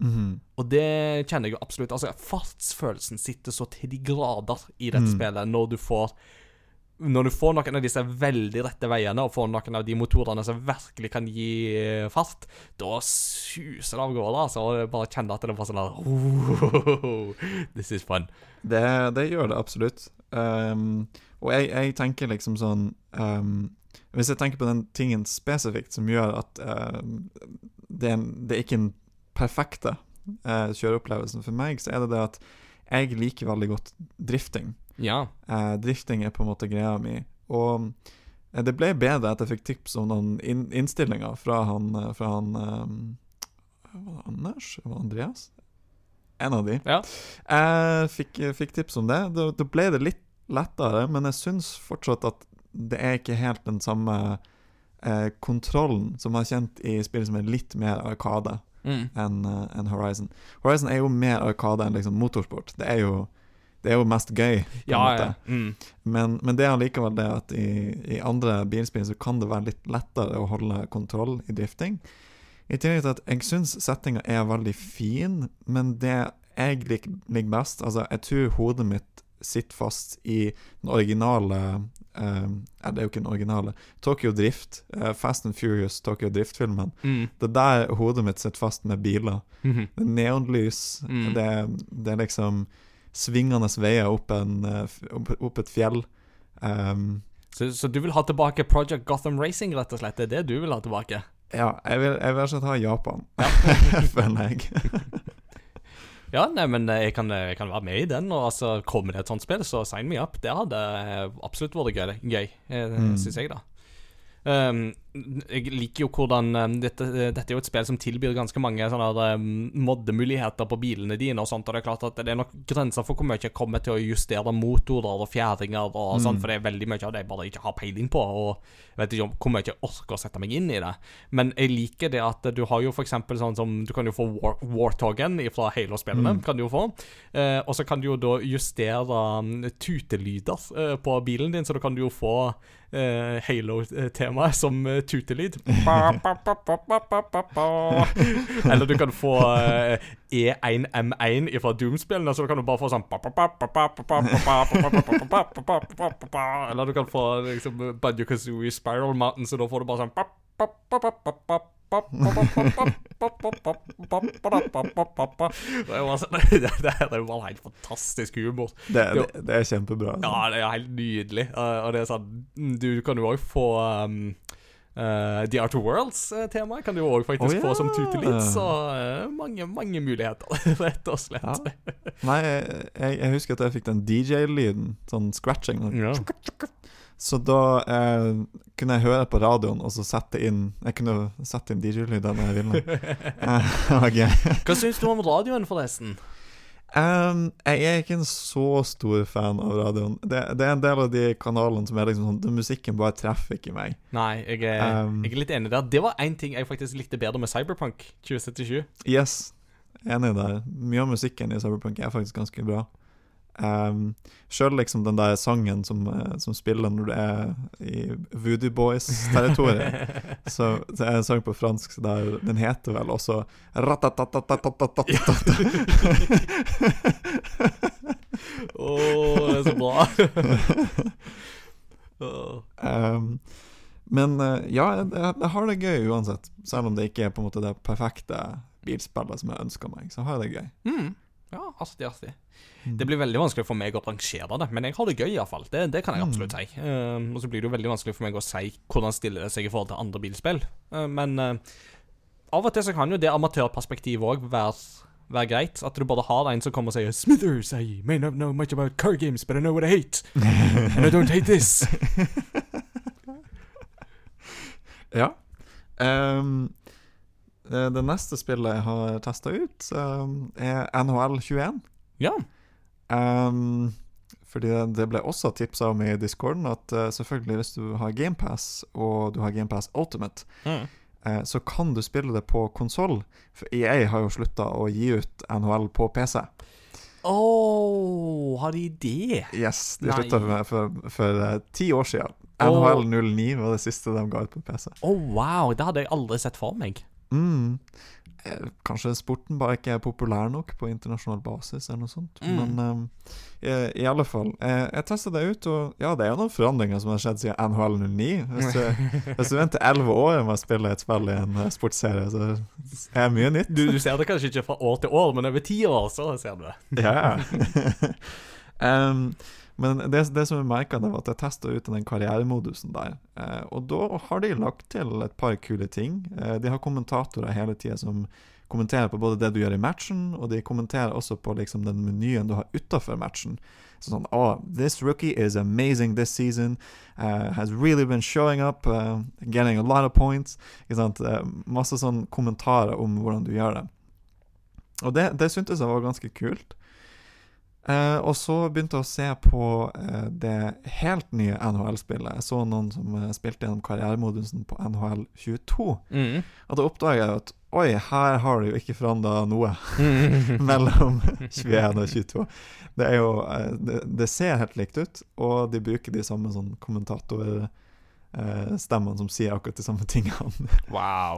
Mhm. Og det kjenner jeg jo absolutt. Altså, Fartsfølelsen sitter så til de grader i dette spillet når du får Når du får noen av disse veldig rette veiene, og får noen av de motorene som virkelig kan gi eh, fart, da suser det av gårde. Altså, og bare kjenner at det bare sånn oh, This is fun. Det, det gjør det absolutt. Um, og jeg, jeg tenker liksom sånn um, Hvis jeg tenker på den tingen spesifikt som gjør at um, det, er en, det er ikke en perfekte eh, kjøreopplevelsen for meg, så er det det at jeg liker veldig godt drifting. Ja. Eh, drifting er på en måte greia mi. Og eh, det ble bedre at jeg fikk tips om noen in innstillinger fra han, eh, fra han um, Var det Anders? Var det Andreas? En av de. Ja. Jeg fikk, fikk tips om det. Da, da ble det litt lettere, men jeg syns fortsatt at det er ikke helt den samme eh, kontrollen som jeg har kjent i spill som er litt mer arkade Mm. enn eh, enn Horizon. Horizon er jo mer arkade enn liksom motorsport. Det er jo, det er jo mest gøy, på en måte. ja. Mm. Men, men det er allikevel det at i, i andre bilspill så kan det være litt lettere å holde kontroll i drifting. I tillegg til at jeg syns settinga er veldig fin, men det jeg liker, best Altså, jeg tror hodet mitt sitter fast i den originale ja, det er jo ikke den originale. Tokyo Drift. eh, Fast and Furious Tokyo Drift-filmen. Mm. Det er der hodet mitt sitter fast med biler. Mhm. Det er neonlys. Mm. Det, det er liksom svingende veier opp, en, eh, opp, et fjell. Um, Så, så du vil ha tilbake Project Gotham Racing, rett og slett? Det er det du vil ha tilbake? ja, jeg vil, jeg vil ha Japan, føler jeg. Ja, nei, men eh, jeg kan, jeg kan være med i den. Og altså, Kommer det et sånt spill, så sign me up. Det hadde eh, absolutt vært gøy, gøy eh, Mm. syns jeg, da. Um, jeg liker jo hvordan eh, dette, dette er jo et spill som tilbyr ganske mange sånne eh, moddemuligheter på bilene dine og sånt, og det er klart at det er nok grenser for hvor mye jeg kommer til å justere motorer og fjæringer og sånn, for det er veldig mye av det jeg bare ikke har peiling på, og jeg vet ikke om hvor mye jeg orker å sette meg inn i det. Men jeg liker det at du har jo eksempel sånn som Du kan jo få War fra Halo-spillene, kan du jo få. Eh, og så kan du jo da justere um, tutelyder eh, på bilen din, så da kan du jo få eh, Halo-temaet som eh, tutelyd. Eller du kan få E1M1 fra Doom-spillene, så du kan bare få sånn Eller du kan få liksom Banjo Kazooie Spiral Mountain, så da får du bare sånn det er jo bare helt fantastisk humor. Det, det, det er kjempebra. Ja, det er helt nydelig. Og det er sånn Du kan jo òg få um uh, The Art of Worlds-temaet kan du òg faktisk oh, yeah. få som tutelitt, Så uh, mange, mange muligheter, rett og slett. Ja. Nei, jeg, jeg husker at jeg fikk den DJ-lyden, sånn scratching. Ja. Så da eh, kunne jeg høre på radioen og så sette inn Jeg kunne sette inn DJ-lyder når jeg ville. Eh. Hva syns du om radioen, forresten? Em, jeg er ikke en så stor fan av radioen. Det, det er en del av de kanalene som er liksom sånn Musikken bare treffer ikke meg. Nei, jeg er, Um, jeg er litt enig der. Det var én ting jeg faktisk likte bedre med Cyberpunk 2077. Yes, enig der. Mye av musikken i Cyberpunk er faktisk ganske bra. Ehm, um, Sjøl liksom den der sangen som, eh, som, spiller når du er i Voodoo Boys-territoriet. så det er en sang på fransk der den heter vel også Å, oh, det er så bra. um, men eh, ja, jeg, jeg, har det gøy uansett. Selv om det ikke er på en måte det perfekte bilspillet som jeg ønsker meg, så har jeg det gøy. Mm. Ja, artig, artig. Det blir veldig vanskelig for meg å rangere det, men jeg har det gøy iallfall. Det, det kan jeg absolutt si. Uh, og så blir det jo veldig vanskelig for meg å si hvordan stiller det seg i forhold til andre bilspill. Uh, men uh, av og til så kan jo det amatørperspektivet òg være, være greit. At du bare har en som kommer og sier 'Smithers, I may not know much about car games, but I know what I hate. And I don't hate this'. Ja. Ehm, det, det neste spillet jeg har testa ut, ehm, er NHL 21. Ja. Um, fordi det- det ble også tipsa om i discorden at eh, selvfølgelig hvis du har GamePass og du har GamePass Ultimate, Mm. eh, så kan du spille det på konsoll. For EA har jo slutta å gi ut NHL på PC. Å, har de det? Yes, de slutta for, for, for eh, ti år siden. Åh. NHL 09 var det siste de ga ut på PC. Å, wow. Det hadde jeg aldri sett for meg. Mm. Eh, Kanskje sporten bare ikke er populær nok på internasjonal basis, eller noe sånt. Mm. Men um, i, i alle fall. jeg, jeg testa det ut, og ja, det er jo noen forandringer som har skjedd siden NHL 09. Hvis du, hvis du venter elleve år med å spille et spill i en eh, sportsserie, så er det mye nytt. Du, du ser det kanskje ikke fra år til år, men over ti år så ser du det. Ja. Em, men det, det som jeg merka, var at jeg testa ut den karrieremodusen der. Eh, og da har de lagt til et par kule ting. Eh, de har kommentatorer hele tida som kommenterer på både det du gjør i matchen, og de kommenterer også på liksom den menyen du har utafor matchen. Så sånn oh, This rookie is amazing this season. Uh, has really been showing up. Uh, getting a lot of points. Eh, masse sånn kommentarer om hvordan du gjør det. Og det, det syntes jeg var ganske kult. Eh, og så begynte jeg å se på eh, det helt nye NHL-spillet. Jeg så noen som eh, spilte gjennom karrieremodusen på NHL 22. Mm. Og da oppdaga jeg at oi, her har det jo ikke forandra noe mellom 21 og 22. Det er jo det, det ser helt likt ut, og de bruker de samme sånn kommentatorstemmene som sier akkurat de samme tingene. Wow.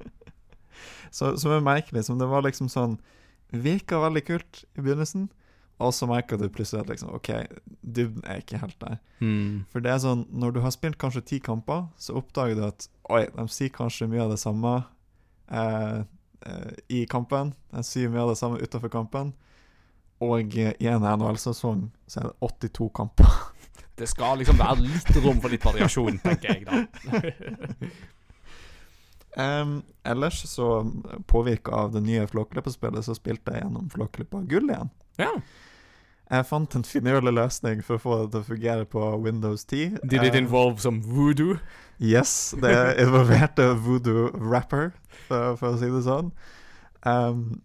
så, som er merkelig. Som det var liksom sånn Virka veldig kult i begynnelsen, og så merka du plutselig at liksom OK, dybden er ikke helt der. Mm. For det er sånn, når du har spilt kanskje ti kamper, så oppdager du at oi, de sier kanskje mye av det samme eh, eh, i kampen. De sier mye av det samme utafor kampen. Og i en NHL-sesong så er det 82 kamper. Det skal liksom være litt rom for litt variasjon, tenker jeg da. Em, ellers så påvirka av det nye Flåklypa-spillet, så spilte jeg gjennom Flåklypa Gull igjen. Ja. Jeg fant en finurlig løsning for å få det til å fungere på Windows 10. Did it Eh, involve some voodoo? Yes, det involverte voodoo rapper, for, for å si det sånn. Um,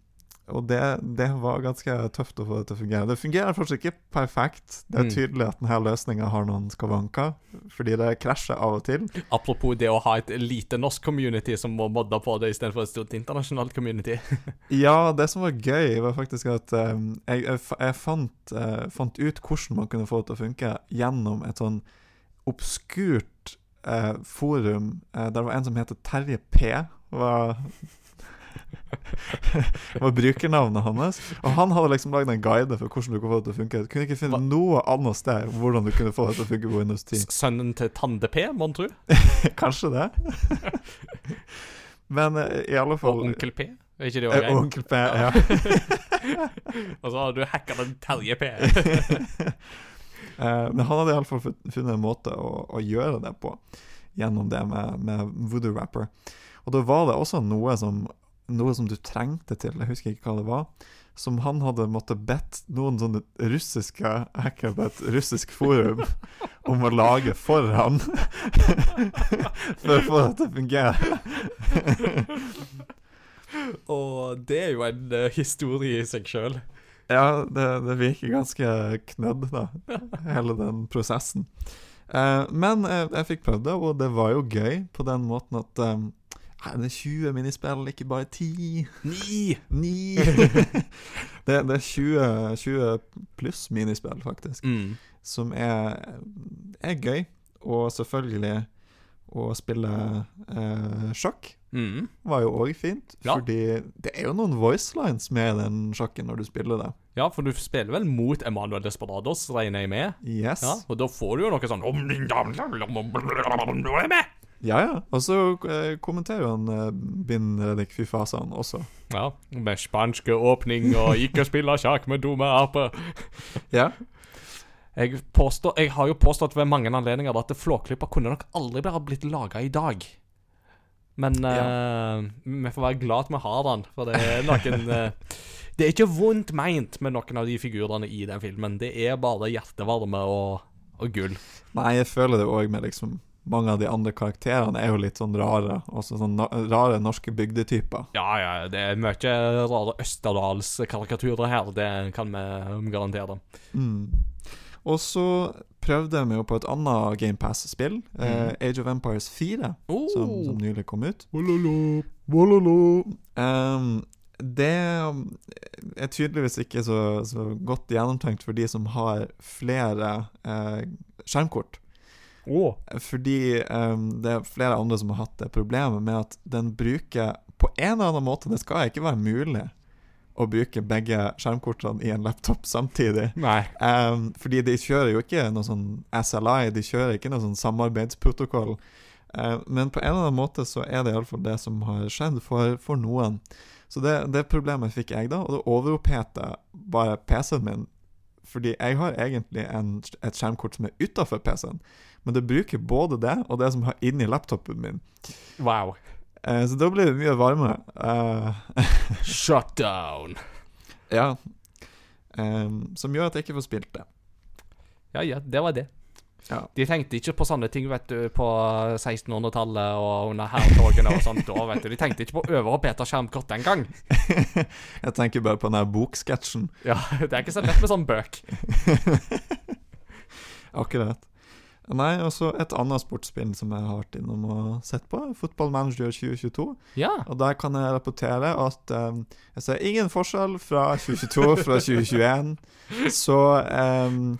og det, det var ganske tøft å få det til å fungere. Det fungerer fortsatt ikke perfekt. Det er Mm. tydelig at denne løsninga har noen skavanker, fordi det krasjer av og til. Apropos det å ha et lite norsk community som må modde på det istedenfor et stort internasjonalt community. Ja, det som var gøy, var faktisk at um, jeg, jeg, jeg fant, uh, fant ut hvordan man kunne få det til å funke gjennom et sånn obskurt uh, forum uh, der det var en som heter Terje P. Var, var brukernavnet hans. Og han hadde liksom lagd en guide for hvordan du kunne få det til å funke. Du kunne ikke finne Hva? noe annet sted hvordan du kunne få det til å funke på Windows 10. Sønnen til Tande P, mon tru? Kanskje det. Men eh, i alle fall Og Onkel P? Er ikke det eh, òg Onkel P, ja. Og så har du hacka den Terje P. Eh, men han hadde iallfall funnet en måte å, å gjøre det på, gjennom det med, med voodoo rapper. Og da var det også noe som, noe som du trengte til, jeg husker ikke hva det var, som han hadde måttet bedt noen sånne russiske hacker på et russisk forum om å lage for han. for å få det til å fungere. Og det er jo en uh, historie i seg sjøl. Ja, det, det virker ganske knødd, da, hele den prosessen. Uh, men eh, jeg fikk prøvd det, og det var jo gøy på den måten at nei, det er 20 minispill, ikke bare 10. 9! 9 det, det er 20, 20 pluss minispill, faktisk, Mm. som er, er gøy. Og selvfølgelig å spille eh, sjakk Mm. var jo òg fint, Ja. fordi det er jo noen voice lines med den sjakken når du spiller det. Ja, for du spiller vel mot Emanuel Desperados, regner jeg med? Yes. Ja, Og da får du jo noe sånn Ja, ja. Og så eh, kommenterer jo han eh, Bin Reddik Fifasan også. Ja, med spanske åpning og ikke spille sjakk med dumme aper. Ja. Jeg, påstår, jeg har jo påstått ved mange anledninger at Flåklypa kunne nok aldri bare blitt laga i dag. Men eh, vi får være glad at vi har den, for det er noen eh, Det er ikke vondt meint med noen av de figurene i den filmen. Det er bare hjertevarme og, og gull. Nei, jeg føler det òg med liksom Mange av de andre karakterene er jo litt sånn rare. Også sånn rare norske bygdetyper. Ja, ja, det er mye rare Østerdalskarikaturer her, det kan vi garantere. Mm. Og så prøvde vi jo på et annet GamePass-spill, eh, Age of Empires 4, Oh. som, som nylig kom ut. Um, det er tydeligvis ikke så, så godt gjennomtenkt for de som har flere eh, skjermkort. Åh. Fordi um, det er flere andre som har hatt det problemet med at den bruker På en eller annen måte, det skal ikke være mulig å bruke begge skjermkortene i en laptop samtidig. Nei. Um, fordi de kjører jo ikke noe sånn SLI, de kjører ikke noe sånn samarbeidsprotokoll. Uh, men på en eller annen måte så er det iallfall det som har skjedd for, for noen. Så det, det problemet fikk jeg da, og det overoppheta bare PC-en min. Fordi jeg har egentlig en, et skjermkort som er utafor PC-en, men det bruker både det og det som har inni laptopen min. Wow. Eh, så da blir det mye varmere. Eh, Shut ja. Em, som gjør at jeg ikke får spilt det. Ja, ja, det var det. Ja. De tenkte ikke på sånne ting vet du, på 1600-tallet og under hærtogene og sånt. Da, vet du. De tenkte ikke på Øver- og beta-skjermkort den gang. jeg tenker bare på den der boksketsjen. Ja, Det er ikke så lett med sånn bøk. Akkurat. Nei, og så et annet sportsspill som jeg har vært innom og sett på, Fotballmanager 2022. Ja. Og der kan jeg rapportere at um, jeg ser ingen forskjell fra 2022 fra 2021. Så um,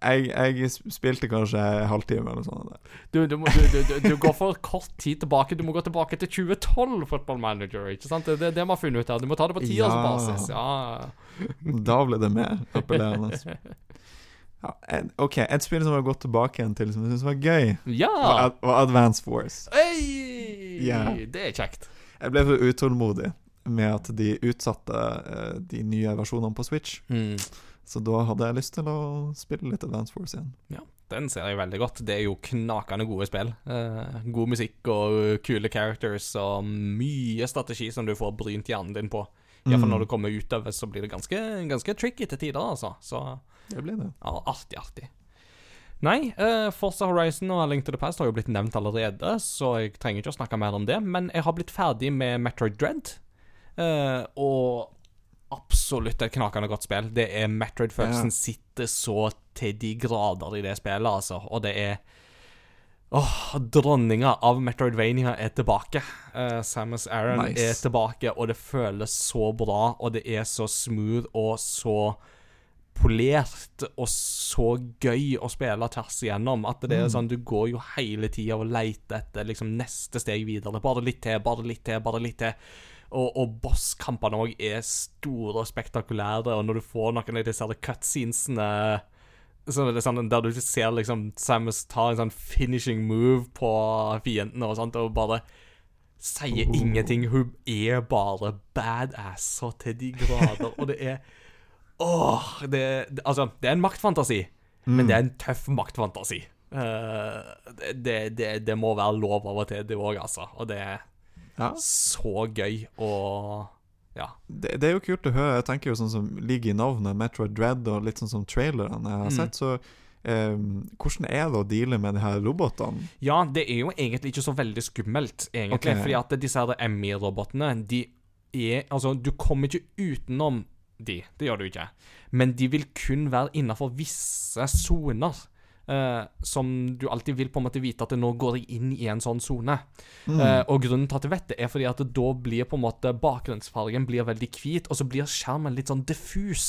jeg, jeg spilte kanskje en halvtime eller noe sånt. Du, du, du, du, går for kort tid tilbake. Du må gå tilbake til 2012 Football Manager. ikke sant? Det er det vi har funnet ut her. Du må ta det på tiårsbasis. Ja. Da ble det mer appellerende. Ja, en- OK, et spill som har gått tilbake igjen til som jeg syns var gøy, ja. var, Ad var Advance Force. Hey! Ja. Det er kjekt. Jeg ble for utålmodig med at de utsatte eh, de nye versjonene på Switch. Mm. Så da hadde jeg lyst til å spille litt Advance Force igjen. Ja, den ser jeg veldig godt. Det er jo knakende gode spill. Eh, god musikk og kule characters og mye strategi som du får brynt hjernen din på. Iallfall Mm. når du kommer utover, så blir det ganske, ganske tricky til tider, altså. Så Det blir det. Ja, artig, artig. Nei, uh, Forza Horizon og Link to the Past har jo blitt nevnt allerede, så jeg trenger ikke å snakke mer om det. Men jeg har blitt ferdig med Metroid Dread, uh, og absolutt et knakende godt spill. Det er Metroid-følelsen Ja. sitter så til de grader i det spillet, altså. Og det er Åh, dronninga av Metroidvania er tilbake. Uh, Samus Aran Nice. er tilbake, og det føles så bra, og det er så smooth og så polert og så gøy å spille tvers igjennom. At det er sånn, du går jo hele tida og leter etter liksom neste steg videre. Bare litt til, bare litt til, bare litt til. Og, og bosskampene òg er store og spektakulære, og når du får noen av disse cutscenesene så er det sånn, der du ser liksom Samus ta en sånn finishing move på fiendene og sånt, og bare sier ingenting. Hun er bare badass så til de grader, og det er Åh, det, det Altså, det er en maktfantasi, men det er en tøff maktfantasi. Uh, det, det, det, det må være lov av og til, det òg, altså. Og det er Ja. så gøy og Ja. Det, det er jo kult å høre. Jeg tenker jo sånn som ligger i navnet, Metroid Dread, og litt sånn som trailerne jeg har Mm. sett, så um, hvordan er det å deale med de her robotene? Ja, det er jo egentlig ikke så veldig skummelt, egentlig. Okay. Fordi at disse her MI-robotene, de er Altså, du kommer ikke utenom de. Det gjør du ikke. Men de vil kun være innafor visse soner. Eh, som du alltid vil på en måte vite at nå går jeg inn i en sånn sone. Eh, og grunnen til at jeg vet det, er fordi at da blir på en måte bakgrunnsfargen blir veldig hvit, og så blir skjermen litt sånn diffus.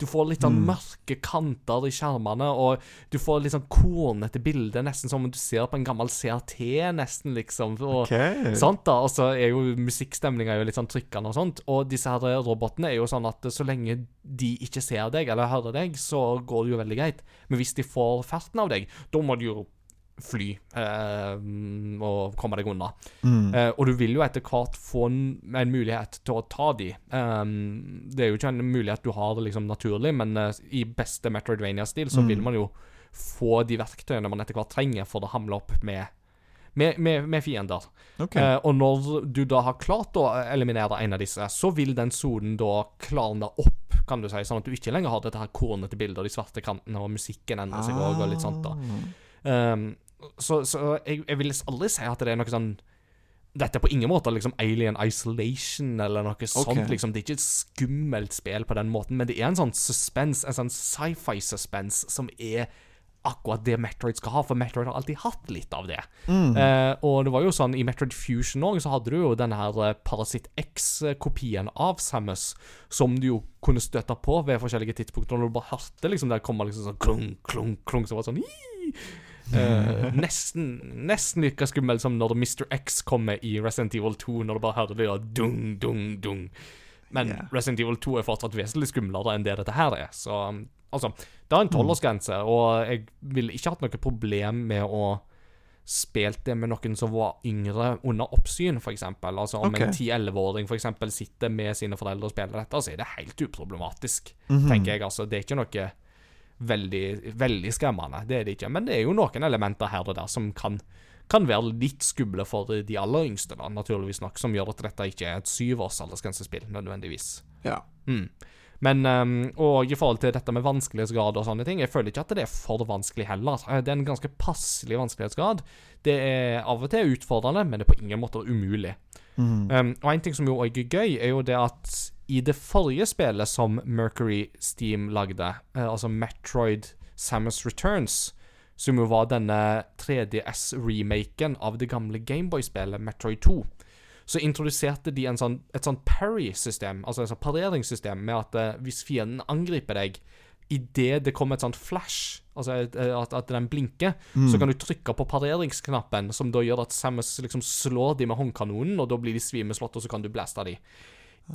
Du får litt sånn mørke kanter i skjermene, og du får litt sånn kornete bilde, nesten som om du ser på en gammel CRT, nesten, liksom. Og, okay. Sant da, og så er jo musikkstemninga litt sånn trykkende og sånt. Og disse her robotene er jo sånn at så lenge de ikke ser deg eller hører deg, så går det jo veldig greit. Men hvis de får ferten av deg, da må du jo fly eh, og komme deg unna. Eh, og du vil jo etter hvert få en, en mulighet til å ta de. Eh, det er jo ikke en mulighet du har liksom naturlig, men eh, i beste Metroidvania-stil så vil man jo få de verktøyene man etter hvert trenger for å hamle opp med, med, med, med fiender. Okay. Eh, og når du da har klart å eliminere en av disse, så vil den sonen da klarne opp, kan du si, sånn at du ikke lenger har dette her kornete bildet og de svarte kantene, og musikken endrer seg òg, og litt sånt, da. Um, så så jeg, jeg vil aldri si at det er noe sånn dette er på ingen måte liksom Alien Isolation eller noe sånt. liksom Det er ikke et skummelt spill på den måten, men det er en sånn suspense, en sånn sci-fi-suspense, som er akkurat det Metroid skal ha, for Metroid har alltid hatt litt av det. Eh, og det var jo sånn i Metroid Fusion òg, så hadde du jo denne her Parasitt X-kopien av Samus, som du jo kunne støtte på ved forskjellige tidspunkter, når du bare hørte liksom der kommer liksom sånn klung, klung, klung, så var det sånn «Ii!» Eh, nesten, nesten like skummel som når Mr. X kommer i Resident Evil 2, når du bare hører det der dung, dung, dung. Men yeah. Resident Evil 2 er fortsatt vesentlig skumlere enn det dette her er. Så um, altså, det er en tolvårsgrense, og jeg ville ikke hatt noe problem med å spilt det med noen som var yngre under oppsyn, f.eks. Altså om okay. en 10-11-åring for eksempel sitter med sine foreldre og spiller dette, så er det helt uproblematisk, Mhm. tenker jeg. altså. Det er ikke noe veldig, veldig skremmende, det er det ikke. Men det er jo noen elementer her og der som kan, kan være litt skumle for de aller yngste, da, naturligvis nok, som gjør at dette ikke er et syvårs aldersgrensespill, nødvendigvis. Ja. Mm. Men um, Og i forhold til dette med vanskelighetsgrad og sånne ting, jeg føler ikke at det er for vanskelig heller. Eh, Det er en ganske passelig vanskelighetsgrad. Det er av og til utfordrende, men det er på ingen måte umulig. Um, og en ting som jo òg er gøy, er jo det at i det forrige spillet som Mercury Steam lagde, eh, altså Metroid Samus Returns, som jo var denne 3DS-remaken av det gamle Gameboy-spillet Metroid 2, så introduserte de en sånn, et sånn parry-system, altså et sånn pareringssystem, med at eh, hvis fienden angriper deg Idet det kommer et sånt flash, altså et- eh, at, at den blinker, så kan du trykke på pareringsknappen, som da gjør at Samus liksom slår de med håndkanonen, og da blir de svimeslått, og så kan du blaste de.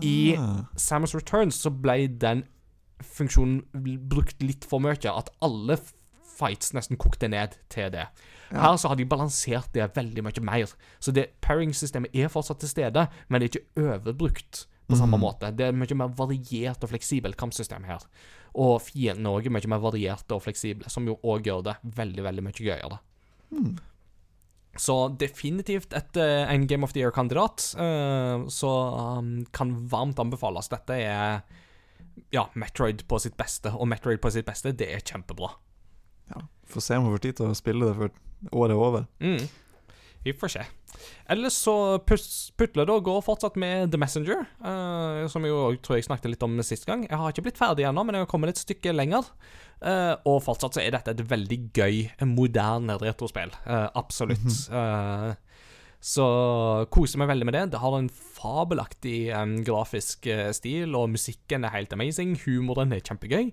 I Ah. Samus Returns så ble den funksjonen brukt litt for mye, at alle fights nesten kokte ned til det. Her så har de balansert det veldig mye mer. Så det pairing-systemet er fortsatt til stede, men det er ikke overbrukt på samme måte. Det er mye mer variert og fleksibelt kampsystem her. Og fiendene òg er mye mer varierte og fleksible, som jo òg gjør det veldig, veldig mye gøyere. Så definitivt et, eh, en Game of the Year-kandidat. Uh, så um, kan varmt anbefales. Dette er ja, Metroid på sitt beste. Og Metroid på sitt beste, det er kjempebra. Ja. Får se om vi får tid til å spille det før året er over. Mm. Vi får se. Ellers så putler Putle da går fortsatt med The Messenger, uh, som jeg jo tror jeg snakket litt om sist gang. Jeg har ikke blitt ferdig ennå, men jeg har kommet et stykke lenger. Uh, og fortsatt så er dette et veldig gøy, moderne retrospill. Uh, absolutt. Eh, så koser meg veldig med det. Det har en fabelaktig um, grafisk stil, og musikken er helt amazing. Humoren er kjempegøy,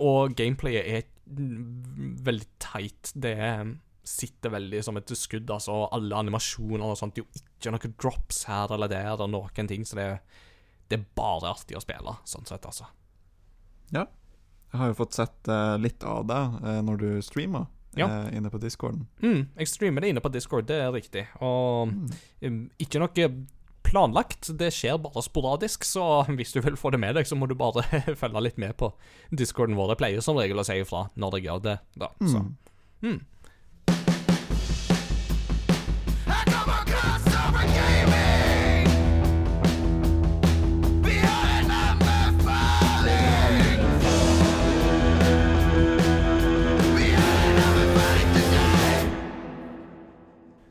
og gameplayet er veldig teit. Det sitter veldig som et skudd, altså. Alle animasjoner og sånt. Det er jo ikke noen drops her eller der, eller noen ting, så det, det er bare artig å spille, sånn sett, altså. Jeg har jo fått sett uh, litt av det uh, når du streamer Ja. eh, inne på discorden. Mm, jeg streamer det inne på Discord, det er riktig. Og Mm. um, ikke noe planlagt, det skjer bare sporadisk, så hvis du vil få det med deg, så må du bare følge litt med på Discorden vår. Jeg pleier som regel å si ifra når jeg gjør det, da. Så. Mm.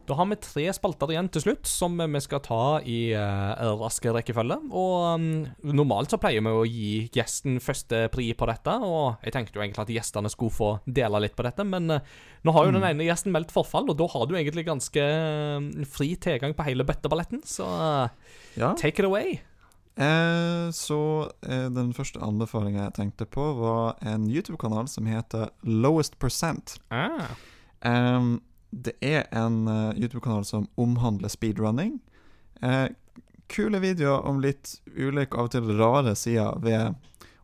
Da har vi tre spalter igjen til slutt, som vi skal ta i uh, rask rekkefølge. Og um, normalt så pleier vi å gi gjesten første pri på dette, og jeg tenkte jo egentlig at gjestene skulle få dele litt på dette, men uh, nå har jo den ene gjesten meldt forfall, og da har du egentlig ganske uh, fri tilgang på hele bøtteballetten, så uh, Ja. take it away. Eh, så eh, den første anbefalingen jeg tenkte på, var en YouTube-kanal som heter Lowest Percent. Ah. Ehm, det er en eh, YouTube-kanal som omhandler speedrunning. Eh, kule videoer om litt ulike, av og til rare sider ved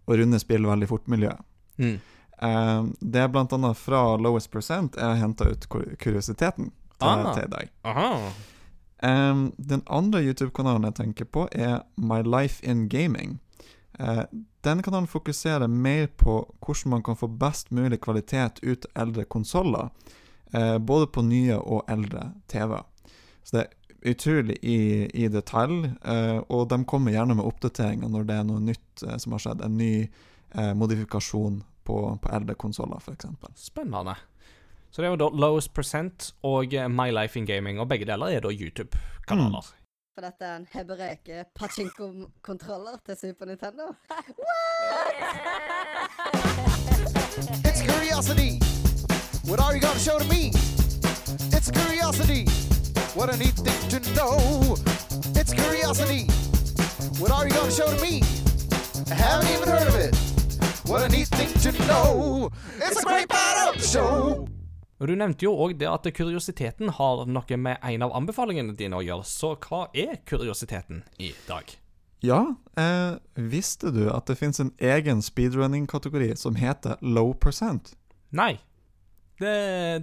å runde spill veldig fort-miljøet. Mm. Eh, det er blant annet fra Lowest Percent jeg har henta ut kur- kuriositeten til, Ah. til deg. Aha. Eh, den andre YouTube-kanalen jeg tenker på, er My Life in Gaming. Eh, denne kanalen fokuserer mer på hvordan man kan få best mulig kvalitet ut av eldre konsoller. Eh, både på nye og eldre TV. Så det er utrolig i, i detalj, eh, og de kommer gjerne med oppdateringer når det er noe nytt eh, som har skjedd. En ny eh, modifikasjon på, på eldre konsoller, f.eks. Spennende. Så det er jo da Lowest Percent og My Life in Gaming, og begge deler er da YouTube-kanaler. For dette er en hebreke pachinko-kontroller til Super Nintendo. What? It's curiosity. What are you gonna show to me? It's curiosity. What a neat thing to know. It's curiosity. What are you gonna show to me? I haven't even heard of it. What a neat thing to know. It's a great part of the show. Og Du nevnte jo òg det at kuriositeten har noe med en av anbefalingene dine å gjøre, så hva er kuriositeten i dag? Ja, eh, visste du at det finnes en egen speedrunning-kategori som heter low percent? Nei. Det,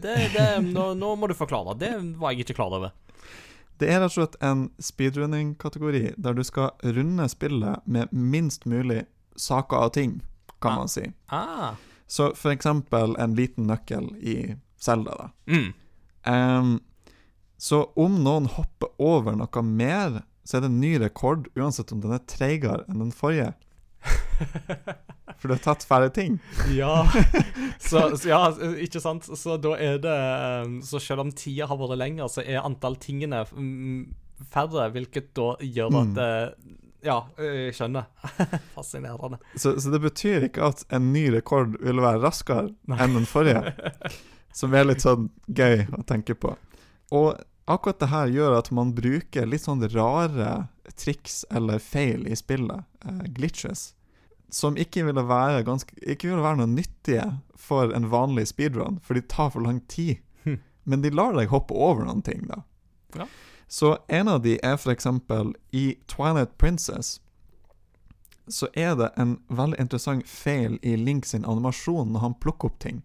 det, det nå, nå må du forklare. Det var jeg ikke klar over. Det er rett og slett en speedrunning-kategori der du skal runde spillet med minst mulig saker og ting, kan Ah. man si. Ah. Så for eksempel en liten nøkkel i Zelda, da. Mm. Um, så om noen hopper over noe mer, så er det en ny rekord, uansett om den er treigere enn den forrige. For du har tatt færre ting. Ja. Så, så ja, ikke sant. Så da er det um, Så selv om tida har vært lenger, så er antall tingene mm, færre, hvilket da gjør at Mm. eh, Ja, jeg skjønner. Fascinerende. Så, så det betyr ikke at en ny rekord vil være raskere enn den forrige. Som er litt sånn gøy å tenke på. Og akkurat det her gjør at man bruker litt sånn rare triks eller feil i spillet, eh, glitches, som ikke ville være ganske Ikke ville være noe nyttige for en vanlig speedrun, for de tar for lang tid. Hm. Men de lar deg hoppe over noen ting, da. Ja. Så en av de er eksempel i Twilight Princess så er det en veldig interessant feil i Link sin animasjon når han plukker opp ting.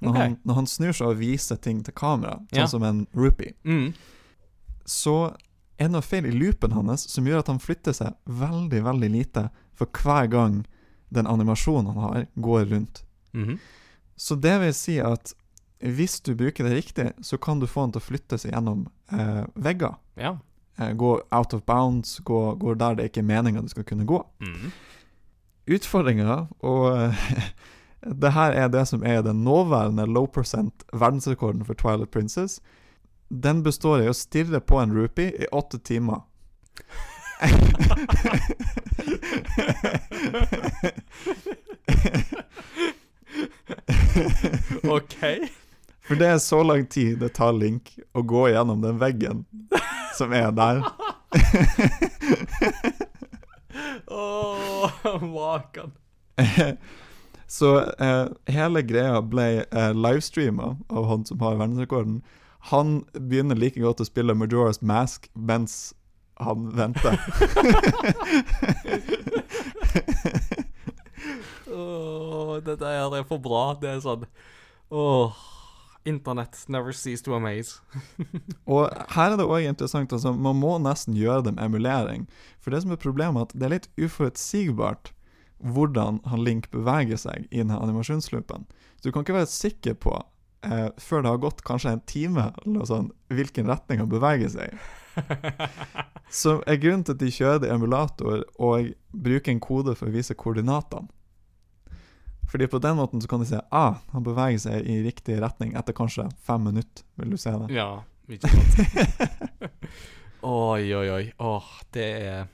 Når, okay. han, når han snur seg og viser ting til kamera, sånn Ja. som en rupee, Mm. så er det noe feil i loopen hans som gjør at han flytter seg veldig, veldig lite for hver gang den animasjonen han har, går rundt. Mhm. Så det vil si at hvis du bruker det riktig, så kan du få han til å flytte seg gjennom eh, vegger. Ja. Eh, gå out of bounds, gå, gå der det ikke er meninga du skal kunne gå. Mm. Utfordringa, og eh, det her er det som er den nåværende low percent verdensrekorden for Twilight Princess. Den består i å stirre på en rupee i åtte timer. OK. For det er så lang tid det tar Link å gå gjennom den veggen som er der. Åh, makan. Så eh, hele greia ble eh, livestreama av han som har verdensrekorden. Han begynner like godt å spille Majora's Mask mens han venter. oh, dette her er for bra. Det er sånn Åh. Internett never cease to amaze. Og her er det òg interessant, altså, man må nesten gjøre det med emulering. For det som er problemet, er at det er litt uforutsigbart hvordan han Link beveger seg i denne animasjonsloopen. Så du kan ikke være sikker på, eh, før det har gått kanskje en time, eller sånt, hvilken retning han beveger seg i. Så er grunnen til at de kjører emulator og bruker en kode for å vise koordinatene. Fordi på den måten så kan de se ah, han beveger seg i riktig retning etter kanskje fem minutter, vil du se det. Ja, ikke sant. oi, oi, oi. Åh, det er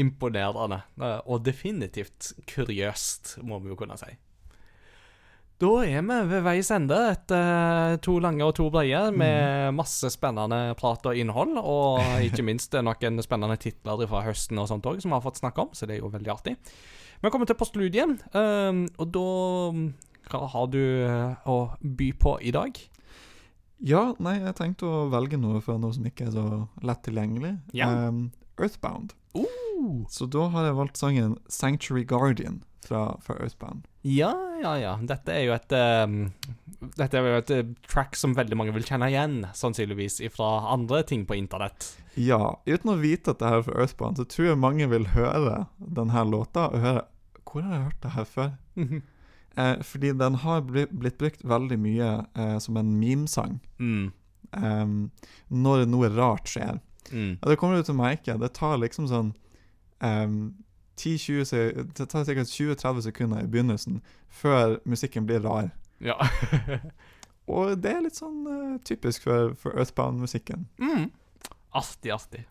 imponerende. eh, Og definitivt kuriøst, må vi jo kunne si. Da er vi ved veis ende etter to lange og to breie med masse spennende prat og innhold. Og ikke minst noen spennende titler fra høsten og sånt også, som vi har fått snakke om, så det er jo veldig artig. Vi kommer til postludiet, um, og da Hva har du eh, å by på i dag? Ja, nei, jeg tenkte å velge noe fra noe som ikke er så lett tilgjengelig. Ja. Um, Earthbound. Uh. Så da har jeg valgt sangen 'Sanctuary Guardian' fra, fra Earthbound. Ja, ja, ja. Dette er jo et um, Dette er jo et eh, track som veldig mange vil kjenne igjen, sannsynligvis, fra andre ting på internett. Ja, uten å vite at det her er fra Earthbound, så tror jeg mange vil høre denne låta og høre Hvor har jeg hørt det her før? Eh, fordi den har blitt brukt veldig mye eh, som en memesang Mm. em, når noe rart skjer. Mm. Ja, det kommer du til å merke. Det tar liksom sånn em, 10-20 se- Det tar sikkert 20-30 sekunder i begynnelsen før musikken blir rar. Ja. Og det er litt sånn uh, typisk for, for Earthbound-musikken. mm. Artig, artig.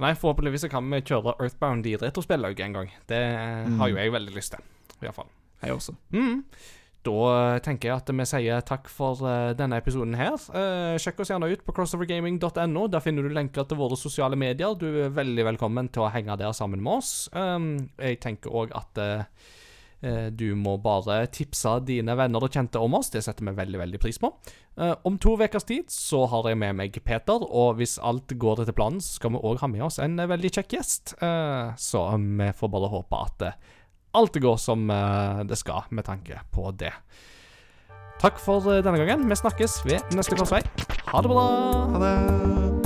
Nei, forhåpentligvis så kan vi kjøre Earthbound i retrospill en gang. Det har jo jeg veldig lyst til, iallfall. Jeg også. Mm. Da tenker jeg at vi sier takk for uh, denne episoden her. Uh, sjekk oss gjerne ut på crossovergaming.no. Der finner du lenker til våre sosiale medier. Du er veldig velkommen til å henge der sammen med oss. Um, jeg tenker òg at eh, du må bare tipse dine venner og kjente om oss. Det setter vi veldig veldig pris på. Om to ukers tid så har jeg med meg Peter, og hvis alt går etter planen, så skal vi òg ha med oss en veldig kjekk gjest. Så vi får bare håpe at alt går som eh, det skal, med tanke på det. Takk for eh, denne gangen. Vi snakkes ved neste korsvei. Ha det bra! Ha det!